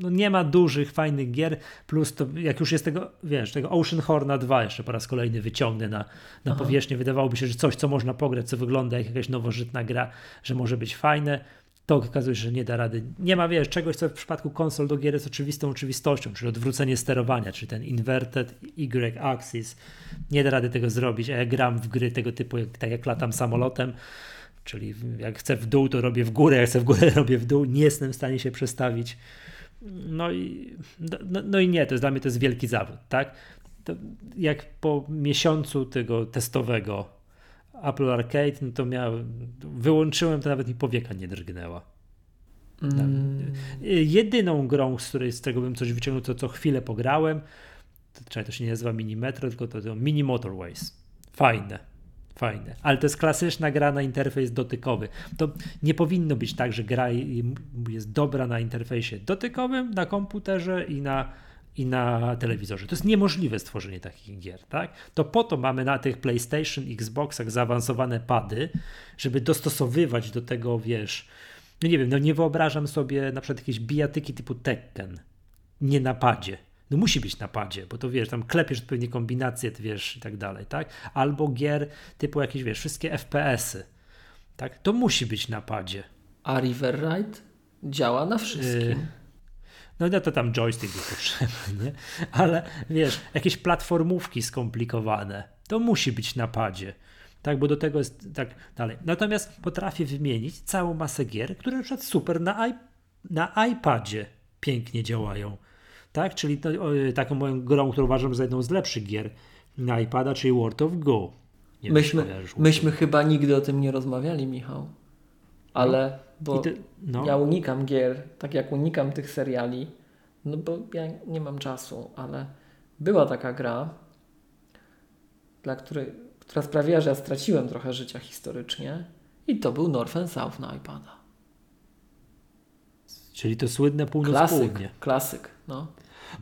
no, nie ma dużych, fajnych gier, plus to jak już jest tego, wiesz, tego Ocean Horna 2 jeszcze po raz kolejny wyciągnę na, na powierzchnię, wydawałoby się, że coś, co można pograć, co wygląda jak jakaś nowożytna gra, że może być fajne, to okazuje się, że nie da rady. Nie ma, wiesz, czegoś, co w przypadku konsol do gier jest oczywistą oczywistością, czyli odwrócenie sterowania, czyli ten inverted Y-axis. Nie da rady tego zrobić, a ja gram w gry tego typu, jak, tak jak latam samolotem, Czyli jak chcę w dół, to robię w górę, jak chcę w górę, <laughs> robię w dół. Nie jestem w stanie się przestawić. No i, no, no i nie, to jest, dla mnie to jest wielki zawód, tak? To jak po miesiącu tego testowego Apple Arcade, no to miałem, wyłączyłem, to nawet mi powieka nie drgnęła. Mm. Jedyną grą, z której z tego bym coś wyciągnął, to co chwilę pograłem, to, to się nie nazywa Mini Metro, tylko to, to Mini Motorways. Fajne, fajne. Ale to jest klasyczna gra na interfejs dotykowy. To nie powinno być tak, że gra jest dobra na interfejsie dotykowym, na komputerze i na i na telewizorze. To jest niemożliwe stworzenie takich gier, tak? To po to mamy na tych PlayStation, Xboxach zaawansowane pady, żeby dostosowywać do tego, wiesz, no nie wiem, no nie wyobrażam sobie na przykład jakieś bijatyki typu Tekken, nie na padzie. No musi być na padzie, bo to wiesz, tam klepiesz odpowiednie kombinacje, wiesz, i tak dalej, tak? Albo gier typu jakieś, wiesz, wszystkie FPS-y, tak? To musi być na padzie. A River Ride działa na wszystkim. Yy, no, no to tam joystick był potrzebny, <laughs> nie? Ale wiesz, jakieś platformówki skomplikowane, to musi być na padzie. Tak, bo do tego jest tak dalej. Natomiast potrafię wymienić całą masę gier, które na przykład super na, na iPadzie pięknie działają. Tak, czyli to, taką moją grą, którą uważam za jedną z lepszych gier na iPada, czyli World of Go. Nie myśmy, myśmy chyba nigdy o tym nie rozmawiali, Michał. Ale no. bo no. ja unikam gier, tak jak unikam tych seriali, no bo ja nie mam czasu, ale była taka gra, dla której, która sprawiła, że ja straciłem trochę życia historycznie i to był North and South na iPada. Czyli to słynne północ-południe. Klasyk, klasyk, no.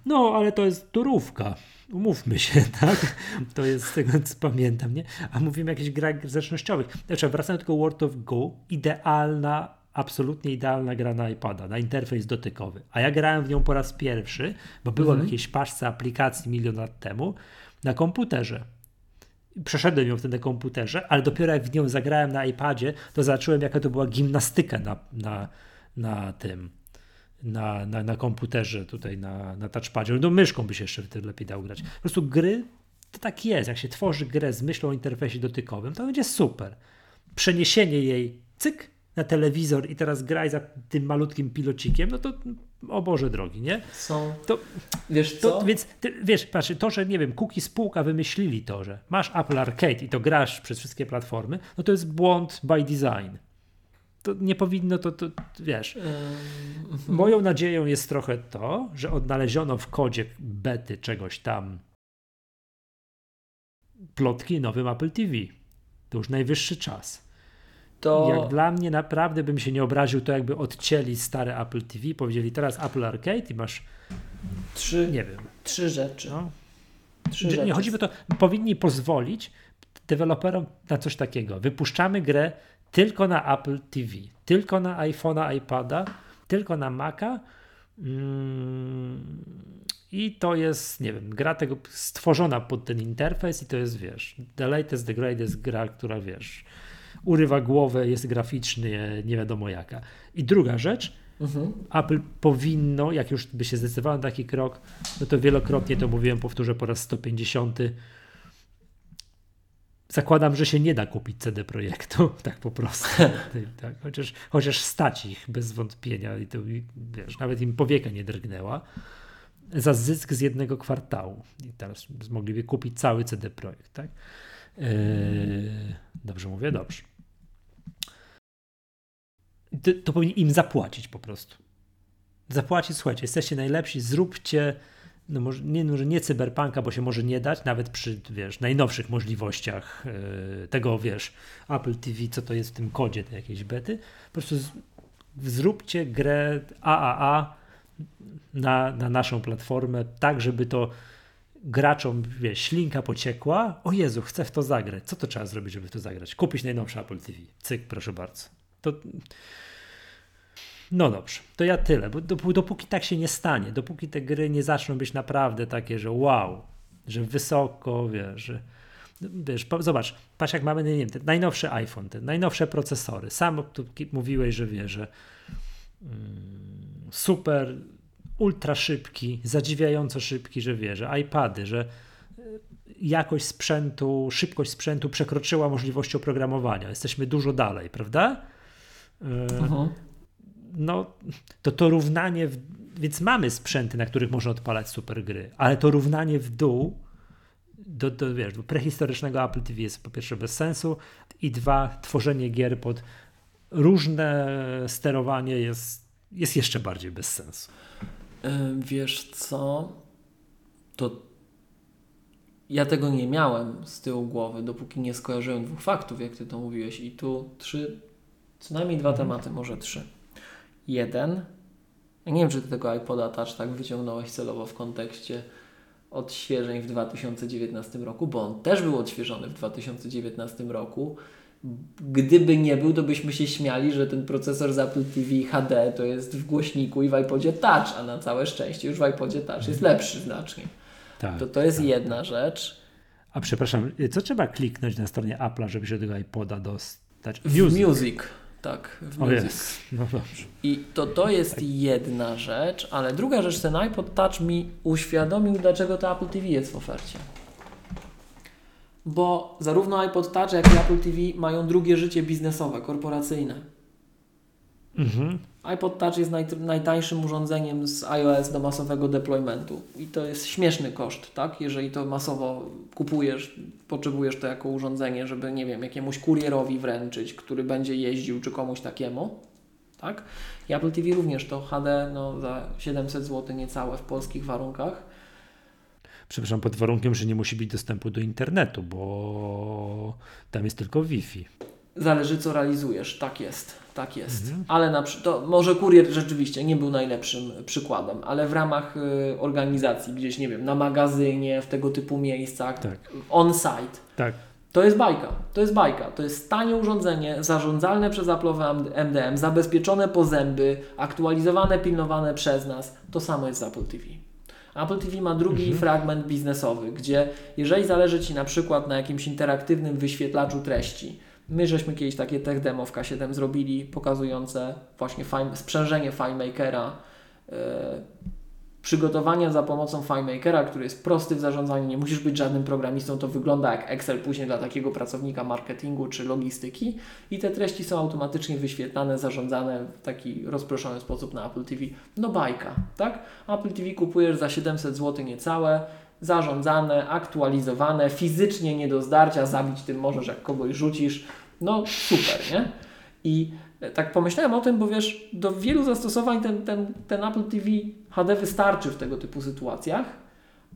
No, ale to jest turówka. Umówmy się, <laughs> tak? To jest z tego, co pamiętam, nie? A mówimy o jakichś grach zręcznościowych. Znaczy, wracając do tego World of Go, idealna, absolutnie idealna gra na iPada, na interfejs dotykowy. A ja grałem w nią po raz pierwszy, bo było mhm. w jakiejś paczce aplikacji milion lat temu, na komputerze. Przeszedłem ją wtedy na komputerze, ale dopiero jak w nią zagrałem na iPadzie, to zobaczyłem, jaka to była gimnastyka na, na, na tym na, na, na komputerze, tutaj na, na touchpadzie. No myszką by się jeszcze lepiej dał grać. Po prostu gry to tak jest. Jak się tworzy grę z myślą o interfejsie dotykowym, to będzie super. Przeniesienie jej, cyk, na telewizor i teraz graj za tym malutkim pilocikiem, no to o Boże drogi, nie? Są. To, wiesz co? To, więc ty, wiesz, patrz, to, że nie wiem, Cookie spółka wymyślili to, że masz Apple Arcade i to grasz przez wszystkie platformy, no to jest błąd by design to nie powinno to, to wiesz. Moją nadzieją jest trochę to, że odnaleziono w kodzie bety czegoś tam plotki nowym Apple TV. To już najwyższy czas. To... Jak dla mnie naprawdę bym się nie obraził, to jakby odcięli stare Apple TV, powiedzieli teraz Apple Arcade i masz trzy, nie wiem. Trzy rzeczy. No. Trzy nie rzeczy. chodzi o to, powinni pozwolić deweloperom na coś takiego. Wypuszczamy grę tylko na Apple TV, tylko na iPhone'a, iPada, tylko na Maca. Mm, I to jest, nie wiem, gra tego stworzona pod ten interfejs i to jest, wiesz, the latest, the greatest gra, która, wiesz, urywa głowę, jest graficznie, nie wiadomo jaka. I druga rzecz, mhm. Apple powinno, jak już by się zdecydowało na taki krok, no to wielokrotnie to mówiłem, powtórzę po raz 150, Zakładam, że się nie da kupić CD Projektu, <laughs> tak po prostu. <laughs> tak, chociaż, chociaż stać ich bez wątpienia i to wiesz, nawet im powieka nie drgnęła za zysk z jednego kwartału. I teraz mogliby kupić cały CD Projekt, tak? Eee, dobrze mówię? Dobrze. To, to powinni im zapłacić po prostu. Zapłacić, słuchajcie, jesteście najlepsi, zróbcie no może nie, może nie cyberpunka, bo się może nie dać, nawet przy, wiesz, najnowszych możliwościach yy, tego, wiesz, Apple TV, co to jest w tym kodzie tej jakiejś bety. Po prostu z, zróbcie grę AAA na, na naszą platformę, tak, żeby to graczom, wiesz, ślinka pociekła. O Jezu, chcę w to zagrać. Co to trzeba zrobić, żeby w to zagrać? Kupić najnowsze Apple TV. Cyk, proszę bardzo. To no dobrze, to ja tyle, bo dopóki tak się nie stanie, dopóki te gry nie zaczną być naprawdę takie, że wow, że wysoko, wiesz, że wiesz, zobacz, patrz jak mamy, nie wiem, ten najnowszy iPhone, te najnowsze procesory, sam tu mówiłeś, że wiesz, że mm, super, ultra szybki, zadziwiająco szybki, że wiesz, że iPady, że jakość sprzętu, szybkość sprzętu przekroczyła możliwości oprogramowania. Jesteśmy dużo dalej, prawda? Mhm. No, to to równanie, w, więc mamy sprzęty, na których można odpalać super gry, ale to równanie w dół do, do, wiesz, do prehistorycznego Apple TV jest po pierwsze bez sensu i dwa, tworzenie gier pod różne sterowanie jest, jest jeszcze bardziej bez sensu. Wiesz co? To ja tego nie miałem z tyłu głowy, dopóki nie skojarzyłem dwóch faktów, jak ty to mówiłeś. I tu trzy, co najmniej dwa mhm. tematy, może trzy. Jeden, ja nie wiem, czy ty tego iPoda Touch tak wyciągnąłeś celowo w kontekście odświeżeń w 2019 roku, bo on też był odświeżony w 2019 roku. Gdyby nie był, to byśmy się śmiali, że ten procesor z Apple TV HD to jest w głośniku i w iPodzie Touch, a na całe szczęście już w iPodzie Touch jest lepszy znacznie. Tak, to to jest tak, jedna rzecz. A przepraszam, co trzeba kliknąć na stronie Apple'a, żeby się do tego iPoda dostać? Music. music. Tak, w o jest. No dobrze. I to, to jest tak. jedna rzecz, ale druga rzecz, ten iPod Touch mi uświadomił, dlaczego to Apple TV jest w ofercie. Bo zarówno iPod Touch, jak i Apple TV mają drugie życie biznesowe, korporacyjne. Mhm iPod Touch jest naj, najtańszym urządzeniem z iOS do masowego deploymentu i to jest śmieszny koszt, tak? Jeżeli to masowo kupujesz, potrzebujesz to jako urządzenie, żeby, nie wiem, jakiemuś kurierowi wręczyć, który będzie jeździł, czy komuś takiemu, tak? I Apple TV również to HD no, za 700 zł niecałe w polskich warunkach. Przepraszam, pod warunkiem, że nie musi być dostępu do internetu, bo tam jest tylko Wi-Fi. Zależy, co realizujesz. Tak jest, tak jest. Mhm. Ale na, to może kurier rzeczywiście nie był najlepszym przykładem, ale w ramach y, organizacji, gdzieś, nie wiem, na magazynie, w tego typu miejscach, tak. on-site, tak. to jest bajka. To jest bajka. To jest tanie urządzenie, zarządzalne przez Apple'owe MDM, zabezpieczone po zęby, aktualizowane, pilnowane przez nas. To samo jest z Apple TV. Apple TV ma drugi mhm. fragment biznesowy, gdzie jeżeli zależy Ci na przykład na jakimś interaktywnym wyświetlaczu treści, My żeśmy kiedyś takie tech demo w K7 zrobili, pokazujące właśnie file, sprzężenie FileMakera, yy, przygotowania za pomocą FileMakera, który jest prosty w zarządzaniu, nie musisz być żadnym programistą, to wygląda jak Excel później dla takiego pracownika marketingu czy logistyki i te treści są automatycznie wyświetlane, zarządzane w taki rozproszony sposób na Apple TV. No bajka, tak? Apple TV kupujesz za 700 zł niecałe, zarządzane, aktualizowane, fizycznie nie do zdarcia, zabić tym możesz, jak kogoś rzucisz. No super, nie? I tak pomyślałem o tym, bo wiesz, do wielu zastosowań ten, ten, ten Apple TV HD wystarczy w tego typu sytuacjach,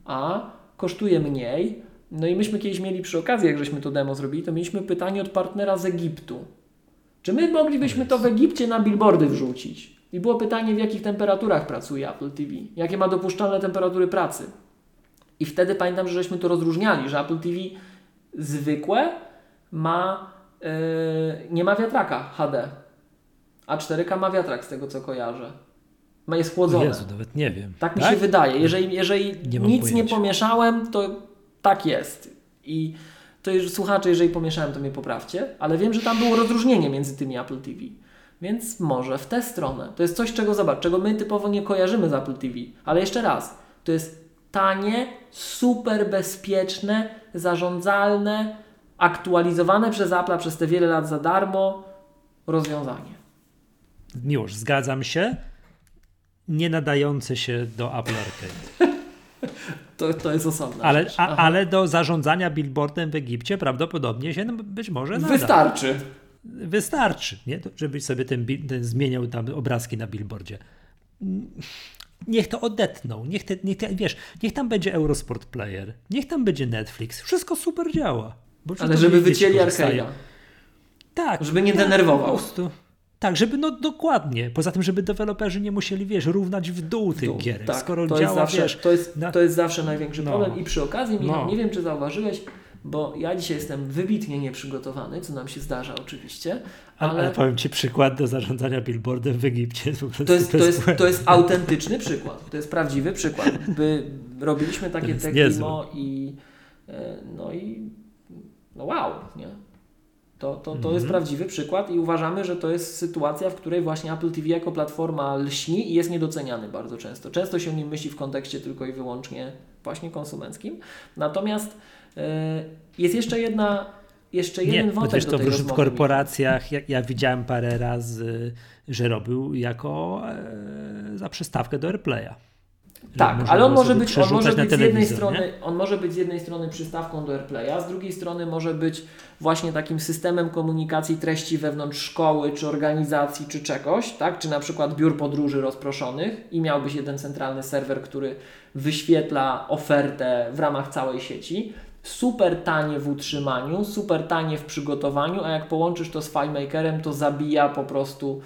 a kosztuje mniej. No i myśmy kiedyś mieli przy okazji, jak żeśmy to demo zrobili, to mieliśmy pytanie od partnera z Egiptu. Czy my moglibyśmy to w Egipcie na billboardy wrzucić? I było pytanie, w jakich temperaturach pracuje Apple TV, jakie ma dopuszczalne temperatury pracy. I wtedy pamiętam, że żeśmy to rozróżniali, że Apple TV zwykłe ma, yy, nie ma wiatraka HD, a 4K ma wiatrak z tego co kojarzę. Ma jest chłodzone. Jezu, nawet nie wiem. Tak mi tak? się wydaje. Jeżeli, jeżeli nie nic nie pomieszałem, to tak jest. I to już słuchacze, jeżeli pomieszałem, to mnie poprawcie, ale wiem, że tam było rozróżnienie między tymi Apple TV. Więc może w tę stronę. To jest coś, czego zobacz, czego my typowo nie kojarzymy z Apple TV. Ale jeszcze raz, to jest tanie, super bezpieczne, zarządzalne, aktualizowane przez Apple przez te wiele lat za darmo rozwiązanie. Już, zgadzam się. Nie nadające się do Apple Arcade. <laughs> to, to jest osobna ale, a, ale do zarządzania billboardem w Egipcie prawdopodobnie się no, być może nada. Wystarczy. Wystarczy, nie? żebyś sobie ten, ten zmieniał tam obrazki na billboardzie niech to odetną, niech, te, niech te, wiesz, niech tam będzie Eurosport Player, niech tam będzie Netflix, wszystko super działa. Ale żeby wycięli Arcade'a. Tak. Żeby nie tak, denerwował. Po prostu. Tak, żeby no dokładnie. Poza tym, żeby deweloperzy nie musieli, wiesz, równać w dół tych gier. Tak, skoro to działa, jest zawsze, wiesz, to jest, na... to jest zawsze największy no. problem. I przy okazji, Michał, no. nie wiem, czy zauważyłeś, bo ja dzisiaj jestem wybitnie nieprzygotowany, co nam się zdarza oczywiście. Ale, ale powiem Ci przykład do zarządzania billboardem w Egipcie. To jest, to, jest, to jest autentyczny przykład, to jest prawdziwy przykład. By, robiliśmy takie techno i e, no i no wow, nie? To, to, to mm -hmm. jest prawdziwy przykład i uważamy, że to jest sytuacja, w której właśnie Apple TV jako platforma lśni i jest niedoceniany bardzo często. Często się o nim myśli w kontekście tylko i wyłącznie właśnie konsumenckim. Natomiast jest jeszcze jedna jeszcze jeden Nie, wątek wiesz, to w, w korporacjach, ja, ja, widziałem parę razy, że robił jako e, za przystawkę do AirPlaya. Tak, ale on może być, on może być z jednej strony, on może być z jednej strony przystawką do AirPlaya, z drugiej strony może być właśnie takim systemem komunikacji treści wewnątrz szkoły, czy organizacji, czy czegoś, tak? Czy na przykład biur podróży rozproszonych i miałbyś jeden centralny serwer, który wyświetla ofertę w ramach całej sieci. Super tanie w utrzymaniu, super tanie w przygotowaniu, a jak połączysz to z FileMakerem, to zabija po prostu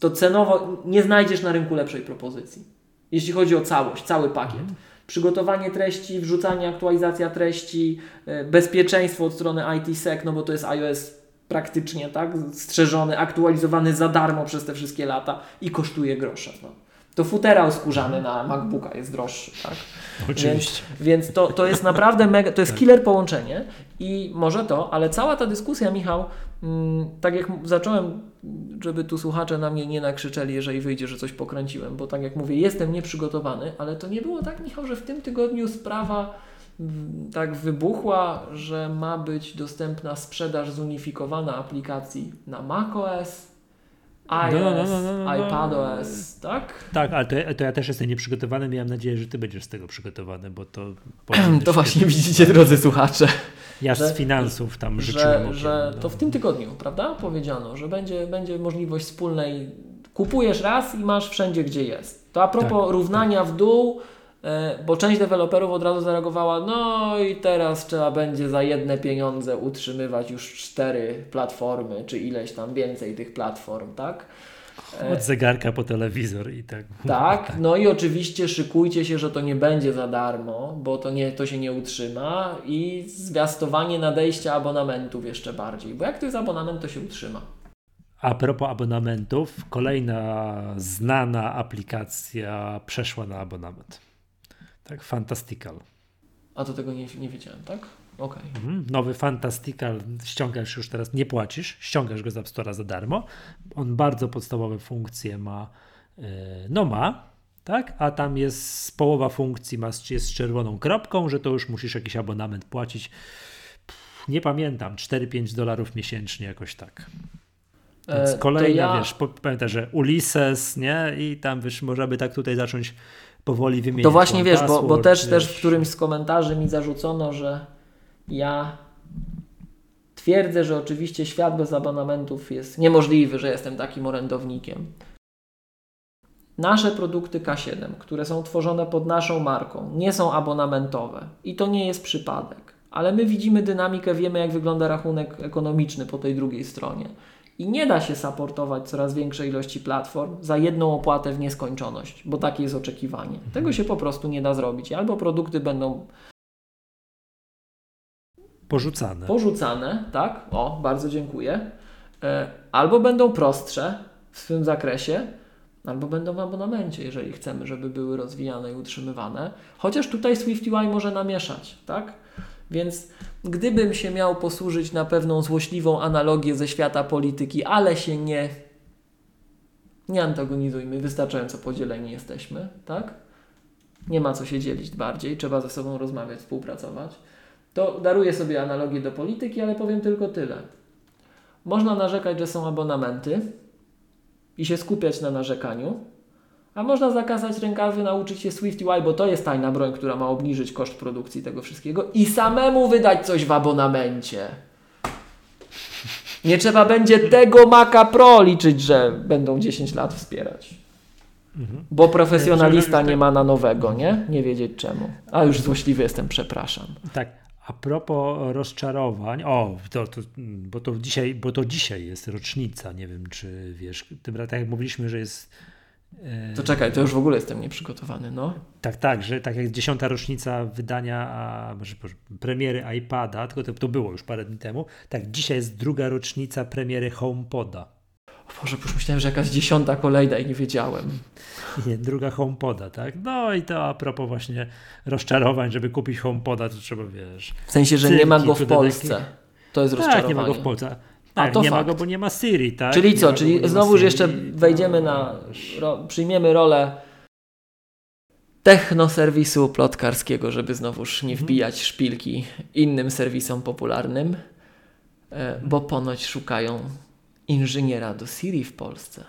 to cenowo nie znajdziesz na rynku lepszej propozycji jeśli chodzi o całość, cały pakiet. Mhm. Przygotowanie treści, wrzucanie, aktualizacja treści, e, bezpieczeństwo od strony ITSEC, no bo to jest iOS praktycznie tak, strzeżony, aktualizowany za darmo przez te wszystkie lata i kosztuje grosze. No. To futerał skórzany na MacBooka jest droższy, tak? Oczywiście. Więc, więc to, to jest naprawdę mega, to jest tak. killer połączenie i może to, ale cała ta dyskusja, Michał, mm, tak jak zacząłem, żeby tu słuchacze na mnie nie nakrzyczeli, jeżeli wyjdzie, że coś pokręciłem, bo tak jak mówię, jestem nieprzygotowany, ale to nie było tak, Michał, że w tym tygodniu sprawa mm, tak wybuchła, że ma być dostępna sprzedaż zunifikowana aplikacji na macOS, iOS, no, no, no, no, no iPadOS, tak? Tak, ale to, to, ja też jestem nieprzygotowany. Miałem nadzieję, że ty będziesz z tego przygotowany, bo to... <clears throat> to właśnie widzicie, drodzy słuchacze. Ja że, z finansów tam życzyłem. Że, że to w tym tygodniu, prawda? Powiedziano, że będzie, będzie możliwość wspólnej... Kupujesz raz i masz wszędzie, gdzie jest. To a propos tak, równania tak. w dół bo część deweloperów od razu zareagowała, no i teraz trzeba będzie za jedne pieniądze utrzymywać już cztery platformy, czy ileś tam więcej tych platform, tak? E, od zegarka po telewizor i tak. Tak, <laughs> no i oczywiście szykujcie się, że to nie będzie za darmo, bo to, nie, to się nie utrzyma i zwiastowanie nadejścia abonamentów jeszcze bardziej, bo jak to jest abonament, to się utrzyma. A propos abonamentów, kolejna znana aplikacja przeszła na abonament. Tak, Fantastical. A do tego nie, nie wiedziałem, tak? Okay. Mhm. Nowy Fantastical ściągasz już teraz, nie płacisz, ściągasz go z App Store'a za darmo. On bardzo podstawowe funkcje ma, yy, no ma, tak? A tam jest połowa funkcji ma, jest z czerwoną kropką, że to już musisz jakiś abonament płacić. Pff, nie pamiętam, 4-5 dolarów miesięcznie jakoś tak. Więc e, kolejna, ja... wiesz, pamiętaj, że Ulysses, nie? I tam wiesz, można by tak tutaj zacząć powoli wymieniać. To właśnie wiesz, bo, bo też, wiesz. też w którymś z komentarzy mi zarzucono, że ja twierdzę, że oczywiście świat bez abonamentów jest niemożliwy, że jestem takim orędownikiem. Nasze produkty K7, które są tworzone pod naszą marką, nie są abonamentowe i to nie jest przypadek. Ale my widzimy dynamikę, wiemy jak wygląda rachunek ekonomiczny po tej drugiej stronie. I nie da się supportować coraz większej ilości platform za jedną opłatę w nieskończoność, bo takie jest oczekiwanie. Mhm. Tego się po prostu nie da zrobić. Albo produkty będą porzucane. Porzucane, tak? O, bardzo dziękuję. E, albo będą prostsze w swym zakresie, albo będą w abonamencie, jeżeli chcemy, żeby były rozwijane i utrzymywane. Chociaż tutaj SwiftUI może namieszać, tak? Więc gdybym się miał posłużyć na pewną złośliwą analogię ze świata polityki, ale się nie, nie antagonizujmy, wystarczająco podzieleni jesteśmy, tak? Nie ma co się dzielić bardziej, trzeba ze sobą rozmawiać, współpracować. To daruję sobie analogię do polityki, ale powiem tylko tyle. Można narzekać, że są abonamenty i się skupiać na narzekaniu, a można zakazać rękawy, nauczyć się SwiftUI, bo to jest tajna broń, która ma obniżyć koszt produkcji tego wszystkiego i samemu wydać coś w abonamencie. Nie trzeba będzie tego Maca Pro liczyć, że będą 10 lat wspierać. Mhm. Bo profesjonalista nie ma na nowego, nie? Nie wiedzieć czemu. A już złośliwy jestem, przepraszam. Tak. A propos rozczarowań, o, to, to, bo, to dzisiaj, bo to dzisiaj jest rocznica, nie wiem czy wiesz, tym tak jak mówiliśmy, że jest to czekaj, to już w ogóle jestem nieprzygotowany, no. Tak, tak, że tak jak dziesiąta rocznica wydania, a, może, premiery iPada, tylko to, to było już parę dni temu, tak dzisiaj jest druga rocznica premiery HomePoda. O Boże, już myślałem, że jakaś dziesiąta kolejna i nie wiedziałem. <laughs> Nie, druga HomePoda, tak? No i to a propos właśnie rozczarowań, żeby kupić HomePoda, to trzeba, wiesz... W sensie, że nie ma go w Polsce. To jest rozczarowanie. Tak, nie ma go w Polsce. Tak, A to nie fakt. ma go, bo nie ma Siri, tak? Czyli co? Czyli go, znowuż jeszcze wejdziemy na. Ro, przyjmiemy rolę technoserwisu plotkarskiego, żeby znowuż nie mhm. wbijać szpilki innym serwisom popularnym, e, bo ponoć szukają inżyniera do Siri w Polsce.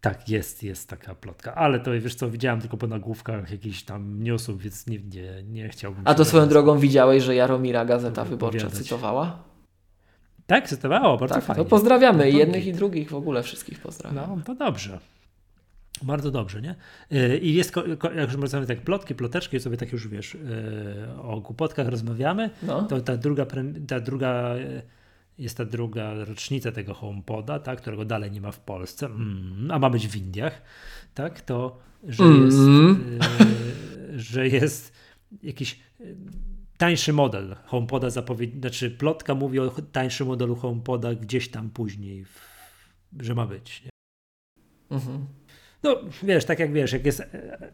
Tak, jest, jest taka plotka, ale to wiesz co, widziałem tylko po nagłówkach jakichś tam newsów, więc nie, nie, nie chciałbym. A to swoją drogą widziałeś, że Jaromira Gazeta Wyborcza cytowała? Tak, cytowało, bardzo tak, fajnie. To pozdrawiamy no, jednych i drugich, w ogóle wszystkich pozdrawiamy. No, to dobrze. Bardzo dobrze, nie? Y, I jest, jak już rozmawiamy tak plotki, ploteczki, sobie tak już wiesz, y, o głupotkach rozmawiamy, no. to ta druga, ta druga y, jest ta druga rocznica tego HomePoda, tak, którego dalej nie ma w Polsce, mm, a ma być w Indiach, tak, to, że mm. jest, że jest jakiś tańszy model HomePoda zapowiedzi, znaczy plotka mówi o tańszym modelu HomePoda gdzieś tam później, w, że ma być. Nie? Mhm. No wiesz, tak jak wiesz, jak jest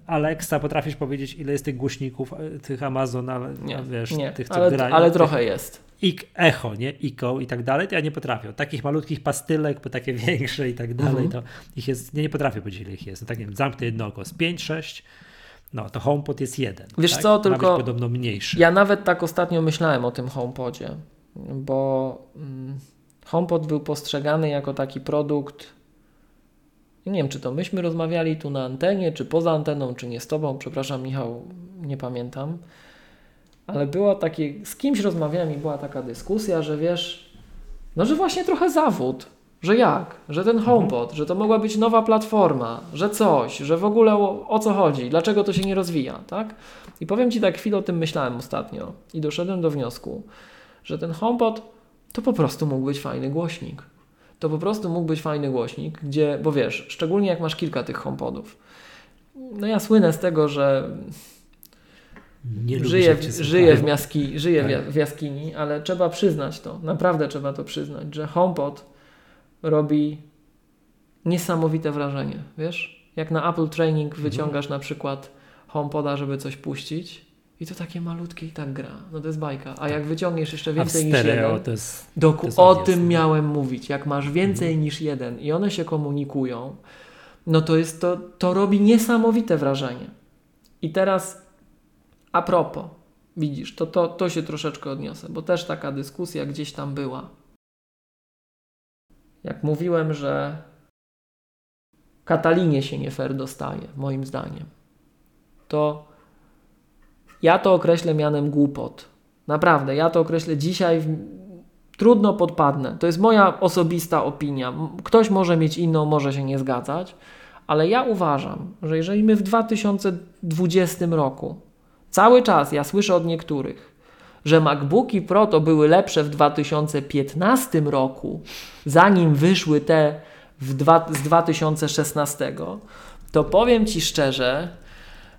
Alexa, potrafisz powiedzieć ile jest tych głośników, e, tych Amazon, ale nie, wiesz, nie, tych co ale, grają. Ale trochę tych, jest. I echo, nie? Iko i tak dalej, to ja nie potrafię. Takich malutkich pastylek, po takie większe i tak dalej, mhm. to ich jest, nie, nie potrafię powiedzieć ile ich jest. No tak nie wiem, zamknę jedno oko z 5, 6, no to HomePod jest jeden. Wiesz tak? co, tylko podobno mniejszy. Ja nawet tak ostatnio myślałem o tym HomePodzie, bo mm, HomePod był postrzegany jako taki produkt. Nie wiem, czy to myśmy rozmawiali tu na antenie, czy poza anteną, czy nie z tobą. Przepraszam, Michał, nie pamiętam. Ale było takie, z kimś rozmawiałem i była taka dyskusja, że wiesz, no że właśnie trochę zawód że jak? Że ten HomePod, mhm. że to mogła być nowa platforma, że coś, że w ogóle o, o, co chodzi, dlaczego to się nie rozwija, tak? I powiem Ci tak, chwilę o tym myślałem ostatnio i doszedłem do wniosku, że ten HomePod to po prostu mógł być fajny głośnik. To po prostu mógł być fajny głośnik, gdzie, bo wiesz, szczególnie jak masz kilka tych HomePodów. No ja słynę z tego, że nie żyję, w, żyję, w, miaski, żyję tak. w jaskini, ale trzeba przyznać to, naprawdę trzeba to przyznać, że HomePod robi niesamowite wrażenie, wiesz? Jak na Apple Training mhm. wyciągasz na przykład HomePoda, żeby coś puścić i to takie malutkie i tak gra. No to jest bajka. A tak. jak wyciągniesz jeszcze więcej niż jeden, to jest, doku, to jest o tym miałem mówić. Jak masz więcej mhm. niż jeden i one się komunikują, no to jest to, to robi niesamowite wrażenie. I teraz a propos, widzisz, to, to, to się troszeczkę odniosę, bo też taka dyskusja gdzieś tam była jak mówiłem, że Katalinie się nie fair dostaje, moim zdaniem, to ja to określę mianem głupot. Naprawdę, ja to określę dzisiaj, w... trudno podpadnę. To jest moja osobista opinia. Ktoś może mieć inną, może się nie zgadzać, ale ja uważam, że jeżeli my w 2020 roku cały czas, ja słyszę od niektórych, że MacBooki Pro to były lepsze w 2015 roku, zanim wyszły te dwa, z 2016, to powiem Ci szczerze,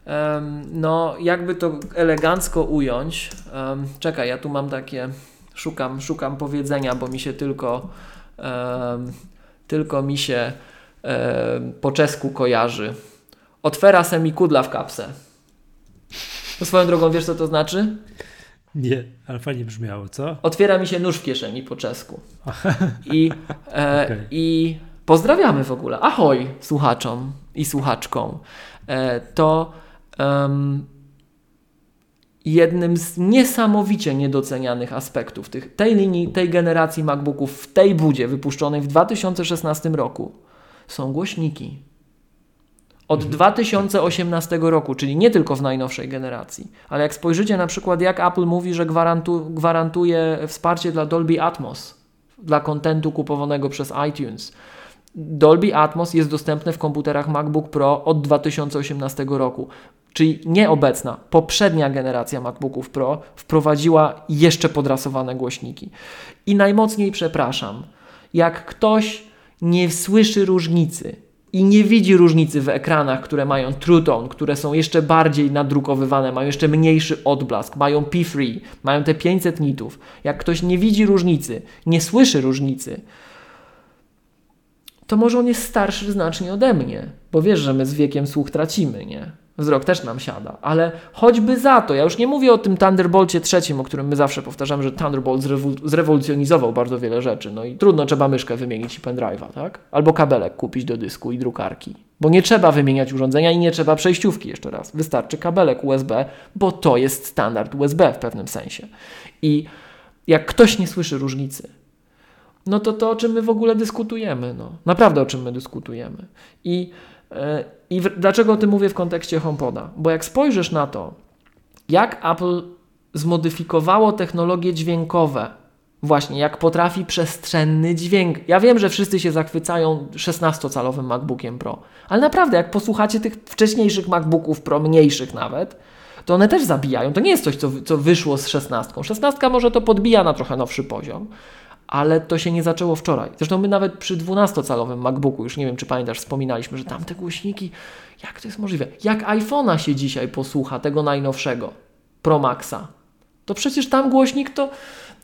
um, no jakby to elegancko ująć, um, czekaj, ja tu mam takie, szukam, szukam powiedzenia, bo mi się tylko, um, tylko mi się po czesku kojarzy. Otwera semikudla w kapsę. To swoją drogą wiesz co to znaczy? Nie, ale fajnie brzmiało, co? Otwiera mi się nóż w kieszeni po czesku. I, e, <laughs> okay. I pozdrawiamy w ogóle. Ahoj słuchaczom i słuchaczkom. E, to um, jednym z niesamowicie niedocenianych aspektów tych, tej linii, tej generacji MacBooków w tej budzie wypuszczonej w 2016 roku są głośniki. Od mhm. 2018 roku, czyli nie tylko w najnowszej generacji, ale jak spojrzycie na przykład, jak Apple mówi, że gwarantu, gwarantuje wsparcie dla Dolby Atmos, dla kontentu kupowanego przez iTunes. Dolby Atmos jest dostępne w komputerach MacBook Pro od 2018 roku. Czyli nieobecna, poprzednia generacja MacBooków Pro wprowadziła jeszcze podrasowane głośniki. I najmocniej przepraszam, jak ktoś nie słyszy różnicy i nie widzi różnicy w ekranach, które mają True Tone, które są jeszcze bardziej nadrukowywane, mają jeszcze mniejszy odblask, mają P3, mają te 500 nitów. Jak ktoś nie widzi różnicy, nie słyszy różnicy, to może on jest starszy znacznie ode mnie, bo wiesz, że my z wiekiem słuch tracimy, nie? Wzrok też nam siada, ale choćby za to, ja już nie mówię o tym Thunderbolcie trzecim, o którym my zawsze powtarzamy, że Thunderbolt zrewolucjonizował bardzo wiele rzeczy. No i trudno trzeba myszkę wymienić i pendrive'a, tak? Albo kabelek kupić do dysku i drukarki. Bo nie trzeba wymieniać urządzenia i nie trzeba przejściówki jeszcze raz. Wystarczy kabelek USB, bo to jest standard USB w pewnym sensie. I jak ktoś nie słyszy różnicy, no to to, o czym my w ogóle dyskutujemy. No. Naprawdę o czym my dyskutujemy. I, i w, dlaczego o tym mówię w kontekście HomePoda? Bo jak spojrzysz na to, jak Apple zmodyfikowało technologie dźwiękowe, właśnie jak potrafi przestrzenny dźwięk. Ja wiem, że wszyscy się zachwycają 16-calowym MacBookiem Pro, ale naprawdę, jak posłuchacie tych wcześniejszych MacBooków Pro, mniejszych nawet, to one też zabijają. To nie jest coś, co, co wyszło z 16. 16 może to podbija na trochę nowszy poziom, ale to się nie zaczęło wczoraj. Zresztą my nawet przy 12-calowym MacBooku, już nie wiem czy pamiętasz, wspominaliśmy, że tam te głośniki, jak to jest możliwe? Jak iPhone'a się dzisiaj posłucha, tego najnowszego, Pro Maxa, to przecież tam głośnik to...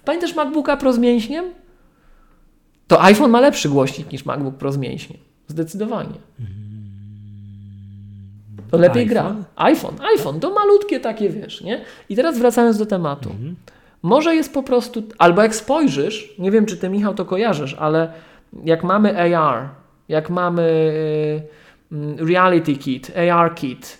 Pamiętasz MacBooka Pro z mięśniem? To iPhone ma lepszy głośnik niż MacBook Pro z mięśniem. Zdecydowanie. To lepiej iPhone? gra. iPhone, iPhone, to malutkie takie, wiesz, nie? I teraz wracając do tematu. Mhm. Może jest po prostu, albo jak spojrzysz, nie wiem czy ty Michał to kojarzysz, ale jak mamy AR, jak mamy y, Reality Kit, AR Kit,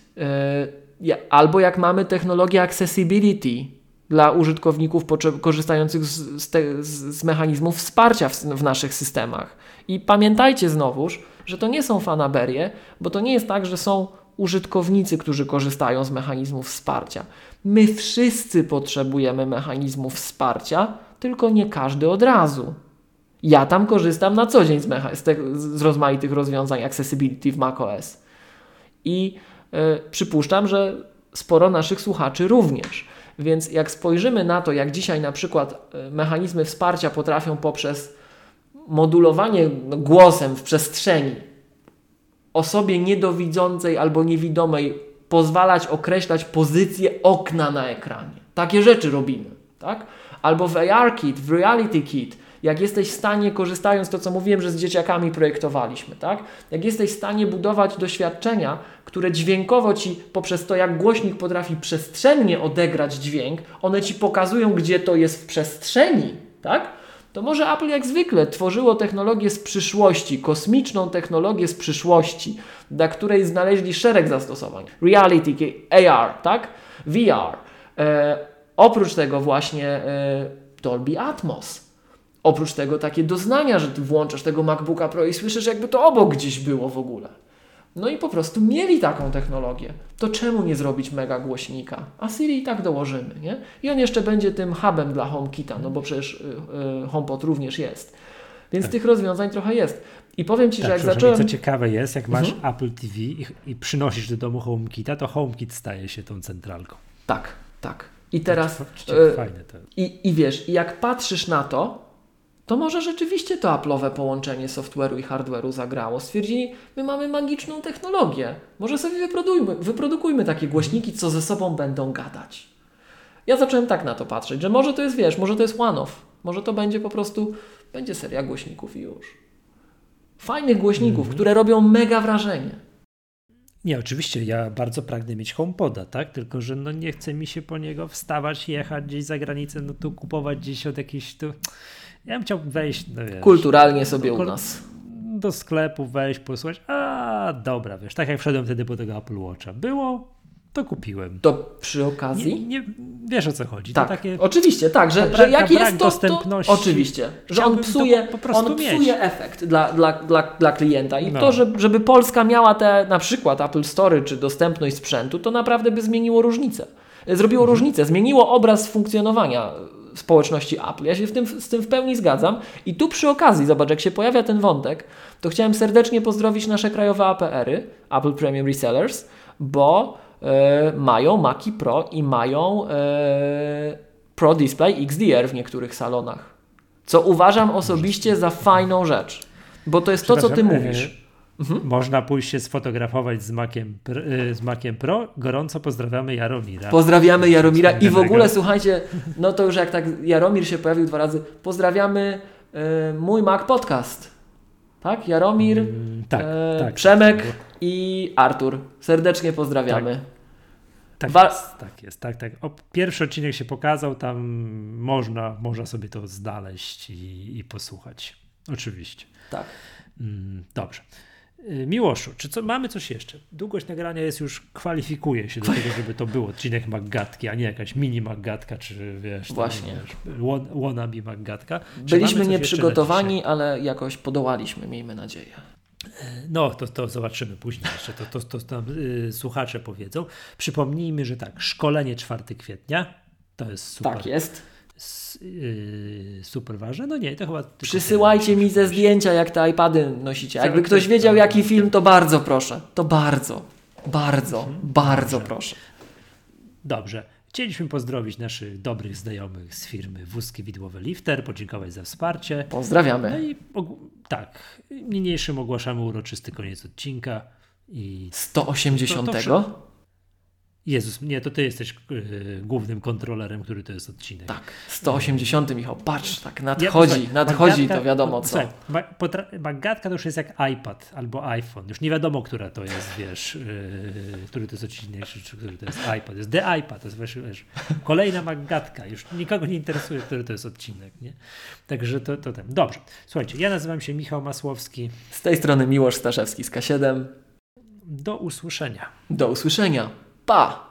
y, albo jak mamy technologię Accessibility dla użytkowników korzystających z, z, te, z mechanizmów wsparcia w, w naszych systemach. I pamiętajcie znowuż, że to nie są fanaberie, bo to nie jest tak, że są użytkownicy, którzy korzystają z mechanizmów wsparcia. My wszyscy potrzebujemy mechanizmów wsparcia, tylko nie każdy od razu. Ja tam korzystam na co dzień z, z, z rozmaitych rozwiązań accessibility w macOS. I y, przypuszczam, że sporo naszych słuchaczy również. Więc jak spojrzymy na to, jak dzisiaj na przykład e, mechanizmy wsparcia potrafią poprzez modulowanie głosem w przestrzeni osobie niedowidzącej albo niewidomej pozwalać określać pozycję okna na ekranie. Takie rzeczy robimy, tak? Albo w AR Kit, w Reality Kit, jak jesteś w stanie, korzystając to, co mówiłem, że z dzieciakami projektowaliśmy, tak? Jak jesteś w stanie budować doświadczenia, które dźwiękowo ci poprzez to, jak głośnik potrafi przestrzennie odegrać dźwięk, one ci pokazują, gdzie to jest w przestrzeni, tak? To może Apple jak zwykle tworzyło technologię z przyszłości, kosmiczną technologię z przyszłości, dla której znaleźli szereg zastosowań. Reality, AR, tak? VR. E, oprócz tego właśnie e, Dolby Atmos. Oprócz tego takie doznania, że ty włączasz tego MacBooka Pro i słyszysz jakby to obok gdzieś było w ogóle. No i po prostu mieli taką technologię. To czemu nie zrobić mega głośnika? A Siri i tak dołożymy, nie? I on jeszcze będzie tym hubem dla HomeKita, no bo przecież y, y, HomePod również jest. Więc tak. tych rozwiązań trochę jest. I powiem Ci, tak, że jak zacząłem... Co ciekawe jest, jak masz mhm. Apple TV i, i przynosisz do domu HomeKita, to HomeKit staje się tą centralką. Tak, tak. I teraz... To, to, fajne to. I, I wiesz, jak patrzysz na to, to może rzeczywiście to Apple'owe połączenie software'u i hardware'u zagrało. Stwierdzili, my mamy magiczną technologię, może sobie wyprodukujmy, wyprodukujmy takie głośniki, co ze sobą będą gadać. Ja zacząłem tak na to patrzeć, że może to jest, wiesz, może to jest one-off, może to będzie po prostu, będzie seria głośników i już. Fajnych głośników, mm -hmm. które robią mega wrażenie. Nie, oczywiście, ja bardzo pragnę mieć HomePoda, tak? Tylko, że no nie chce mi się po niego wstawać, jechać gdzieś za granicę, no tu kupować gdzieś od jakiejś tu ja bym chciał wejść, no wiesz, Kulturalnie sobie u nas. Do sklepu wejść, posłuchać. A, dobra, wiesz, tak jak wszedłem wtedy po tego Apple Watcha. Było, to kupiłem. To przy okazji? Nie, nie wiesz o co chodzi. Tak, takie, oczywiście, tak, że, że jak jest to, to oczywiście, że on psuje, po on psuje efekt dla, dla, dla, dla klienta i no. to, że, żeby Polska miała te na przykład Apple Store czy dostępność sprzętu, to naprawdę by zmieniło różnicę. Zrobiło mhm. różnicę, zmieniło obraz funkcjonowania społeczności Apple. Ja się w tym, z tym w pełni zgadzam. I tu przy okazji, zobacz, jak się pojawia ten wątek, to chciałem serdecznie pozdrowić nasze krajowe APR-y, Apple Premium Resellers, bo e, mają Maci Pro i mają e, Pro Display XDR w niektórych salonach. Co uważam osobiście za fajną rzecz, bo to jest to, co ty mówisz. Mhm. Można pójść się sfotografować z Maciem, y, z Maciem Pro. Gorąco pozdrawiamy Jaromira. Pozdrawiamy Jaromira i w ogóle słuchajcie, no to już jak tak Jaromir się pojawił dwa razy, pozdrawiamy y, mój Mac Podcast. Tak? Jaromir, mm, tak, e, tak, Przemek i Artur. Serdecznie pozdrawiamy. Tak. Tak, Wa jest, tak jest, tak, tak. O, pierwszy odcinek się pokazał, tam można, można sobie to znaleźć i, i posłuchać. Oczywiście. Tak. Mm, dobrze. Y, Miłoszu, czy co, mamy coś jeszcze? Długość nagrania jest już, kwalifikuje się do tego, żeby to był odcinek Maggatki, a nie jakaś mini Maggatka, czy wiesz, Właśnie. Wiesz, wannabe Maggatka. Byliśmy nieprzygotowani, ale jakoś podołaliśmy, miejmy nadzieję. No, to, to zobaczymy później jeszcze, to, to, to, to tam y, słuchacze powiedzą. Przypomnijmy, że tak, szkolenie 4 kwietnia, to jest super. Tak jest. S, y, super ważne. No nie, to chyba. Przysyłajcie mi ze zdjęcia, jak te iPady nosicie. Jakby ktoś wiedział, jaki film, to bardzo proszę. To bardzo, bardzo, mhm. bardzo Dobrze. proszę. Dobrze. Chcieliśmy pozdrowić naszych dobrych znajomych z firmy Wózki Widłowe Lifter, podziękować za wsparcie. Pozdrawiamy. No i tak, niniejszym ogłaszamy uroczysty koniec odcinka. I 180? To, to, Jezus, nie, to ty jesteś yy, głównym kontrolerem, który to jest odcinek. Tak, 180 Michał, patrz, tak nadchodzi, ja, nadchodzi to wiadomo co. Magatka to już jest jak iPad albo iPhone, już nie wiadomo, która to jest, wiesz, yy, który to jest odcinek, czy który to jest iPad, jest The iPad, to jest wiesz, wiesz, kolejna Magatka, już nikogo nie interesuje, który to jest odcinek, nie? Także to, to ten. Dobrze, słuchajcie, ja nazywam się Michał Masłowski. Z tej strony Miłosz Staszewski z K7. Do usłyszenia. Do usłyszenia. pá,